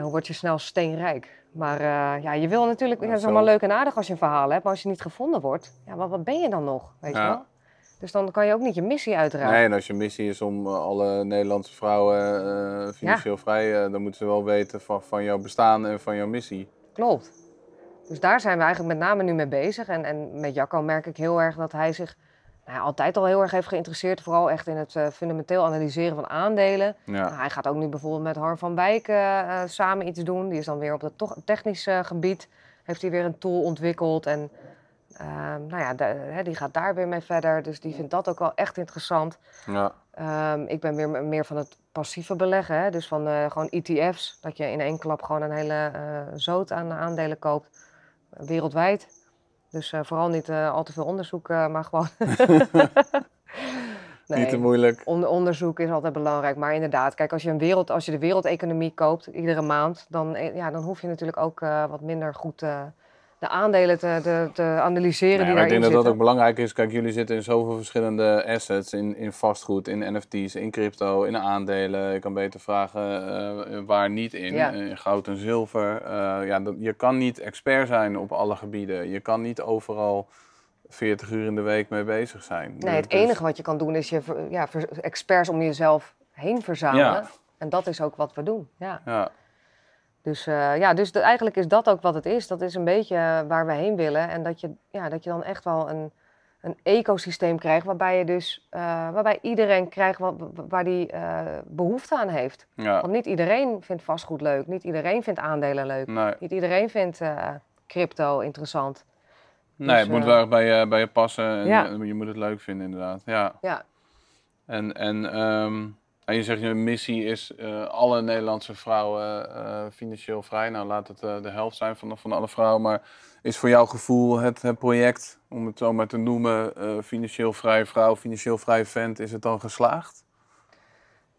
Speaker 2: Hoe word je snel steenrijk? Maar eh, ja, je wil natuurlijk, ja,
Speaker 3: Ja,
Speaker 2: het is allemaal leuk en aardig als je een verhaal hebt, maar als je niet gevonden wordt, ja, wat, wat ben je dan nog, weet je
Speaker 3: Ja.
Speaker 2: wel? Dus dan kan je ook niet je missie uitdragen.
Speaker 3: Nee, en als je missie is om eh, alle Nederlandse vrouwen eh, financieel vrij, eh, dan moeten ze wel weten van, van jouw bestaan en van jouw missie.
Speaker 2: Klopt. Dus daar zijn we eigenlijk met name nu mee bezig. En, en met Jacco merk ik heel erg dat hij zich nou altijd al heel erg heeft geïnteresseerd, vooral echt in het eh, fundamenteel analyseren van aandelen.
Speaker 3: Ja.
Speaker 2: Nou, hij gaat ook nu bijvoorbeeld met Harm van Wijk eh, eh, samen iets doen. Die is dan weer op het technisch eh, gebied. Heeft hij weer een tool ontwikkeld. En ehm, nou ja, hè, die gaat daar weer mee verder. Dus die vindt dat ook wel echt interessant.
Speaker 3: Ja.
Speaker 2: Ehm, ik ben weer meer van het passieve beleggen. Hè? Dus van gewoon ETF's. Dat je in één klap gewoon een hele eh zoot aan aandelen koopt. wereldwijd. Dus eh, vooral niet eh, al te veel onderzoek, eh, maar gewoon...
Speaker 3: Niet te moeilijk.
Speaker 2: On- onderzoek is altijd belangrijk, maar inderdaad, kijk, als je, een wereld, als je de wereldeconomie koopt iedere maand, dan, ja, dan hoef je natuurlijk ook wat minder goed eh, de aandelen te, te, te analyseren
Speaker 3: Nee,
Speaker 2: die
Speaker 3: ik denk dat dat ook belangrijk is. Kijk, jullie zitten in zoveel verschillende assets. In, in vastgoed, in NFT's, in crypto, in aandelen. Je kan beter vragen eh, waar niet in.
Speaker 2: Ja.
Speaker 3: In goud en zilver. Eh, ja, dat, je kan niet expert zijn op alle gebieden. Je kan niet overal 40 uur in de week mee bezig zijn.
Speaker 2: Nee, het
Speaker 3: Dus-
Speaker 2: enige wat je kan doen is je ja, experts om jezelf heen verzamelen.
Speaker 3: Ja.
Speaker 2: En dat is ook wat we doen. Ja.
Speaker 3: Ja,
Speaker 2: Dus, eh, ja, dus de- eigenlijk is dat ook wat het is. Dat is een beetje eh, waar we heen willen. En dat je, ja, dat je dan echt wel een, een ecosysteem krijgt waarbij je dus eh, waarbij iedereen krijgt wat, waar die eh, behoefte aan heeft.
Speaker 3: ja.
Speaker 2: Want niet iedereen vindt vastgoed leuk, niet iedereen vindt aandelen leuk,
Speaker 3: Nee,
Speaker 2: niet iedereen vindt crypto interessant.
Speaker 3: nee het
Speaker 2: Dus,
Speaker 3: moet
Speaker 2: eh,
Speaker 3: wel erg bij je, bij je passen. En
Speaker 2: Ja.
Speaker 3: je moet het leuk vinden, inderdaad. Ja.
Speaker 2: Ja,
Speaker 3: En, en, ehm, en je zegt, je missie is eh, alle Nederlandse vrouwen eh, financieel vrij. Nou, laat het eh, de helft zijn van, van alle vrouwen. Maar is voor jouw gevoel het, het project, om het zo maar te noemen, financieel vrije vrouw, financieel vrije vent, is het dan geslaagd?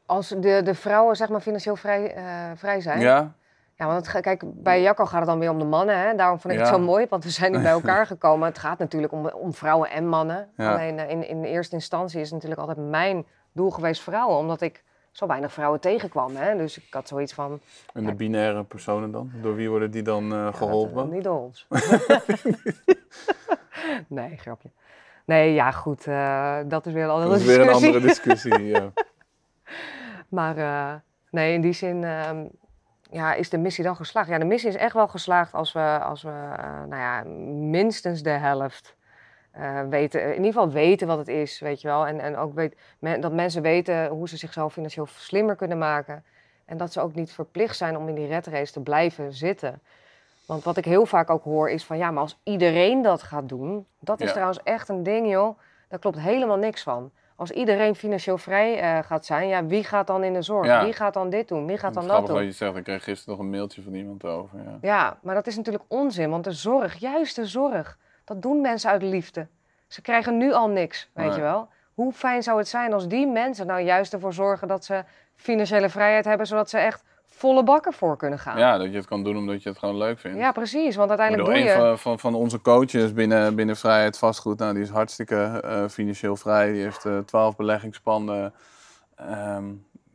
Speaker 2: als de, de vrouwen zeg maar financieel vrij, vrij zijn.
Speaker 3: Ja?
Speaker 2: Ja, want het, kijk, bij Jacco gaat het dan weer om de mannen. Hè? Daarom vond ik het zo mooi, want we zijn nu bij elkaar gekomen. Het gaat natuurlijk om, om vrouwen en mannen.
Speaker 3: Ja.
Speaker 2: Alleen in, in eerste instantie is het natuurlijk altijd mijn doel geweest vrouwen. Omdat ik zo weinig vrouwen tegenkwam. Hè? Dus ik had zoiets van...
Speaker 3: En de binaire personen dan? Door wie worden die dan eh,
Speaker 2: ja, dat,
Speaker 3: geholpen?
Speaker 2: eh, niet door ons. nee, grapje. Nee, ja, goed. eh, dat is weer een andere
Speaker 3: Dat is weer een andere discussie. ja.
Speaker 2: Maar eh, nee, in die zin ehm, ja, is de missie dan geslaagd. Ja, de missie is echt wel geslaagd als we, als we nou ja, minstens de helft eh, weten. In ieder geval weten wat het is, weet je wel. En, en ook weet, men- dat mensen weten hoe ze zichzelf financieel slimmer kunnen maken. En dat ze ook niet verplicht zijn om in die red race te blijven zitten. Want wat ik heel vaak ook hoor is van ja, maar als iedereen dat gaat doen, dat is
Speaker 3: Ja.
Speaker 2: trouwens echt een ding, joh. Daar klopt helemaal niks van. Als iedereen financieel vrij eh, gaat zijn, ja, wie gaat dan in de zorg?
Speaker 3: Ja.
Speaker 2: Wie gaat dan dit doen? Wie gaat dan dat
Speaker 3: Grappig
Speaker 2: doen?
Speaker 3: wat je zegt. Ik kreeg gisteren nog een mailtje van iemand over. Ja.
Speaker 2: Ja, maar dat is natuurlijk onzin, want de zorg, juist de zorg, dat doen mensen uit liefde. Ze krijgen nu al niks, weet
Speaker 3: Nee.
Speaker 2: je wel. Hoe fijn zou het zijn als die mensen nou juist ervoor zorgen dat ze financiële vrijheid hebben, zodat ze echt volle bakken voor kunnen gaan.
Speaker 3: ja, dat je het kan doen omdat je het gewoon leuk vindt.
Speaker 2: Ja, precies, want uiteindelijk
Speaker 3: bedoel,
Speaker 2: doe
Speaker 3: een
Speaker 2: je...
Speaker 3: van, van, van onze coaches binnen, binnen Vrijheid Vastgoed, nou, die is hartstikke eh, financieel vrij. Die heeft eh, twaalf beleggingspanden. Ehm,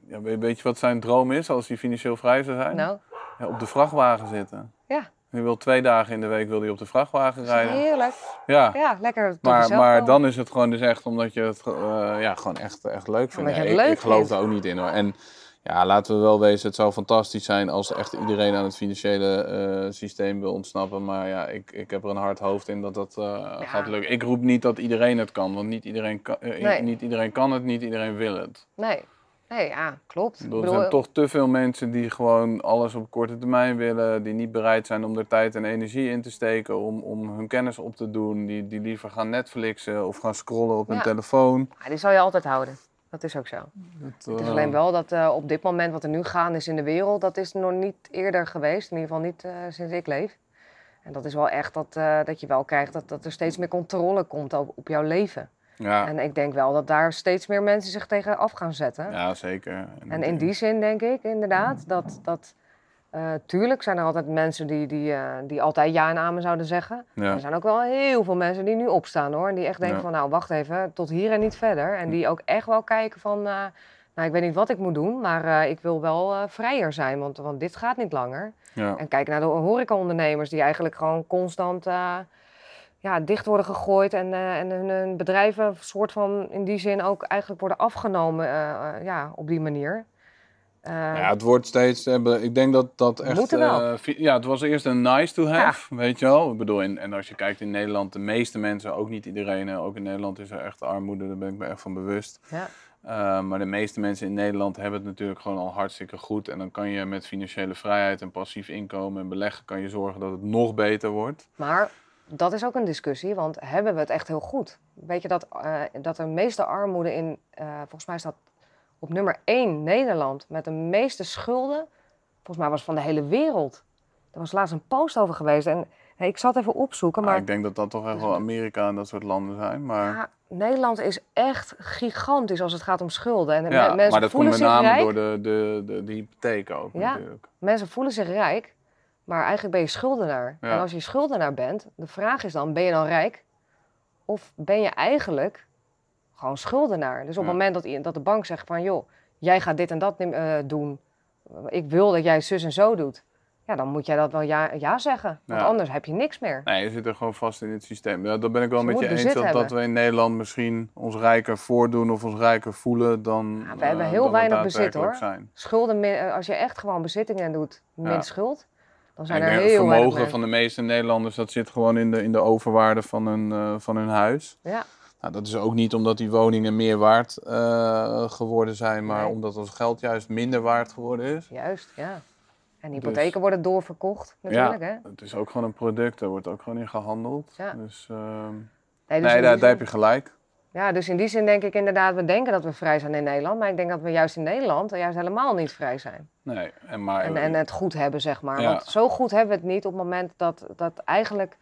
Speaker 3: ja, weet, weet je wat zijn droom is als hij financieel vrij zou zijn?
Speaker 2: Nou,
Speaker 3: Ja, op de vrachtwagen zitten.
Speaker 2: Ja.
Speaker 3: Hij wil twee dagen in de week wil hij op de vrachtwagen rijden.
Speaker 2: heerlijk.
Speaker 3: Ja.
Speaker 2: Ja, lekker
Speaker 3: Maar, maar dan is het gewoon dus echt omdat je het eh, ja, gewoon echt, echt leuk vindt.
Speaker 2: Je
Speaker 3: Ja, ik,
Speaker 2: leuk
Speaker 3: ik geloof daar ook niet in hoor. En ja, laten we wel wezen, het zou fantastisch zijn als echt iedereen aan het financiële eh, systeem wil ontsnappen. Maar ja, ik, ik heb er een hard hoofd in dat dat eh, gaat lukken. Ik roep niet dat iedereen het kan, want niet iedereen kan,
Speaker 2: Nee.
Speaker 3: niet iedereen kan het, niet iedereen wil het.
Speaker 2: Nee, nee, ja, klopt.
Speaker 3: Bedoel, er zijn toch te veel mensen die gewoon alles op korte termijn willen, die niet bereid zijn om er tijd en energie in te steken om, om hun kennis op te doen, die, die liever gaan Netflixen of gaan scrollen op hun telefoon.
Speaker 2: ja, die zal je altijd houden. Dat is ook zo.
Speaker 3: Dat,
Speaker 2: Het is
Speaker 3: eh,
Speaker 2: alleen wel dat eh, op dit moment wat er nu gaan is in de wereld, dat is nog niet eerder geweest. In ieder geval niet eh, sinds ik leef. En dat is wel echt dat, eh, dat je wel krijgt dat, dat er steeds meer controle komt op, op jouw leven.
Speaker 3: Ja,
Speaker 2: En ik denk wel dat daar steeds meer mensen zich tegen af gaan zetten.
Speaker 3: ja, zeker.
Speaker 2: En in die zin denk ik inderdaad dat, dat eh, tuurlijk zijn er altijd mensen die, die, eh, die altijd ja en amen zouden zeggen.
Speaker 3: Ja.
Speaker 2: Er zijn ook wel heel veel mensen die nu opstaan hoor. En die echt denken
Speaker 3: Ja.
Speaker 2: van nou wacht even, tot hier en niet verder. En die ook echt wel kijken van eh, nou ik weet niet wat ik moet doen, maar ik wil wel vrijer zijn. Want, want dit gaat niet langer.
Speaker 3: Ja.
Speaker 2: En kijk naar de horecaondernemers die eigenlijk gewoon constant ja, dicht worden gegooid. En, eh, en hun, hun bedrijven soort van in die zin ook eigenlijk worden afgenomen eh, eh, ja, op die manier. Eh,
Speaker 3: ja, het wordt steeds. Ik denk dat dat echt. Ja, het was eerst een nice to have, weet je wel. Ik bedoel, en, en als je kijkt in Nederland, de meeste mensen, ook niet iedereen, ook in Nederland is er echt armoede, daar ben ik me echt van bewust.
Speaker 2: ja.
Speaker 3: Uh, maar de meeste mensen in Nederland hebben het natuurlijk gewoon al hartstikke goed. En dan kan je met financiële vrijheid en passief inkomen en beleggen, kan je zorgen dat het nog beter wordt.
Speaker 2: Maar dat is ook een discussie, want hebben we het echt heel goed? Weet je dat, eh, dat de meeste armoede in, eh, volgens mij staat op nummer 1 Nederland, met de meeste schulden, volgens mij was van de hele wereld. Er was laatst een post over geweest en hey, ik zat even opzoeken,
Speaker 3: Maar
Speaker 2: maar
Speaker 3: ik denk dat dat toch echt wel Amerika en dat soort landen zijn. Maar,
Speaker 2: ja, Nederland is echt gigantisch als het gaat om schulden. En
Speaker 3: ja,
Speaker 2: me- mensen
Speaker 3: maar dat komt
Speaker 2: voelen
Speaker 3: met
Speaker 2: zich
Speaker 3: name
Speaker 2: rijk.
Speaker 3: door de, de, de, de hypotheek ook
Speaker 2: Ja.
Speaker 3: natuurlijk.
Speaker 2: Mensen voelen zich rijk, maar eigenlijk ben je schuldenaar.
Speaker 3: Ja.
Speaker 2: En als je schuldenaar bent, de vraag is dan, ben je dan rijk? Of ben je eigenlijk gewoon schuldenaar? Dus op het moment dat, dat de bank zegt van, joh, jij gaat dit en dat eh, doen. Ik wil dat jij zus en zo doet. Ja, dan moet jij dat wel ja, ja zeggen. Want
Speaker 3: Ja.
Speaker 2: anders heb je niks meer.
Speaker 3: Nee, je zit er gewoon vast in het systeem. Ja, dat ben ik wel met je eens dat, we in Nederland misschien ons rijker voordoen of ons rijker voelen dan.
Speaker 2: Ja, we hebben
Speaker 3: eh,
Speaker 2: heel weinig bezit, hoor.
Speaker 3: Zijn.
Speaker 2: Schulden, eh, als je echt gewoon bezittingen doet, min schuld, dan zijn er heel
Speaker 3: het vermogen van de meeste Nederlanders dat zit gewoon in de, in de overwaarde van hun, eh, van hun huis.
Speaker 2: Ja,
Speaker 3: Nou, dat is ook niet omdat die woningen meer waard eh, geworden zijn, maar
Speaker 2: Nee.
Speaker 3: omdat ons geld juist minder waard geworden is.
Speaker 2: juist, ja. En hypotheken
Speaker 3: Dus-
Speaker 2: worden doorverkocht natuurlijk, hè?
Speaker 3: Het is ook gewoon een product, daar wordt ook gewoon in gehandeld.
Speaker 2: Ja.
Speaker 3: Dus, ehm,
Speaker 2: Nee, dus
Speaker 3: nee, daar, daar heb je gelijk.
Speaker 2: Ja, dus in die zin denk ik inderdaad, we denken dat we vrij zijn in Nederland. Maar ik denk dat we juist in Nederland juist helemaal niet vrij zijn.
Speaker 3: Nee, en maar,
Speaker 2: En, en het goed hebben, zeg maar.
Speaker 3: Ja.
Speaker 2: Want zo goed hebben we het niet op het moment dat, dat eigenlijk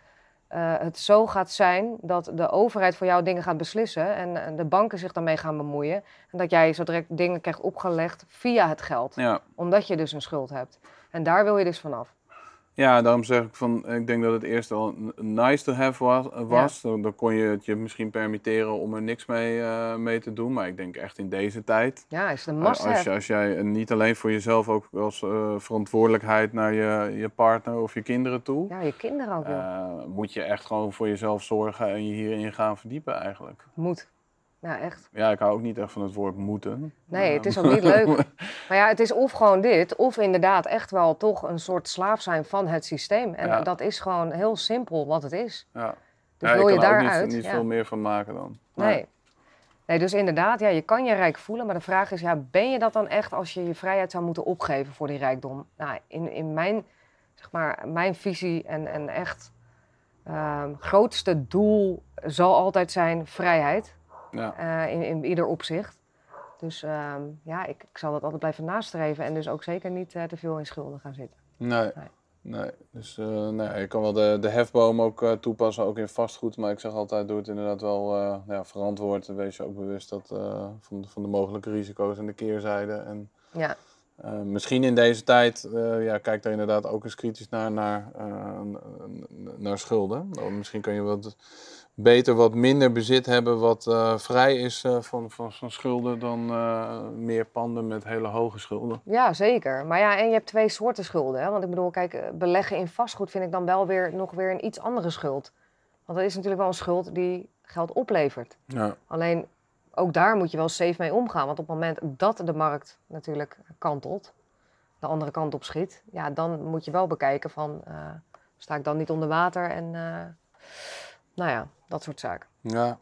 Speaker 2: eh, het zo gaat zijn dat de overheid voor jou dingen gaat beslissen. En, en de banken zich daarmee gaan bemoeien. En dat jij zo direct dingen krijgt opgelegd via het geld.
Speaker 3: ja,
Speaker 2: Omdat je dus een schuld hebt. En daar wil je dus vanaf.
Speaker 3: Ja, daarom zeg ik van, ik denk dat het eerst n- nice to have was. was. Dan, dan kon je het je misschien permitteren om er niks mee, eh, mee te doen. Maar ik denk echt in deze tijd,
Speaker 2: Ja, is een
Speaker 3: eh,
Speaker 2: must
Speaker 3: als, als jij eh, niet alleen voor jezelf ook als eh, verantwoordelijkheid naar je, je partner of je kinderen toe,
Speaker 2: Ja, je kinderen ook,
Speaker 3: eh, moet je echt gewoon voor jezelf zorgen en je hierin gaan verdiepen eigenlijk.
Speaker 2: Moet. Ja, echt.
Speaker 3: Ja, ik hou ook niet echt van het woord moeten.
Speaker 2: Nee, het is ook niet leuk. Maar ja, het is of gewoon dit, of inderdaad echt wel toch een soort slaaf zijn van het systeem. En
Speaker 3: Ja.
Speaker 2: dat is gewoon heel simpel wat het is.
Speaker 3: Ja.
Speaker 2: Dus
Speaker 3: ja,
Speaker 2: wil
Speaker 3: ik
Speaker 2: je
Speaker 3: ook
Speaker 2: daaruit?
Speaker 3: niet, niet
Speaker 2: ja.
Speaker 3: veel meer van maken dan.
Speaker 2: Nee. Nee, dus inderdaad, ja, je kan je rijk voelen, maar de vraag is, ja, ben je dat dan echt als je je vrijheid zou moeten opgeven voor die rijkdom? Nou, in, in mijn, zeg maar, mijn visie en, en echt ehm, grootste doel zal altijd zijn vrijheid
Speaker 3: Ja.
Speaker 2: eh, in, in ieder opzicht. Dus ehm, ja, ik, ik zal dat altijd blijven nastreven en dus ook zeker niet eh, te veel in schulden gaan zitten.
Speaker 3: Nee.
Speaker 2: Nee.
Speaker 3: Nee, dus eh, nee, je kan wel de, de hefboom ook toepassen, ook in vastgoed. Maar ik zeg altijd, doe het inderdaad wel ja, verantwoord. En wees je ook bewust dat, van, de, van de mogelijke risico's en de keerzijde. En
Speaker 2: Ja,
Speaker 3: misschien in deze tijd, ja, kijk daar inderdaad ook eens kritisch naar, naar, naar schulden. Nou, misschien kun je wat beter wat minder bezit hebben wat eh, vrij is eh, van, van, van schulden dan eh, meer panden met hele hoge schulden.
Speaker 2: ja, zeker. Maar ja, en je hebt twee soorten schulden. Hè? Want ik bedoel, kijk, beleggen in vastgoed vind ik dan wel weer nog weer een iets andere schuld. Want dat is natuurlijk wel een schuld die geld oplevert.
Speaker 3: Ja,
Speaker 2: Alleen ook daar moet je wel safe mee omgaan. Want op het moment dat de markt natuurlijk kantelt, de andere kant op schiet, ja, dan moet je wel bekijken van, sta ik dan niet onder water en nou ja, dat soort zaken.
Speaker 3: ja.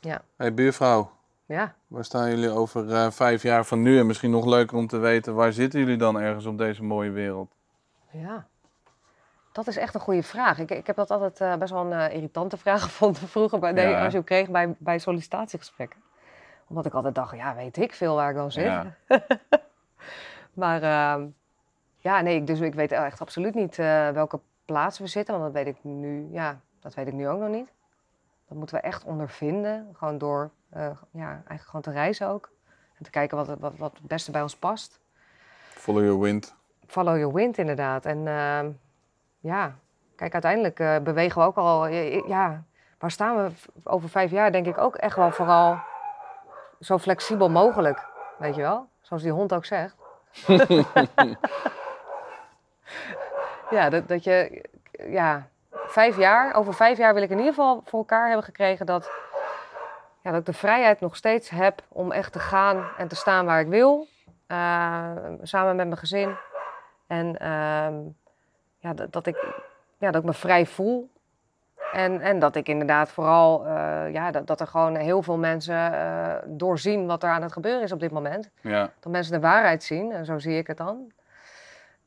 Speaker 2: Ja.
Speaker 3: Hey, buurvrouw.
Speaker 2: Ja,
Speaker 3: Waar staan jullie over eh, vijf jaar van nu? En misschien nog leuker om te weten, waar zitten jullie dan ergens op deze mooie wereld?
Speaker 2: ja. Dat is echt een goede vraag. Ik, ik heb dat altijd eh, best wel een eh, irritante vraag gevonden vroeger, bij,
Speaker 3: Ja.
Speaker 2: als je kreeg bij, bij sollicitatiegesprekken. Omdat ik altijd dacht, ja, weet ik veel waar ik dan zit.
Speaker 3: Ja.
Speaker 2: Maar ehm, ja, nee, ik- dus ik weet echt absoluut niet welke plaats we zitten. Want dat weet ik nu, ja, dat weet ik nu ook nog niet. Dat moeten we echt ondervinden. Gewoon door, eh, ja, eigenlijk gewoon te reizen ook. En te kijken wat, het- wat, wat het beste bij ons past.
Speaker 3: Follow your wind.
Speaker 2: Follow your wind inderdaad. En ehm, ja, kijk, uiteindelijk eh, bewegen we ook al, ja, waar staan we over vijf jaar? Denk ik ook echt wel vooral zo flexibel mogelijk. Weet je wel? Zoals die hond ook zegt. ja, dat, dat je, ja, vijf jaar, over vijf jaar wil ik in ieder geval voor elkaar hebben gekregen dat, ja, dat ik de vrijheid nog steeds heb om echt te gaan en te staan waar ik wil. eh, samen met mijn gezin. En ehm, ja, dat, dat, ik, ja, dat ik me vrij voel. En, en dat ik inderdaad vooral, eh, ja, dat, dat er gewoon heel veel mensen eh, doorzien wat er aan het gebeuren is op dit moment.
Speaker 3: Ja,
Speaker 2: Dat mensen de waarheid zien, en zo zie ik het dan.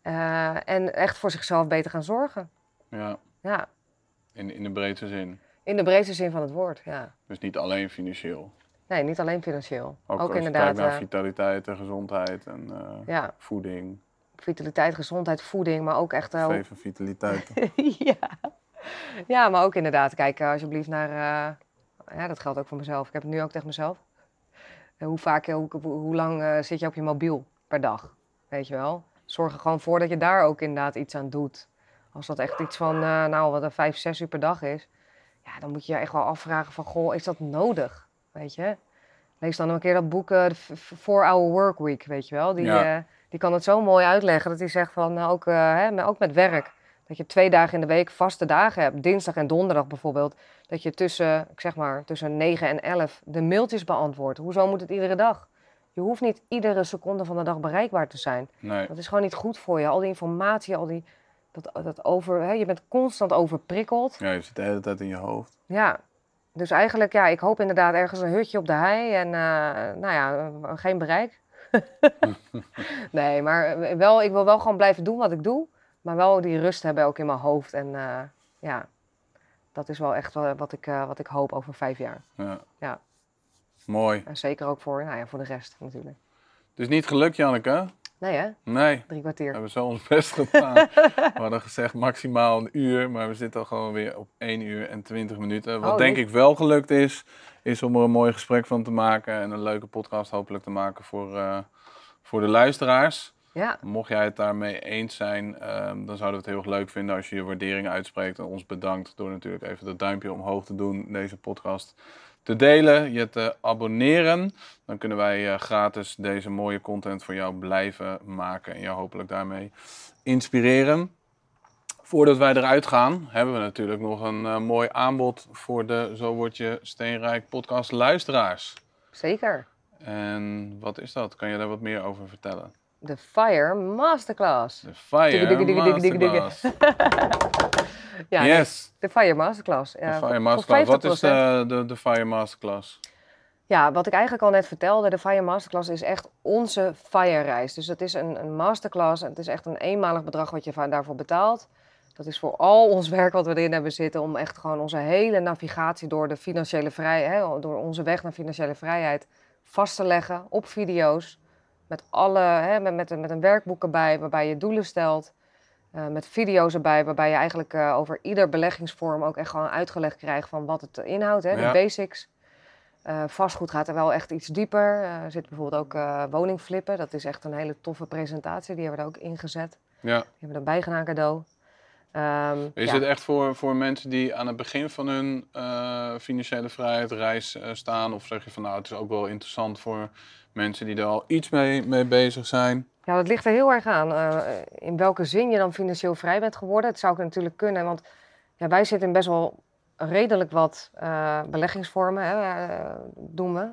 Speaker 2: Eh, en echt voor zichzelf beter gaan zorgen.
Speaker 3: ja.
Speaker 2: Ja,
Speaker 3: In, in de breedste zin.
Speaker 2: in de breedste zin van het woord, ja.
Speaker 3: Dus niet alleen financieel.
Speaker 2: Nee, niet alleen financieel.
Speaker 3: Ook,
Speaker 2: Ook, inderdaad,
Speaker 3: naar
Speaker 2: eh,
Speaker 3: vitaliteit en gezondheid en eh,
Speaker 2: ja,
Speaker 3: voeding.
Speaker 2: vitaliteit, gezondheid, voeding, maar ook echt...
Speaker 3: van vitaliteit.
Speaker 2: ja. ja, maar ook inderdaad, kijk eh, alsjeblieft naar... ja, dat geldt ook voor mezelf. Ik heb het nu ook tegen mezelf. Hoe vaak, hoe, hoe, lang zit je op je mobiel per dag? Weet je wel? Zorg er gewoon voor dat je daar ook inderdaad iets aan doet. Als dat echt iets van, eh, nou, wat een vijf, zes uur per dag is... Ja, dan moet je je echt wel afvragen van, goh, is dat nodig? Weet je? Lees dan een keer dat boek, eh, de 4-Hour Work Week, weet je wel? Die,
Speaker 3: Ja.
Speaker 2: eh, die kan het zo mooi uitleggen dat hij zegt van, nou, ook, hè, maar ook met werk... Dat je twee dagen in de week vaste dagen hebt, dinsdag en donderdag bijvoorbeeld. Dat je tussen, ik zeg maar, tussen 9 en 11 de mailtjes beantwoordt. Hoezo moet het iedere dag? Je hoeft niet iedere seconde van de dag bereikbaar te zijn.
Speaker 3: Nee.
Speaker 2: Dat is gewoon niet goed voor je. Al die informatie, al die, dat, dat over, hè, je bent constant overprikkeld.
Speaker 3: Ja, je zit de hele tijd in je hoofd.
Speaker 2: Ja, dus eigenlijk, ja, ik hoop inderdaad ergens een hutje op de hei en, eh, nou ja, eh, geen bereik. nee, maar wel, ik wil wel gewoon blijven doen wat ik doe, maar wel die rust hebben ook in mijn hoofd. En eh, ja, dat is wel echt wat ik, eh, wat ik hoop over vijf jaar.
Speaker 3: Ja.
Speaker 2: Ja.
Speaker 3: Mooi.
Speaker 2: En zeker ook voor, nou ja, voor de rest natuurlijk.
Speaker 3: Dus niet gelukt, Janneke?
Speaker 2: Nee hè,
Speaker 3: Nee.
Speaker 2: drie
Speaker 3: We
Speaker 2: kwartier.
Speaker 3: hebben zo ons best gedaan. we hadden gezegd maximaal een uur, maar we zitten al gewoon weer op 1 uur en 20 minuten. Wat
Speaker 2: Oh,
Speaker 3: denk ik wel gelukt is, is om er een mooi gesprek van te maken en een leuke podcast hopelijk te maken voor, eh, voor de luisteraars.
Speaker 2: Ja,
Speaker 3: Mocht jij het daarmee eens zijn, ehm, dan zouden we het heel erg leuk vinden als je je waardering uitspreekt. En ons bedankt door natuurlijk even dat duimpje omhoog te doen, deze podcast te delen, je te abonneren. Dan kunnen wij eh, gratis deze mooie content voor jou blijven maken en jou hopelijk daarmee inspireren. Voordat wij eruit gaan, hebben we natuurlijk nog een eh, mooi aanbod voor de Zo Word Je Steenrijk podcast luisteraars.
Speaker 2: zeker.
Speaker 3: En wat is dat? Kan je daar wat meer over vertellen?
Speaker 2: De Fire Masterclass.
Speaker 3: De Fire. Masterclass.
Speaker 2: Ja,
Speaker 3: yes,
Speaker 2: de Fire Masterclass.
Speaker 3: de Fire Masterclass. Wat is
Speaker 2: 50%.
Speaker 3: de, de, de Fire Masterclass?
Speaker 2: Ja, wat ik eigenlijk al net vertelde, de Fire Masterclass is echt onze Fire-reis. Dus het is een, een masterclass en het is echt een eenmalig bedrag wat je daarvoor betaalt. Dat is voor al ons werk wat we erin hebben zitten, om echt gewoon onze hele navigatie door de financiële vrijheid, door onze weg naar financiële vrijheid vast te leggen op video's. Met, alle, hè, met, met, een- met een werkboek erbij waarbij je doelen stelt. Eh, met video's erbij waarbij je eigenlijk eh, over ieder beleggingsvorm ook echt gewoon uitgelegd krijgt van wat het inhoudt, hè, de
Speaker 3: Ja.
Speaker 2: basics. Eh, vastgoed gaat er wel echt iets dieper. Er zit bijvoorbeeld ook woningflippen. Dat is echt een hele toffe presentatie. Die hebben we er ook ingezet.
Speaker 3: Ja.
Speaker 2: Die hebben we erbij gedaan cadeau. Ehm,
Speaker 3: Is
Speaker 2: ja.
Speaker 3: het echt voor, voor mensen die aan het begin van hun financiële vrijheid reis staan? Of zeg je van nou, het is ook wel interessant voor mensen die er al iets mee, mee bezig zijn?
Speaker 2: Ja, dat ligt er heel erg aan. eh, in welke zin je dan financieel vrij bent geworden. Het zou natuurlijk kunnen, want ja, wij zitten in best wel redelijk wat eh, beleggingsvormen, hè, eh, doen we.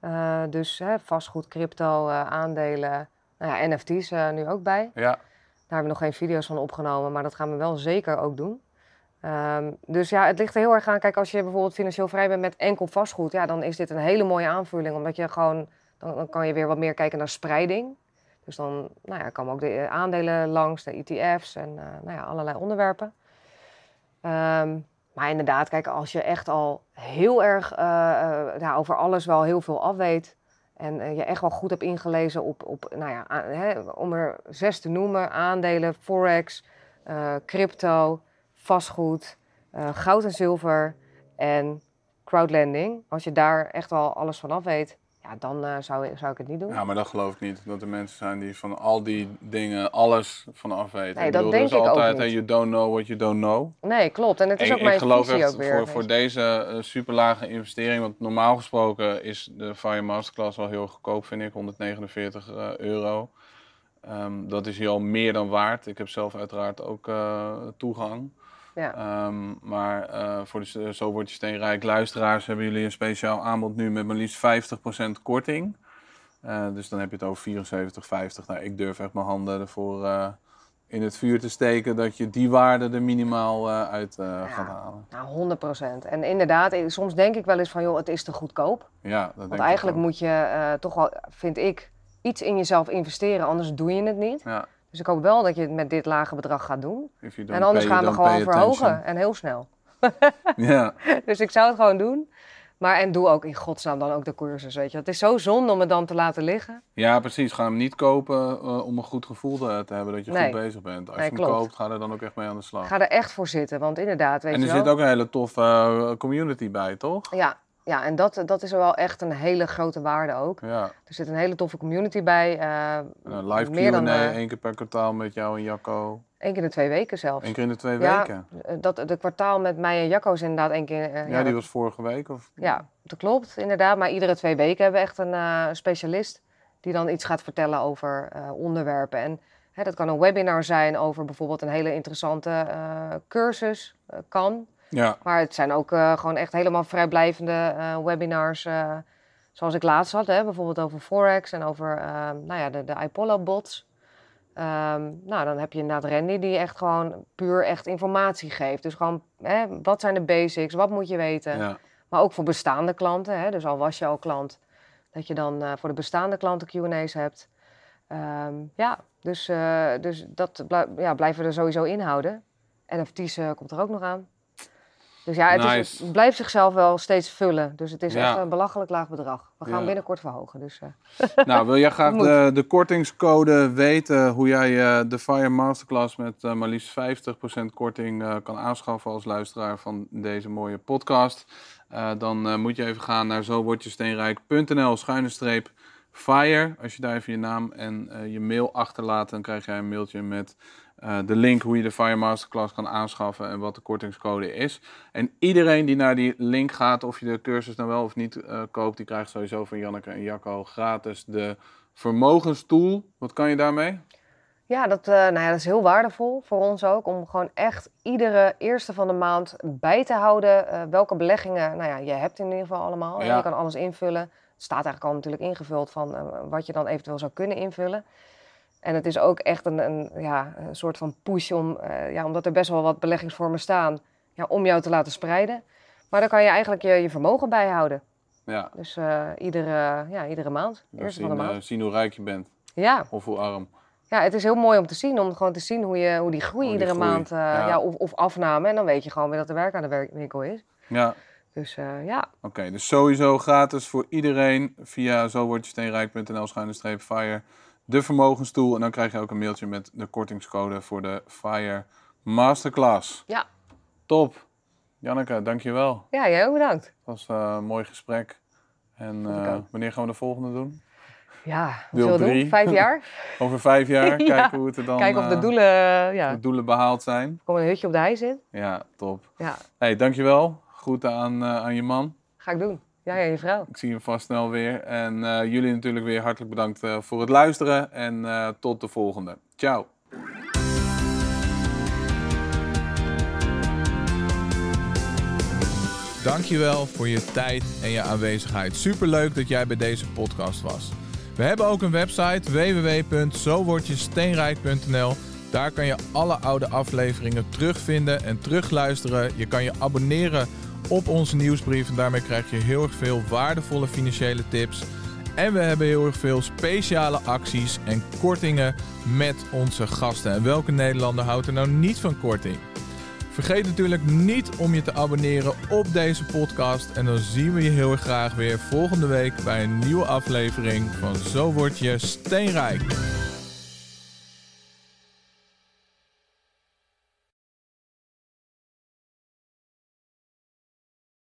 Speaker 2: Eh, dus hè, vastgoed, crypto, eh, aandelen, nou ja, NFT's eh, nu ook bij.
Speaker 3: Ja,
Speaker 2: Daar hebben we nog geen video's van opgenomen, maar dat gaan we wel zeker ook doen. Ehm, dus ja, het ligt er heel erg aan. Kijk, als je bijvoorbeeld financieel vrij bent met enkel vastgoed, ja, dan is dit een hele mooie aanvulling. Omdat je gewoon, dan, dan kan je weer wat meer kijken naar spreiding. Dus dan nou ja, komen ook de eh, aandelen langs, de ETF's en eh, nou ja, allerlei onderwerpen. Ehm, maar inderdaad, kijk, als je echt al heel erg eh, ja, over alles wel heel veel afweet. En je echt wel goed hebt ingelezen op, op nou ja, om er zes te noemen: aandelen, forex, crypto, vastgoed, goud en zilver en crowdlending. Als je daar echt wel alles van af weet, ja, dan eh, zou, zou ik het niet doen.
Speaker 3: ja, maar dat geloof ik niet. Dat er mensen zijn die van al die dingen alles van af weten.
Speaker 2: Nee, dat
Speaker 3: bedoel,
Speaker 2: denk
Speaker 3: is
Speaker 2: ik ook
Speaker 3: altijd,
Speaker 2: niet.
Speaker 3: hè, you don't know what you don't know.
Speaker 2: Nee, klopt. En het is
Speaker 3: Ik,
Speaker 2: ook mijn
Speaker 3: ik geloof echt
Speaker 2: ook weer.
Speaker 3: voor, voor deze uh, superlage investering, want normaal gesproken is de Fire Masterclass al heel goedkoop, vind ik, 149 eh, euro. Ehm, dat is hier al meer dan waard. Ik heb zelf uiteraard ook toegang.
Speaker 2: Ja.
Speaker 3: Ehm, maar eh, voor de Zo Word Je Steenrijk luisteraars hebben jullie een speciaal aanbod nu met maar liefst 50% korting. Eh, dus dan heb je het over 74,50. Nou, ik durf echt mijn handen ervoor eh, in het vuur te steken dat je die waarde er minimaal uit gaat halen.
Speaker 2: Nou, 100 procent. En inderdaad, soms denk ik wel eens van, joh, het is te goedkoop.
Speaker 3: Ja, dat denk
Speaker 2: Want eigenlijk moet je toch wel, vind ik, iets in jezelf investeren, anders doe je het niet.
Speaker 3: Ja,
Speaker 2: Dus ik hoop wel dat je het met dit lage bedrag gaat doen. En anders gaan we gewoon verhogen en heel snel.
Speaker 3: Ja,
Speaker 2: Dus ik zou het gewoon doen. Maar en doe ook in godsnaam dan ook de cursus, weet je. Het is zo zonde om het dan te laten liggen.
Speaker 3: ja, precies. Ga hem niet kopen eh, om een goed gevoel te, te hebben dat je
Speaker 2: Nee.
Speaker 3: goed bezig bent. Als
Speaker 2: Nee,
Speaker 3: je hem
Speaker 2: klopt.
Speaker 3: koopt, ga er dan ook echt mee aan de slag.
Speaker 2: Ga er echt voor zitten, want inderdaad, weet
Speaker 3: en
Speaker 2: je
Speaker 3: er
Speaker 2: wel.
Speaker 3: zit ook een hele toffe eh, community bij, toch?
Speaker 2: Ja, ja en dat, dat is wel echt een hele grote waarde ook.
Speaker 3: Ja,
Speaker 2: Er zit een hele toffe community bij. eh,
Speaker 3: een live
Speaker 2: meer dan
Speaker 3: Q&A,
Speaker 2: eh,
Speaker 3: één keer per kwartaal met jou en Jacco.
Speaker 2: één keer in de twee weken zelfs.
Speaker 3: Eén keer in de twee
Speaker 2: Ja,
Speaker 3: weken.
Speaker 2: Eh, Dat, de kwartaal met mij en Jacco is inderdaad één keer. eh,
Speaker 3: Ja, die was vorige week. Of...
Speaker 2: Ja, dat klopt inderdaad. Maar iedere twee weken hebben we echt een eh, specialist die dan iets gaat vertellen over eh, onderwerpen. En hè, dat kan een webinar zijn over bijvoorbeeld een hele interessante eh, cursus. eh, kan.
Speaker 3: Ja,
Speaker 2: Maar het zijn ook eh, gewoon echt helemaal vrijblijvende eh, webinars. eh, zoals ik laatst had, hè, bijvoorbeeld over Forex en over eh, nou ja, de, de Apollo-bots. Ehm, nou, dan heb je inderdaad Randy die echt gewoon puur echt informatie geeft. Dus gewoon, hè, wat zijn de basics, wat moet je weten?
Speaker 3: ja.
Speaker 2: Maar ook voor bestaande klanten, hè, dus al was je al klant, dat je dan voor de bestaande klanten Q&A's hebt. Ehm, ja, dus, dus dat ja, blijven we er sowieso in houden. NFT's komt er ook nog aan. Dus ja, het, is,
Speaker 3: Nice.
Speaker 2: het blijft zichzelf wel steeds vullen. Dus het is
Speaker 3: Ja.
Speaker 2: echt een belachelijk laag bedrag. We gaan
Speaker 3: Ja.
Speaker 2: binnenkort verhogen. Dus, eh,
Speaker 3: Nou, wil jij graag de, de kortingscode weten hoe jij eh, de Fire Masterclass met eh, maar liefst 50% korting kan aanschaffen als luisteraar van deze mooie podcast? Dan moet je even gaan naar zowordjesteenrijk.nl schuine streep Fire. Als je daar even je naam en je mail achterlaat, dan krijg jij een mailtje met eh, de link hoe je de Fire Masterclass kan aanschaffen en wat de kortingscode is. En iedereen die naar die link gaat, of je de cursus nou wel of niet eh, koopt, die krijgt sowieso van Janneke en Jacco gratis de vermogenstoel. Wat kan je daarmee?
Speaker 2: Ja, dat, eh, nou ja, dat is heel waardevol voor ons ook. Om gewoon echt iedere eerste van de maand bij te houden welke beleggingen nou ja, je hebt in ieder geval allemaal. En. Je kan alles invullen. Het staat eigenlijk al natuurlijk ingevuld van wat je dan eventueel zou kunnen invullen. En het is ook echt een, een, ja, een soort van push om, eh, ja, omdat er best wel wat beleggingsvormen staan, ja, om jou te laten spreiden. Maar dan kan je eigenlijk je, je vermogen bijhouden.
Speaker 3: Ja,
Speaker 2: Dus eh, iedere, ja, iedere maand,
Speaker 3: dus
Speaker 2: eerste
Speaker 3: zien,
Speaker 2: van de
Speaker 3: eh,
Speaker 2: maand.
Speaker 3: zien hoe rijk je bent
Speaker 2: Ja.
Speaker 3: of hoe arm.
Speaker 2: Ja, het is heel mooi om te zien, om gewoon te zien hoe, je, hoe die groei
Speaker 3: Hoe die
Speaker 2: iedere
Speaker 3: groei,
Speaker 2: maand,
Speaker 3: ja.
Speaker 2: ja. of, of afname. En dan weet je gewoon weer dat er werk aan de winkel is.
Speaker 3: Ja,
Speaker 2: Dus ja,
Speaker 3: Oké, dus sowieso gratis voor iedereen via zo word je steenrijk.nl schuine streep fire de vermogenstoel. En dan krijg je ook een mailtje met de kortingscode voor de Fire Masterclass.
Speaker 2: Ja.
Speaker 3: Top. Janneke, dankjewel.
Speaker 2: ja jij ook bedankt.
Speaker 3: Het was eh, een mooi gesprek. En eh, wanneer gaan we de volgende doen?
Speaker 2: Ja,
Speaker 3: Deel drie.
Speaker 2: doen? Vijf jaar?
Speaker 3: Over vijf jaar,
Speaker 2: Ja.
Speaker 3: kijken hoe het er dan
Speaker 2: Kijken of de
Speaker 3: eh,
Speaker 2: doelen, ja,
Speaker 3: de doelen behaald zijn.
Speaker 2: kom een hutje op de hei zit.
Speaker 3: Ja, top.
Speaker 2: Ja,
Speaker 3: hey, dankjewel. Groeten aan, aan je man.
Speaker 2: ga ik doen. Ja, ja, je vrouw.
Speaker 3: Ik zie hem vast snel weer. En eh, jullie natuurlijk weer hartelijk bedankt eh, voor het luisteren. En eh, tot de volgende. Ciao.
Speaker 1: Dankjewel voor je tijd en je aanwezigheid. Superleuk dat jij bij deze podcast was. We hebben ook een website www.zowordjesteenrijk.nl. Daar kan je alle oude afleveringen terugvinden en terugluisteren. Je kan je abonneren op onze nieuwsbrief en daarmee krijg je heel erg veel waardevolle financiële tips. En we hebben heel erg veel speciale acties en kortingen met onze gasten. En welke Nederlander houdt er nou niet van korting? Vergeet natuurlijk niet om je te abonneren op deze podcast. En dan zien we je heel erg graag weer volgende week bij een nieuwe aflevering van Zo Word Je Steenrijk.